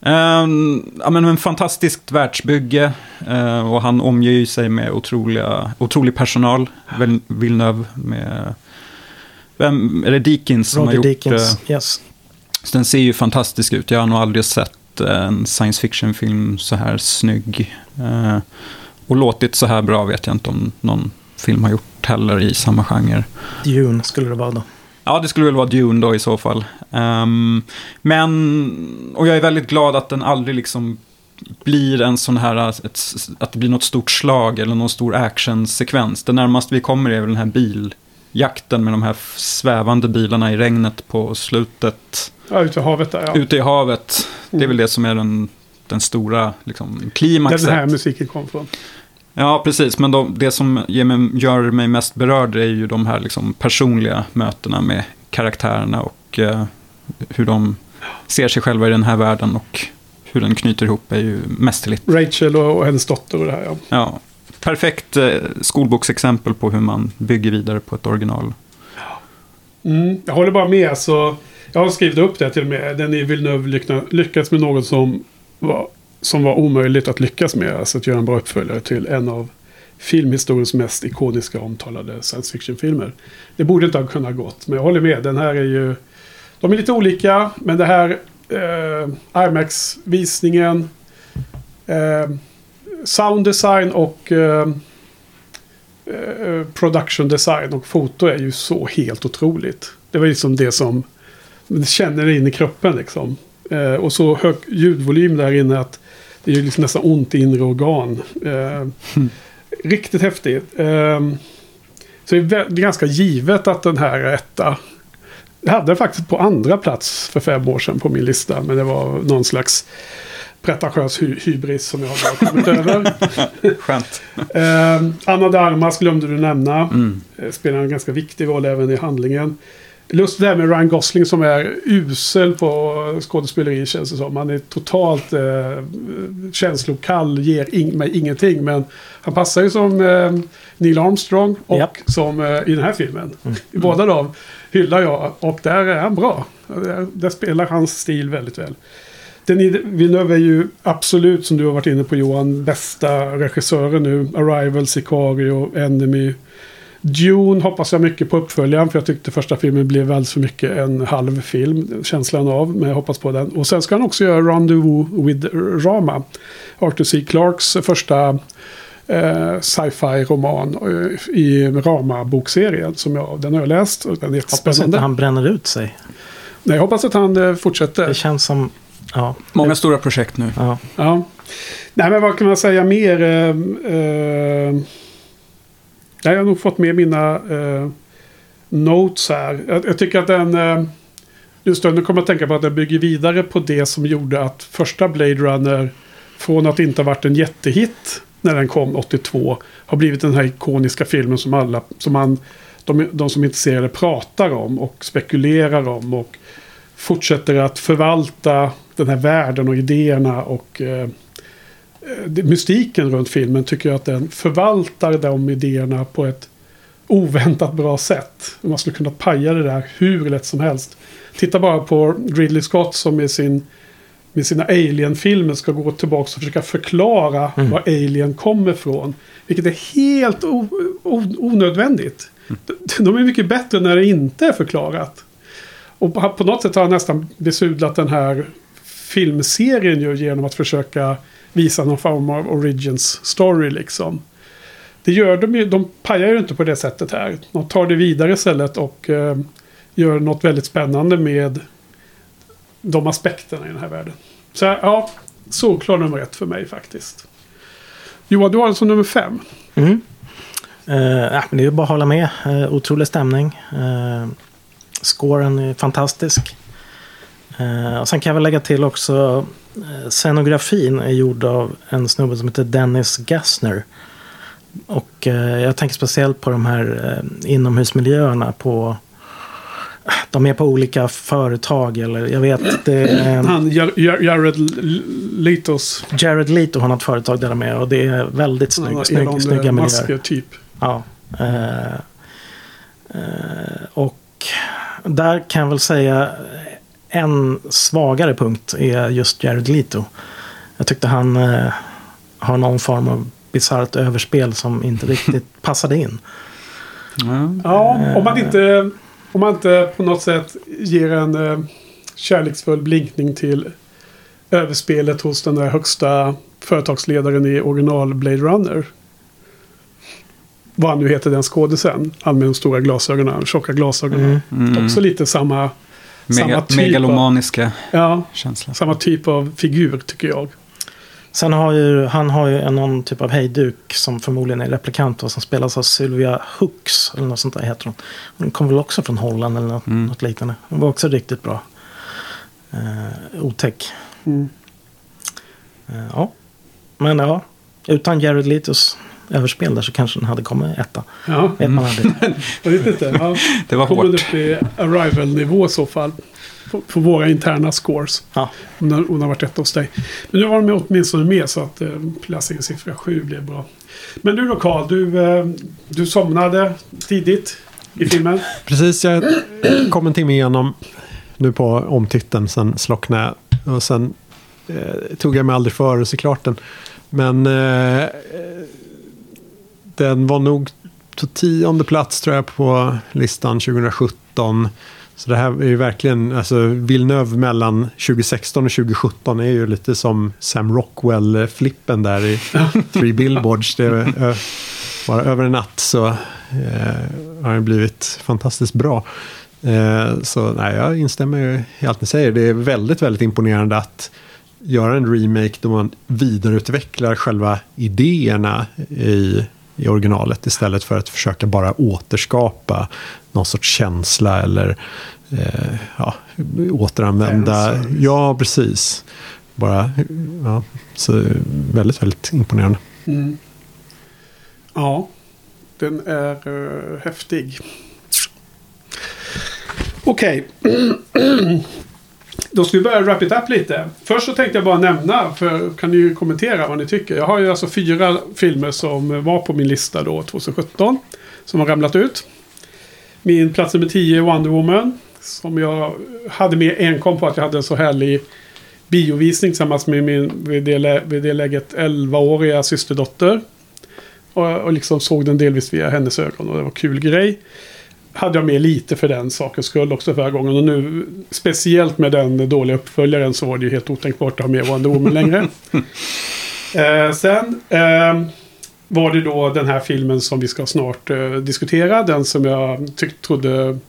Ehm, ja, men en fantastiskt världsbygge eh, och han omger sig med otroliga, otrolig personal. Vill- Villeneuve med... Vem, är det Deakins som har Roger gjort... Deakins. eh, Yes. så den ser ju fantastisk ut. Jag har nog aldrig sett en science fiction-film så här snygg. Eh, och låtit så här bra vet jag inte om någon film har gjort heller i samma genre. Dune skulle det vara då. Ja, det skulle väl vara Dune då i så fall. Ehm, men, och jag är väldigt glad att den aldrig liksom blir en sån här, ett, att det blir något stort slag eller någon stor actionsekvens. Det närmaste vi kommer är väl den här biljakten med de här svävande bilarna i regnet på slutet. Ja, ute i havet där. Ja. Ute i havet, det är väl det som är den, den stora liksom, Där klimaxet. den här musiken kom från. Ja, precis. Men de, det som mig, gör mig mest berörd är ju de här liksom, personliga mötena med karaktärerna och eh, hur de ser sig själva i den här världen och hur den knyter ihop är ju mästerligt. Rachel och, och hennes dotter och det här. Ja. Ja, perfekt eh, skolboksexempel på hur man bygger vidare på ett original. Mm, jag håller bara med. Så jag har skrivit upp det till och med. Den i Villeneuve lyckats med något som var, som var omöjligt att lyckas med. Alltså att göra en bra uppföljare till en av filmhistoriens mest ikoniska omtalade science fiction-filmer. Det borde inte ha kunnat gått. Men jag håller med. Den här är ju... De är lite olika. Men det här eh, IMAX-visningen. Eh, sound design och eh, eh production design och foto är ju så helt otroligt. Det var liksom det som det känner in i kroppen liksom. Eh, och så hög ljudvolym där inne att det är ju liksom nästan ont i inre organ. Eh, Riktigt häftigt. Eh, så det är ganska givet att den här är etta. Jag hade den faktiskt på andra plats för fem år sedan på min lista. Men det var någon slags pretentiös hy- hybris som jag har kommit över. Skönt. Eh, Anna de Armas glömde du nämna. Mm. Eh, Spelar en ganska viktig roll även i handlingen. Lust det här med Ryan Gosling som är usel på skådespeleri känns det som. Han är totalt eh, känslokall, ger ing- mig ingenting. Men han passar ju som eh, Neil Armstrong och Japp. som eh, i den här filmen. I båda dem hyllar jag och där är han bra. Där, där spelar hans stil väldigt väl. Denis Villeneuve är ju absolut, som du har varit inne på Johan, bästa regissören nu. Arrival, Sicario, Enemy. Dune hoppas jag mycket på uppföljaren för jag tyckte första filmen blev alldeles för mycket en halv film. Känslan av, men jag hoppas på den. Och sen ska han också göra Rendezvous with Rama. Arthur C. Clarks första eh, sci-fi roman eh, i Rama-bokserien. Som jag, den har jag läst och den är Hoppas jättespännande. inte han bränner ut sig. Nej, jag hoppas att han eh, fortsätter. Det känns som... Ja. Många stora projekt nu. ja. Ja. Nej, men vad kan man säga mer? Eh, eh, jag har nog fått med mina eh, notes här. Jag, jag tycker att den... Eh, just det, nu kommer jag att tänka på att den bygger vidare på det som gjorde att första Blade Runner från att inte ha varit en jättehit när den kom 82 har blivit den här ikoniska filmen som alla, som man, de, de som är intresserade pratar om och spekulerar om och fortsätter att förvalta den här världen och idéerna och eh, mystiken runt filmen tycker jag att den förvaltar de idéerna på ett oväntat bra sätt. Man skulle kunna paja det där hur lätt som helst. Titta bara på Ridley Scott som med, sin, med sina Alien-filmer ska gå tillbaka och försöka förklara var Alien kommer ifrån. Vilket är helt onödvändigt. De, de är mycket bättre när det inte är förklarat. Och på, på något sätt har han nästan besudlat den här filmserien ju genom att försöka visa någon form av origins story liksom. Det gör de ju, de pajar ju inte på det sättet här. De tar det vidare istället och eh, gör något väldigt spännande med de aspekterna i den här världen. Så ja, solklar nummer ett för mig faktiskt. Johan, du har den som nummer fem. Mm. Eh, men det är ju bara att hålla med. Uh, otrolig stämning. Uh, scoren är fantastisk. Eh, och sen kan jag väl lägga till också scenografin är gjord av en snubbe som heter Dennis Gassner. Och eh, jag tänker speciellt på de här eh, inomhusmiljöerna på de är på olika företag eller jag vet det är Han, Jar- Jar- Jared Letos. Jared Leto har något företag där de är och det är väldigt snygg, snygg, Elon snygga miljöer. typ. Ja. Eh, eh, och där kan jag väl säga en svagare punkt är just Jared Leto. Jag tyckte han eh, har någon form av bisarrt överspel som inte riktigt passade in. Ja. Ja, om man inte, om man inte på något sätt ger en eh, kärleksfull blinkning till överspelet hos den där högsta företagsledaren i original Blade Runner. Vad han nu heter den skådisen. Han med de stora glasögonen, tjocka glasögonen. Mm. Också lite samma, samma Mega, typ megalomaniska ja, känsla. samma typ av figur tycker jag. Sen har ju han har ju en, någon typ av hejduk som förmodligen är replikant och som spelas av Sylvia Hooks. Eller något sånt där heter hon. Hon kom väl också från Holland eller något, Mm. något liknande. Hon var också riktigt bra. Eh, otäck. Mm. Eh, ja. Men ja, utan Jared Letos överspel där så kanske den hade kommit etta. Ja, Vet man aldrig. jag vet inte. Ja. Det var Kommer hårt. upp i arrival-nivå i så fall. På, på våra interna scores. Ja. Om den, om den har varit rätt hos dig. Men nu var de åtminstone med så att eh, placeringssiffra 7 blev bra. Men du då Karl, du, eh, du somnade tidigt i filmen. Precis, jag kom en timme igenom nu på omtiteln, sen slocknade jag. Och sen eh, tog jag mig aldrig före såklart den. Men eh, den var nog på tionde plats tror jag på listan 2017. Så det här är ju verkligen, alltså Villeneuve mellan 2016 och 2017 är ju lite som Sam Rockwell-flippen där i Three Billboards. Det är, bara över en natt så eh, har den blivit fantastiskt bra. Eh, så nej, jag instämmer ju i allt ni säger. Det är väldigt, väldigt imponerande att göra en remake då man vidareutvecklar själva idéerna i, i originalet istället för att försöka bara återskapa någon sorts känsla eller eh, ja, återanvända. Ja, precis. Bara, ja, så väldigt, väldigt imponerande. Mm. Ja, den är uh, häftig. Okej. Då ska vi börja wrap it up lite. Först så tänkte jag bara nämna, för kan ni ju kommentera vad ni tycker. Jag har ju alltså fyra filmer som var på min lista då 2017. Som har ramlat ut. Min plats nummer 10 är Wonder Woman. Som jag hade med enkom på att jag hade en så härlig biovisning tillsammans med min vid det, vid det läget 11-åriga systerdotter. Och, och liksom såg den delvis via hennes ögon och det var kul grej. Hade jag med lite för den sakens skull också förra gången. Och nu speciellt med den dåliga uppföljaren så var det ju helt otänkbart att ha med Wonder Woman längre. eh, sen eh, var det då den här filmen som vi ska snart eh, diskutera. Den som jag tyck, trodde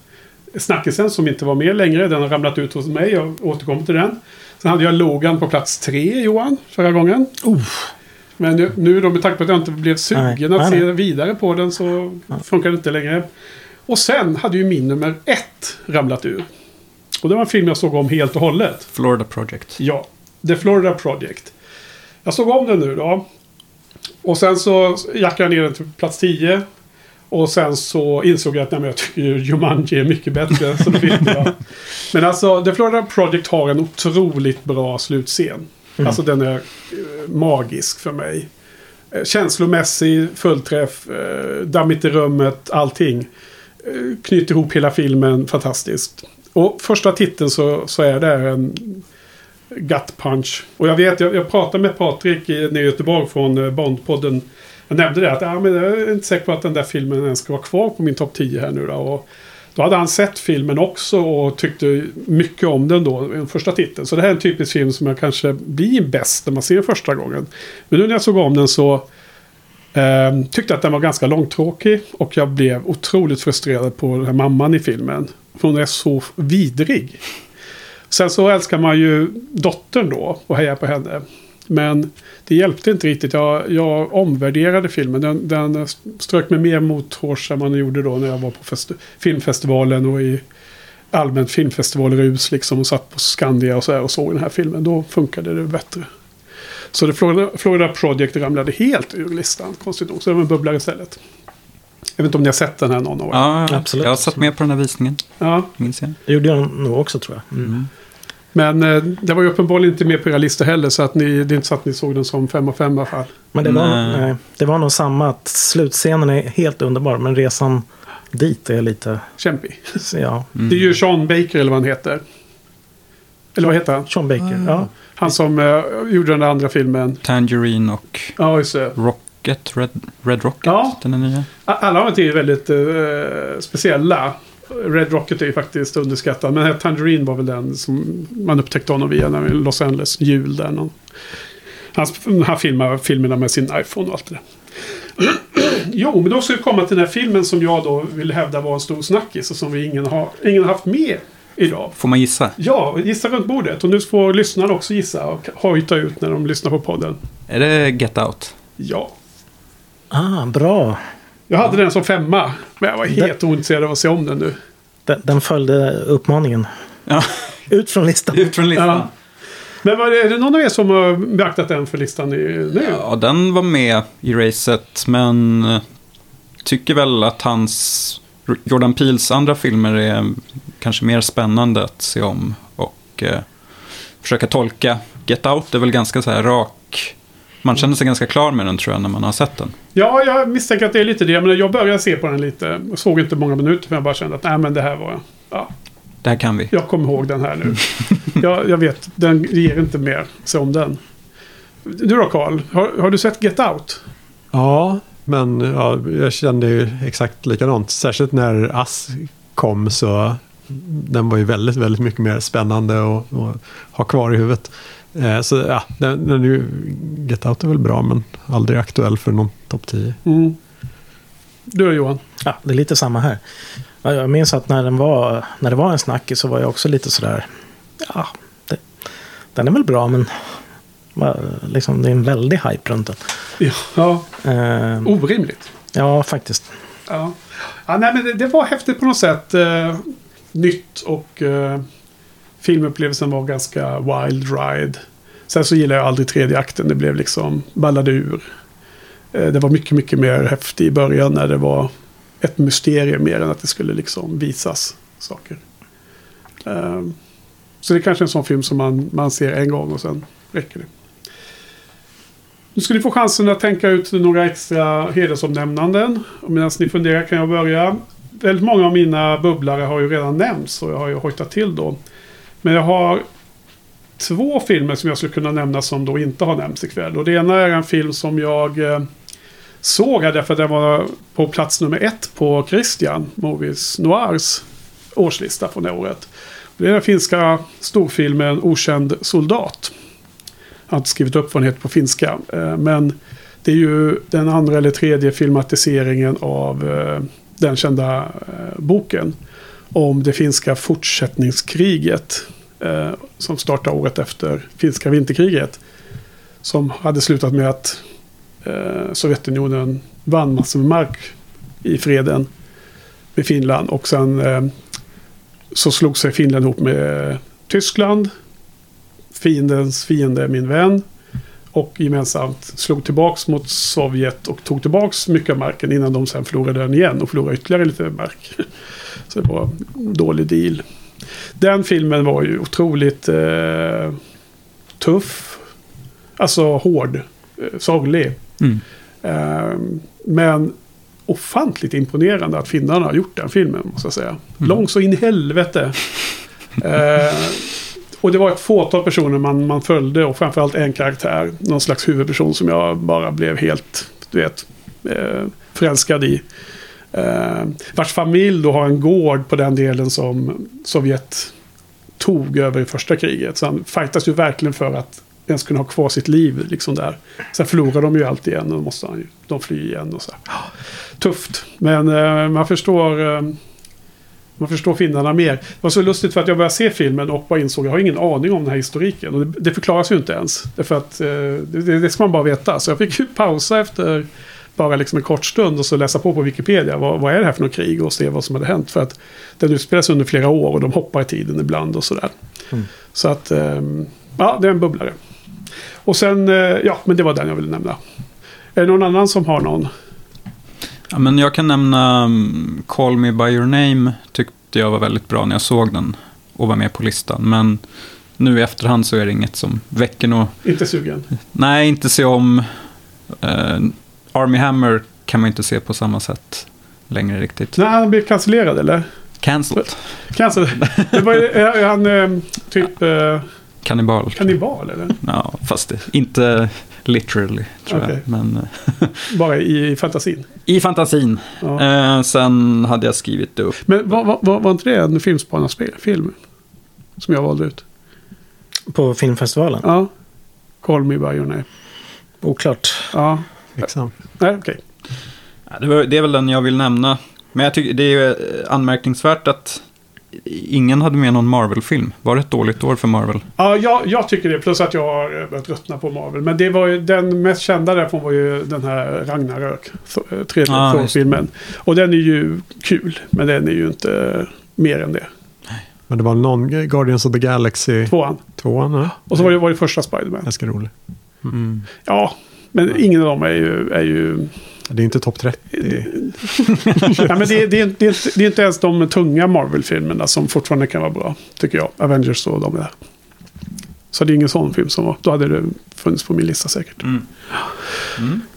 snackisen som inte var med längre. Den har ramlat ut hos mig. Jag återkommer till den. Sen hade jag Logan på plats tre, Johan, förra gången. Men nu, nu då med tanke på att jag inte blev sugen Nej, att nej, se nej. vidare på den så funkar det inte längre. Och sen hade ju min nummer ett ramlat ur. Och det var en film jag såg om helt och hållet. Florida Project. Ja, The Florida Project. Jag såg om den nu då. Och sen så jackade jag ner den till plats 10. Och sen så insåg jag att nej, men jag tycker ju Jumanji är mycket bättre som film. Ja. Men alltså, The Florida Project har en otroligt bra slutscen. Alltså den är eh, magisk för mig. Eh, känslomässig, fullträff, eh, dammigt i rummet, allting. Eh, knyter ihop hela filmen fantastiskt. Och första titeln så, så är det en gut punch. Och jag vet, jag, jag pratade med Patrik i, nere i Göteborg från eh, Bondpodden. Jag nämnde det att ah, men jag är inte säker på att den där filmen ens ska vara kvar på min topp 10 här nu då. Och då hade han sett filmen också och tyckte mycket om den då, den första titeln. Så det här är en typisk film som jag kanske blir bäst när man ser den första gången. Men nu när jag såg om den så eh, tyckte att den var ganska långtråkig. Och jag blev otroligt frustrerad på den här mamman i filmen. För hon är så vidrig. Sen så älskar man ju dottern då och hejar på henne. Men det hjälpte inte riktigt. Jag, jag omvärderade filmen. Den, den strök mig mer mot hårs än man gjorde då när jag var på festi- filmfestivalen och i allmänt filmfestivalrus liksom och satt på Skandia och så här och såg den här filmen. Då funkade det bättre. Så det Florida, Florida Project ramlade helt ur listan, konstigt nog. Så det var en bubblare istället. Jag vet inte om ni har sett den här någon av er? Ja, Absolut. Jag har satt med på den här visningen, Ja. minns jag. Det gjorde jag nog också tror jag. Mm. Men eh, det var ju uppenbarligen inte med på era listor heller. Så att ni, det är inte så att ni såg den som fem av fem i alla fall. Men det var, Nej. nej, det var nog samma att slutscenen är helt underbar. Men resan dit är lite... Kämpig. så Ja, Mm. Det är ju Sean Baker eller vad han heter. Eller vad heter han? Sean Baker. Ja. Han som eh, gjorde den där andra filmen. Tangerine och Ja, just det. Rocket, Red, Red Rocket, Ja. den är nya. Alla de är väldigt eh, speciella. Red Rocket är ju faktiskt underskattad. Men Tangerine var väl den som man upptäckte honom via när Los Angeles jul där. Någon. Han, han filmar filmerna med sin iPhone och allt det där. jo, men då ska vi komma till den här filmen som jag då vill hävda var en stor snackis och som vi ingen har, ingen haft med idag. Får man gissa? Ja, gissa runt bordet. Och nu får lyssnarna också gissa och hojta ut när de lyssnar på podden. Är det Get Out? Ja. Ah, bra. Jag hade den som femma. Men jag var helt ointresserad av att se om den nu. Den, den följde uppmaningen. Ja, Ut från listan. ut från listan. Ja. Men var det, är det någon av er som har beaktat den för listan i, nu? Ja, den var med i racet, men tycker väl att hans Jordan Peels andra filmer är kanske mer spännande att se om och eh, försöka tolka. Get Out är väl ganska så här rak. Man känner sig ganska klar med den tror jag när man har sett den. Ja, jag misstänker att det är lite det. Men jag började se på den lite. Jag såg inte många minuter för jag bara kände att nej, men det här var... Ja, Det här kan vi. jag kommer ihåg den här nu. jag, jag vet, den ger inte mer. Se om den. Du då Carl, har, har du sett Get Out? Ja, men ja, jag kände ju exakt likadant. Särskilt när Ass kom så den var ju väldigt, väldigt mycket mer spännande och, och ha kvar i huvudet. Eh, så ja, den, den är ju, Get Out är väl bra men aldrig aktuell för någon topp 10. Mm. Du då Johan? Ja, det är lite samma här. Ja, Jag minns att när, den var, när det var en snackis så var jag också lite sådär. Ja, det, den är väl bra men liksom, det är en väldig hype runt den. Ja, Eh, orimligt. ja, faktiskt. Ja. ja nej, men det, det var häftigt på något sätt. Eh, nytt och eh, filmupplevelsen var ganska wild ride. Sen så gillade jag aldrig tredje akten. Det blev liksom ballade ur. Eh, det var mycket, mycket mer häftigt i början när det var ett mysterium mer än att det skulle liksom visas saker. Eh, så det är kanske en sån film som man, man ser en gång och sen räcker det. Nu ska ni få chansen att tänka ut några extra hedersomnämnanden. Och medan ni funderar kan jag börja. Väldigt många av mina bubblare har ju redan nämnts och jag har ju hojtat till då. Men jag har två filmer som jag skulle kunna nämna som då inte har nämnts ikväll. Och det ena är en film som jag eh, såg här därför att den var på plats nummer ett på Christian Movies Noirs årslista från det året. Det är den finska storfilmen Okänd soldat. Jag har inte skrivit upp vad den heter på finska. Eh, men det är ju den andra eller tredje filmatiseringen av eh, den kända eh, boken. Om det finska fortsättningskriget. Som startade året efter finska vinterkriget. Som hade slutat med att Sovjetunionen vann massor med mark i freden med Finland. Och sen så slog sig Finland ihop med Tyskland. Fiendens fiende är min vän. Och gemensamt slog tillbaks mot Sovjet och tog tillbaks mycket av marken innan de sen förlorade den igen och förlorade ytterligare lite mark. Så det var en dålig deal. Den filmen var ju otroligt eh, tuff. Alltså hård. Eh, sorglig. Mm. Eh, men ofantligt imponerande att finnarna har gjort den filmen, måste jag säga. Mm. Lång så in i helvete. Eh, och det var ett fåtal personer man, man följde och framförallt en karaktär. Någon slags huvudperson som jag bara blev helt, du vet, eh, förälskad i. Eh, vars familj då har en gård på den delen som Sovjet tog över i första kriget. Så han fightas ju verkligen för att ens kunna ha kvar sitt liv liksom där. Sen förlorar de ju allt igen och då måste han ju, de fly igen och så. Tufft, men eh, man förstår eh, man förstår finnarna mer. Det var så lustigt för att jag började se filmen och bara insåg att jag har ingen aning om den här historiken. Och det, det förklaras ju inte ens. Därför att eh, det, det ska man bara veta. Så jag fick ju pausa efter bara liksom en kort stund och så läsa på på Wikipedia. Vad, vad är det här för något krig och se vad som hade hänt. För att den utspelas under flera år och de hoppar i tiden ibland och sådär. Så att, ehm, ja, det är en bubblare. Och sen, eh, ja, men det var den jag ville nämna. Är det någon annan som har någon? Ja, men jag kan nämna um, Call Me By Your Name. Tyckte jag var väldigt bra när jag såg den och var med på listan. Men nu i efterhand så är det inget som väcker något. Inte sugen? Nej, inte se om. Uh, Army Hammer kan man inte se på samma sätt längre riktigt. Nej, han blev cancellerad eller? Cancelled. Cancel. Det var, är, han eh, typ eh, Kannibal. kannibal eller? Ja, fast det, inte literally tror Okej. jag. Men eh, Bara i fantasin? I fantasin. Ja. Eh, sen hade jag skrivit upp. Men var, var, var, var inte det en filmspanarfilm? Som jag valde ut? På filmfestivalen? Ja. Call me by your name. Oklart. Ja. Liksom. Nej, okej. Ja, det, var, det är väl den jag vill nämna. Men jag tycker det är eh, anmärkningsvärt att ingen hade med någon Marvel-film. Var det ett dåligt år för Marvel? Ja, jag, jag tycker det. Plus att jag har börjat tröttna på Marvel. Men det var ju, den mest kända därifrån var ju den här Ragnarök. Eh, Tredje Ja, Thor-filmen. Och den är ju kul. Men den är ju inte mer än det. Men det var någon Guardians of the Galaxy Tvåan. 2. Ja. Och så var det, var det första Spiderman. Ganska rolig. Ja, men ingen av dem är ju... Är ju Det är inte topp 30. ja, men det, är- det, det, är inte, det är inte ens de tunga Marvel-filmerna som fortfarande kan vara bra. Tycker jag. Avengers och de där. Så det är ingen sån film som var. Då hade det funnits på min lista säkert. Mm.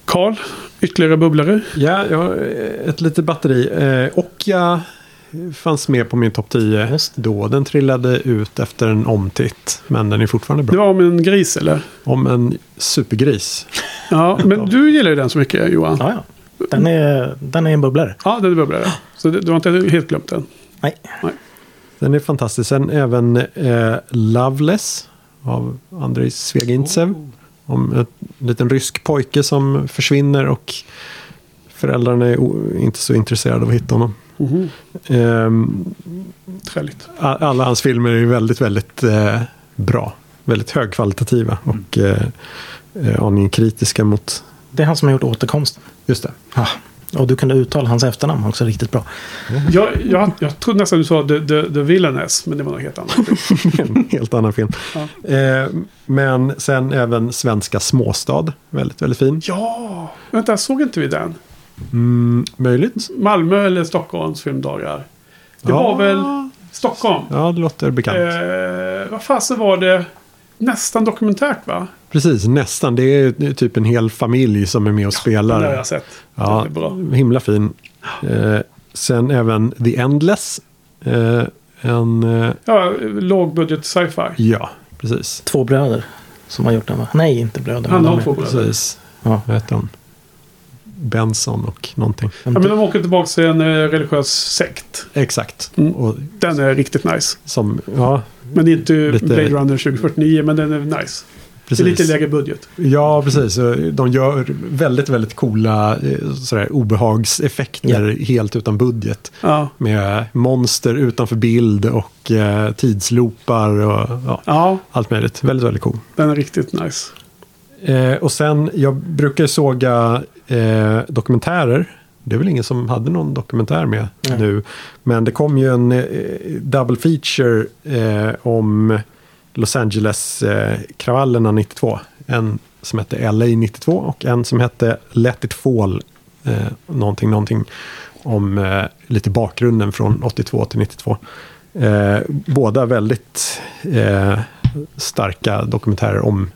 Karl, ytterligare bubblare. Ja, jag har ett litet batteri. Eh, och jag fanns med på min topp 10 Just då. Den trillade ut efter en omtitt. Men den är fortfarande Det bra. var om en gris eller? Om en supergris. Ja, men du gillar ju den så mycket Johan. Ja, ja. Den är, den är en bubblare. Ja, den är bubblare. Så det, du har inte helt glömt den. Nej. Den är fantastisk. Sen även eh, Loveless av Andrei Svegintsev. Om en liten rysk pojke som försvinner och föräldrarna är inte så intresserade av att hitta honom. Träligt. a- alla hans filmer är väldigt, väldigt eh, bra. Väldigt högkvalitativa och eh, eh, aningen kritiska mot Det är han som har gjort återkomsten. just det. Ja. Och du kunde uttala hans efternamn också riktigt bra. Jag, jag, jag trodde nästan du sa The, the, the Villainess, men det var något helt annat. en helt annan film. Eh, men sen även Svenska småstad. Väldigt, väldigt fin. Ja, vänta, såg inte vi den? Mm, möjligt. Malmö eller Stockholms filmdagar? Det Ja. var väl Stockholm? Ja, det låter bekant. Eh, vad fasen var det? Nästan dokumentärt va? Precis, nästan. Det är typ en hel familj som är med och Det har spelar. jag sett. Ja, Det är bra. himla fin. Eh, sen även The Endless. Eh, en, eh, Ja, lågbudget sci-fi. ja, precis. Två bröder som har gjort den va? Nej, inte bröder. Han har två bröder. precis. Ja. Vad heter han? Benson och någonting. Ja, men de åker tillbaka till en eh, religiös sekt. Exakt. Mm. Och Den är riktigt nice. som, ja, Men det är inte Lite- Blade Runner 2049, men den är nice. precis. Det är lite lägre budget. Ja, precis. De gör väldigt, väldigt coola eh, sådär, obehagseffekter helt utan budget. Ja, Med monster utanför bild och eh, tidsloopar och ja, ja allt möjligt. Väldigt, väldigt cool. den är riktigt nice. Eh, och sen, jag brukar såga eh, dokumentärer. Det är väl ingen som hade någon dokumentär med Nej. nu. Men det kom ju en eh, double feature eh, om Los Angeles-kravallerna 92. En som hette LA 92 och en som hette Let It Fall. Eh, någonting, någonting om eh, lite bakgrunden från 82 till 92. Eh, båda väldigt eh, starka dokumentärer om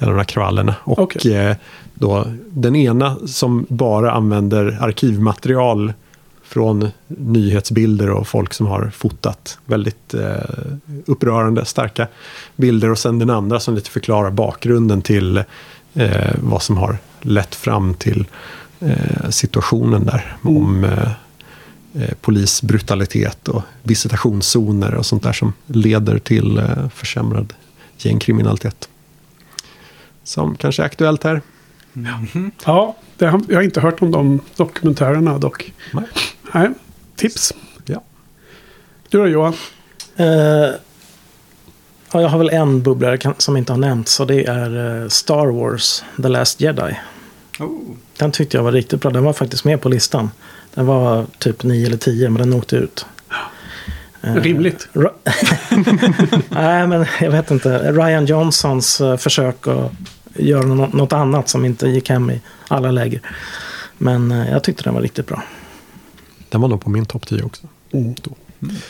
alla de här kravallerna. Och Okej. Då, den ena som bara använder arkivmaterial från nyhetsbilder och folk som har fotat. Väldigt eh, upprörande, starka bilder. Och sen den andra som lite förklarar bakgrunden till eh, vad som har lett fram till eh, situationen där. Om eh, eh, polisbrutalitet och visitationszoner och sånt där som leder till eh, försämrad gängkriminalitet. Som kanske är aktuellt här. Ja, det jag har inte hört om de dokumentärerna dock. Nej. Nej, tips. Ja. Du då Johan? Eh, ja, jag har väl en bubblare som inte har nämnts. Och det är eh, Star Wars The Last Jedi. Oh. Den tyckte jag var riktigt bra. Den var faktiskt med på listan. Den var typ 9 eller 10 men den åkte ut. Eh, Rimligt. Nej, men jag vet inte. Ryan Johnsons försök att göra nå- något annat som inte gick hem i alla läger. Men eh, jag tyckte den var riktigt bra. Den var nog på min topp 10 också. Mm.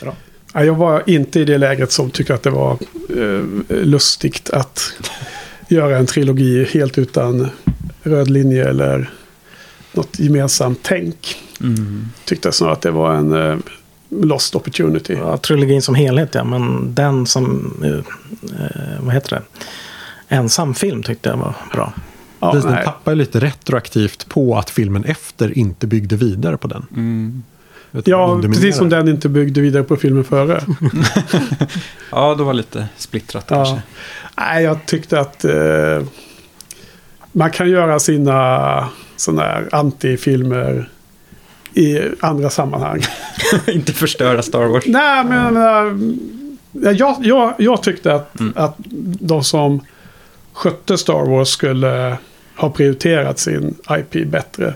Bra. Ja, jag var inte i det lägret som tycker att det var eh, lustigt att göra en trilogi helt utan röd linje eller något gemensamt tänk. Mm. Tyckte snarare att det var en eh, lost opportunity. Ja, trilogin som helhet ja, men den som, eh, eh, vad heter det? Ensam film tyckte jag var bra. Ja, Precis, den tappar lite retroaktivt på att filmen efter inte byggde vidare på den. Mm. Ja precis som den inte byggde vidare på filmen före. Ja, det var lite splittrat Ja. kanske. Nej, jag tyckte att eh, man kan göra sina sådana här antifilmer i andra sammanhang. inte förstöra Star Wars. Nej, men jag menar, jag, jag, jag tyckte att, Mm. att de som skötte Star Wars skulle ha prioriterat sin IP bättre.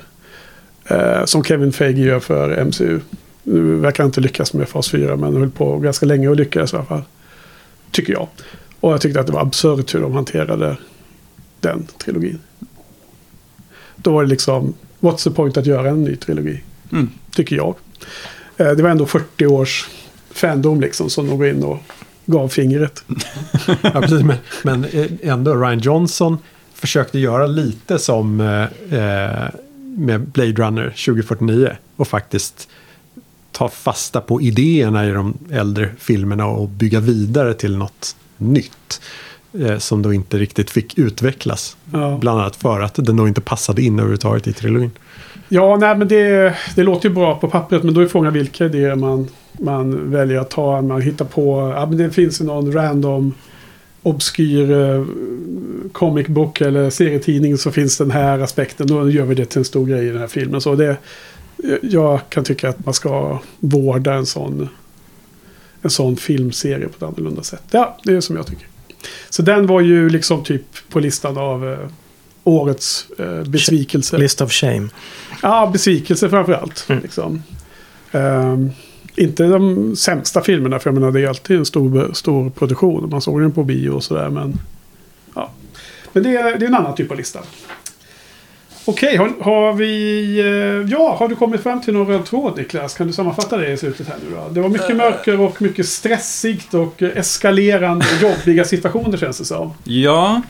Eh, som Kevin Feige gör för MCU. Nu verkar han inte lyckas med Fas 4 men höll på ganska länge och lyckades i alla fall. Tycker jag. Och jag tyckte att det var absurt hur de hanterade den trilogin. Då var det liksom, what's the point att göra en ny trilogi? Mm. Tycker jag. Eh, Det var ändå 40 års fandom liksom som de går in och gav fingret. Ja, precis, men, men eh, ändå, Ryan Johnson försökte göra lite som eh, eh, med Blade Runner 2049. Och faktiskt ta fasta på idéerna i de äldre filmerna och bygga vidare till något nytt. Eh, som då inte riktigt fick utvecklas. Ja, Bland annat för att den då inte passade in överhuvudtaget i trilogin. ja nej, men det, det låter ju bra på pappret men då är frågan vilka idéer man, man väljer att ta. Man hittar på, ja men det finns någon random obskyr eh, comic book eller serietidning så finns den här aspekten. Då gör vi det till en stor grej i den här filmen. Så det, jag kan tycka att man ska vårda en sån, en sån filmserie på ett annorlunda sätt. Ja, det är som jag tycker. Så den var ju liksom typ på listan av eh, årets eh, besvikelse. List of shame. Ja, besvikelse framför allt. Mm. Liksom. Ehm, inte de sämsta filmerna, för jag menar det är alltid en stor, stor produktion. Man såg den på bio och sådär, men... Ja. Men det är, det är en annan typ av lista. Okej, har, har vi... eh, Ja, har du kommit fram till någon röd tråd Niklas? Kan du sammanfatta det i slutet här nu då? Det var mycket mörker och mycket stressigt och eh, eskalerande jobbiga situationer känns det som. Ja,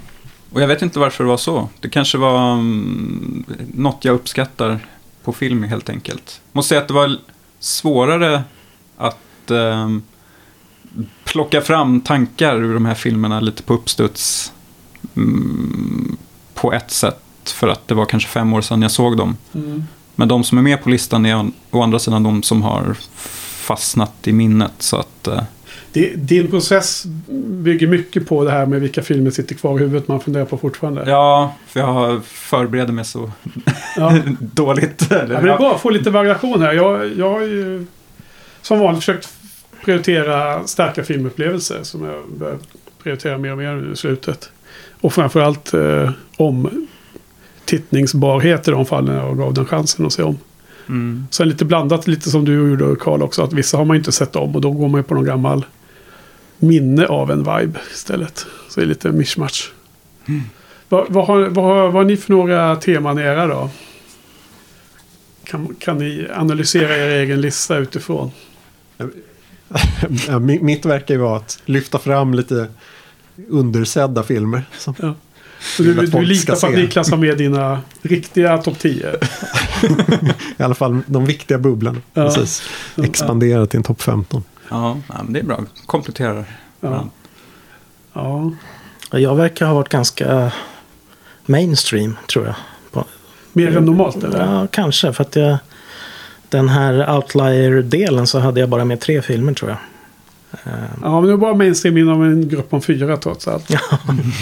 och jag vet inte varför det var så. Det kanske var mm, något jag uppskattar på film helt enkelt. Måste säga att det var svårare att ehm, plocka fram tankar ur de här filmerna lite på uppstuds mm, på ett sätt. För att det var kanske fem år sedan jag såg dem. Men de som är med på listan är å andra sidan de som har fastnat i minnet. Så att, eh, din process bygger mycket på det här med vilka filmer sitter kvar i huvudet man funderar på fortfarande. ja, för jag förbereder mig så Ja. dåligt. Ja, men det är bra att få lite variation här. Jag, jag har ju som vanligt försökt prioritera starka filmupplevelser som jag börjar prioritera mer och mer nu i slutet. Och framförallt eh, om tittningsbarhet i de fallen jag gav den chansen att se om. Mm. Sen lite blandat, lite som du gjorde Karl också, att vissa har man inte sett om och då går man ju på någon gammal minne av en vibe istället. Så det är lite mishmash. Vad, vad, har, vad, har, vad har ni för några teman i era då? Kan, kan ni analysera er egen lista utifrån? Mitt verkar ju vara att lyfta fram lite undersedda filmer. Som, Ja. Så du, du litar på att. Niklas har med dina riktiga topp 10? I alla fall de viktiga bubblorna. Ja. Precis. Expandera till en topp 15. Ja, men det är bra. Kompletterar. Ja. ja. Jag verkar ha varit ganska mainstream, tror jag. På, Mer än normalt eller? ja, kanske. För att jag, den här outlier-delen så hade jag bara med tre filmer, tror jag. Eh, Ja, men det var mainstream inom en grupp om fyra trots allt.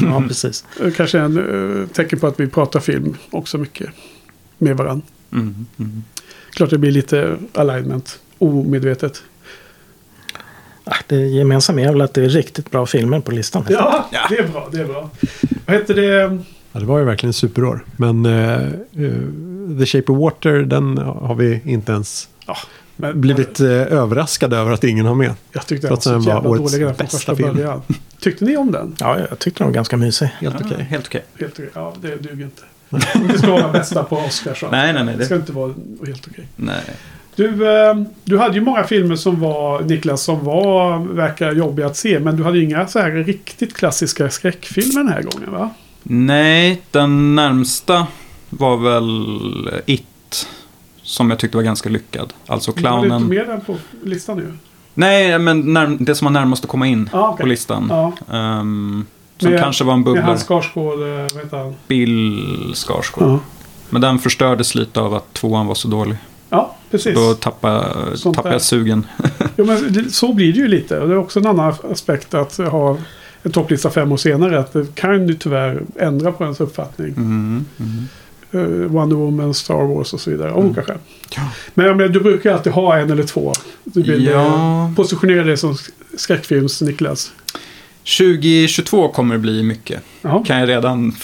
ja, precis. Eh, Kanske en uh, tecken på att vi pratar film också mycket med varandra. Mm, mm. Klart det blir lite alignment, omedvetet. Ah, Det gemensamma är väl att det är riktigt bra filmer på listan. Ja, det är bra, det är bra. Vad heter det? Ja, det var ju verkligen superår. Men eh, The Shape of Water, den har vi inte ens Ja, men, blivit eh, överraskade över att ingen har med. Jag tyckte den var så den var jävla årets dålig redan från bästa första film. början. Tyckte ni om den? Ja, jag tyckte den var ganska mysig. Helt Ja, okej. Helt okej. Helt okej. Ja, det duger inte. Det ska vara bästa på Oscars. Nej, nej, nej, Det det- ska inte vara helt okej. Nej. Du, eh, du hade ju många filmer som var, Niklas, som var, verkar jobbiga att se. Men du hade inga så här riktigt klassiska skräckfilmer den här gången va? Nej, den närmsta var väl It. Som jag tyckte var ganska lyckad. Alltså Du hade inte clownen. med den på listan nu. Nej, men närm- det som var närmast att komma in Ja, okej. på listan. Ja, Ehm, som Med- kanske var en med bubblare. hans Skarsgård, eh, vad heter han? Bill Skarsgård. Ja, Men den förstördes lite av att tvåan var så dålig. Ja precis. Då Sånt tappade där. jag sugen. Jo, men det, så blir det ju lite. Det är också en annan aspekt att ha en topplista fem år senare. Att det kan ju tyvärr ändra på ens uppfattning. Mm, mm. Eh, Wonder Woman, Star Wars och så vidare. Av olika skäl. Ja. Men jag menar, du brukar ju alltid ha en eller två. Du vill Ja. positionera dig som skräckfilms-Niklas. 2022 kommer det bli mycket. Jaha. Kan jag redan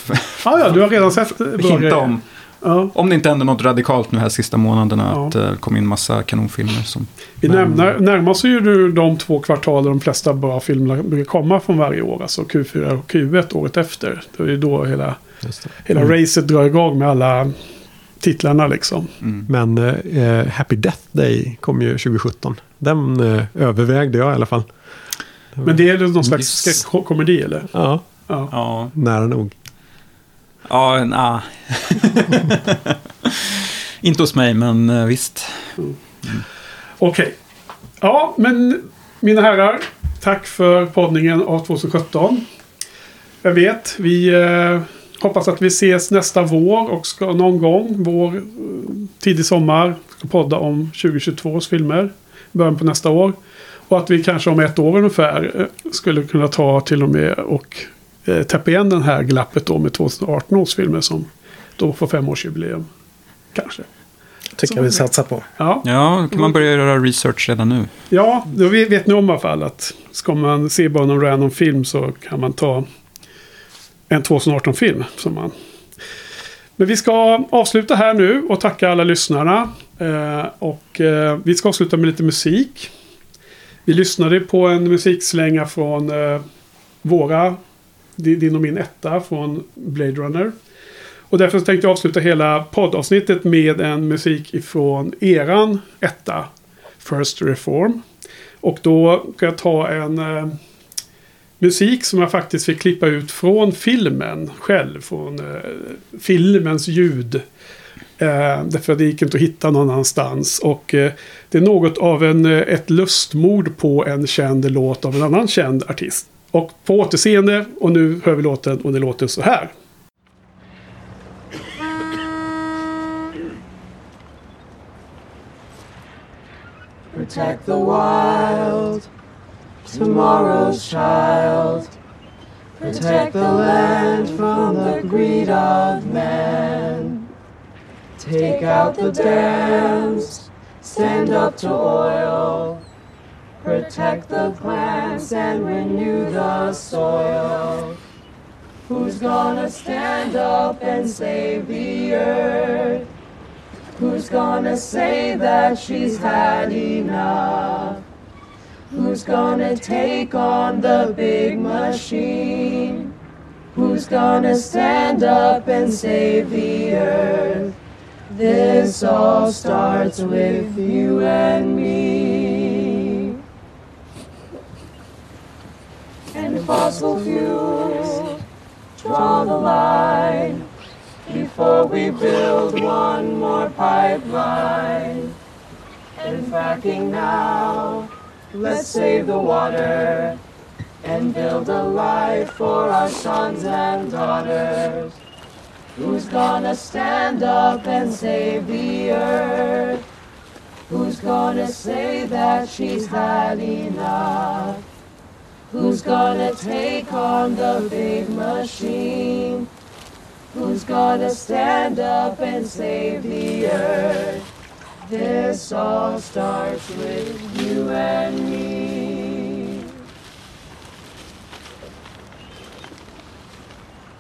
Ja, ja, du har redan sett eh, bra hinta om. Ja. Om det inte händer något radikalt nu här sista månaderna. Ja. Att det kommer in massa kanonfilmer. Som, Vi närmar, närmar oss ju de två kvartal där de flesta bra filmer brukar komma från varje år. Alltså Q4 och Q1 året efter. Det är ju då hela, hela racet drar igång med alla titlarna liksom. mm. Men eh, Happy Death Day kom ju 2017. Den eh, övervägde jag i alla fall. Men det är någon slags Just- skräckkomedi eller? Ja, Ja. Ja, nära nog. Ja nah. Inte hos mig, men eh, visst. Okej. Ja, men mina herrar. Tack för poddningen av 2017. Jag vet, vi eh, hoppas att vi ses nästa vår och ska någon gång, vår eh, tidig sommar, ska podda om 2022 filmer. Början på nästa år. Och att vi kanske om ett år ungefär eh, skulle kunna ta till och med och eh, täppa igen den här glappet då med 2018 års filmer som då får femårsjubileum. Kanske. Tycker jag vi satsar på. Ja. Ja, kan man börja göra research redan nu. Ja, då vet ni om i alla fall att ska man se bara någon random film så kan man ta en 2018-film. Som man... Men vi ska avsluta här nu och tacka alla lyssnarna. Eh, och eh, vi ska avsluta med lite musik. Vi lyssnade på en musikslänga från eh, våra, din och min etta från Blade Runner. Och därför tänkte jag avsluta hela poddavsnittet med en musik ifrån eran etta. First Reform. Och då ska jag ta en eh, musik som jag faktiskt fick klippa ut från filmen själv. Från eh, filmens ljud. Eh, därför att det gick inte att hitta någon annanstans. Och eh, det är något av en, eh, ett lustmord på en känd låt av en annan känd artist. Och på återseende, och nu hör vi låten och det låter så här. Protect the wild, tomorrow's child. Protect the land from the greed of man. Take out the dams, stand up to oil. Protect the plants and renew the soil. Who's gonna stand up and save the earth? Who's gonna say that she's had enough? Who's gonna take on the big machine? Who's gonna stand up and save the earth? This all starts with you and me. And fossil fuels draw the line before we build one more pipeline. And fracking now, let's save the water and build a life for our sons and daughters. Who's gonna stand up and save the earth? Who's gonna say that she's had enough? Who's gonna take on the big machine? Who's gonna stand up and save the earth? This all starts with you and me.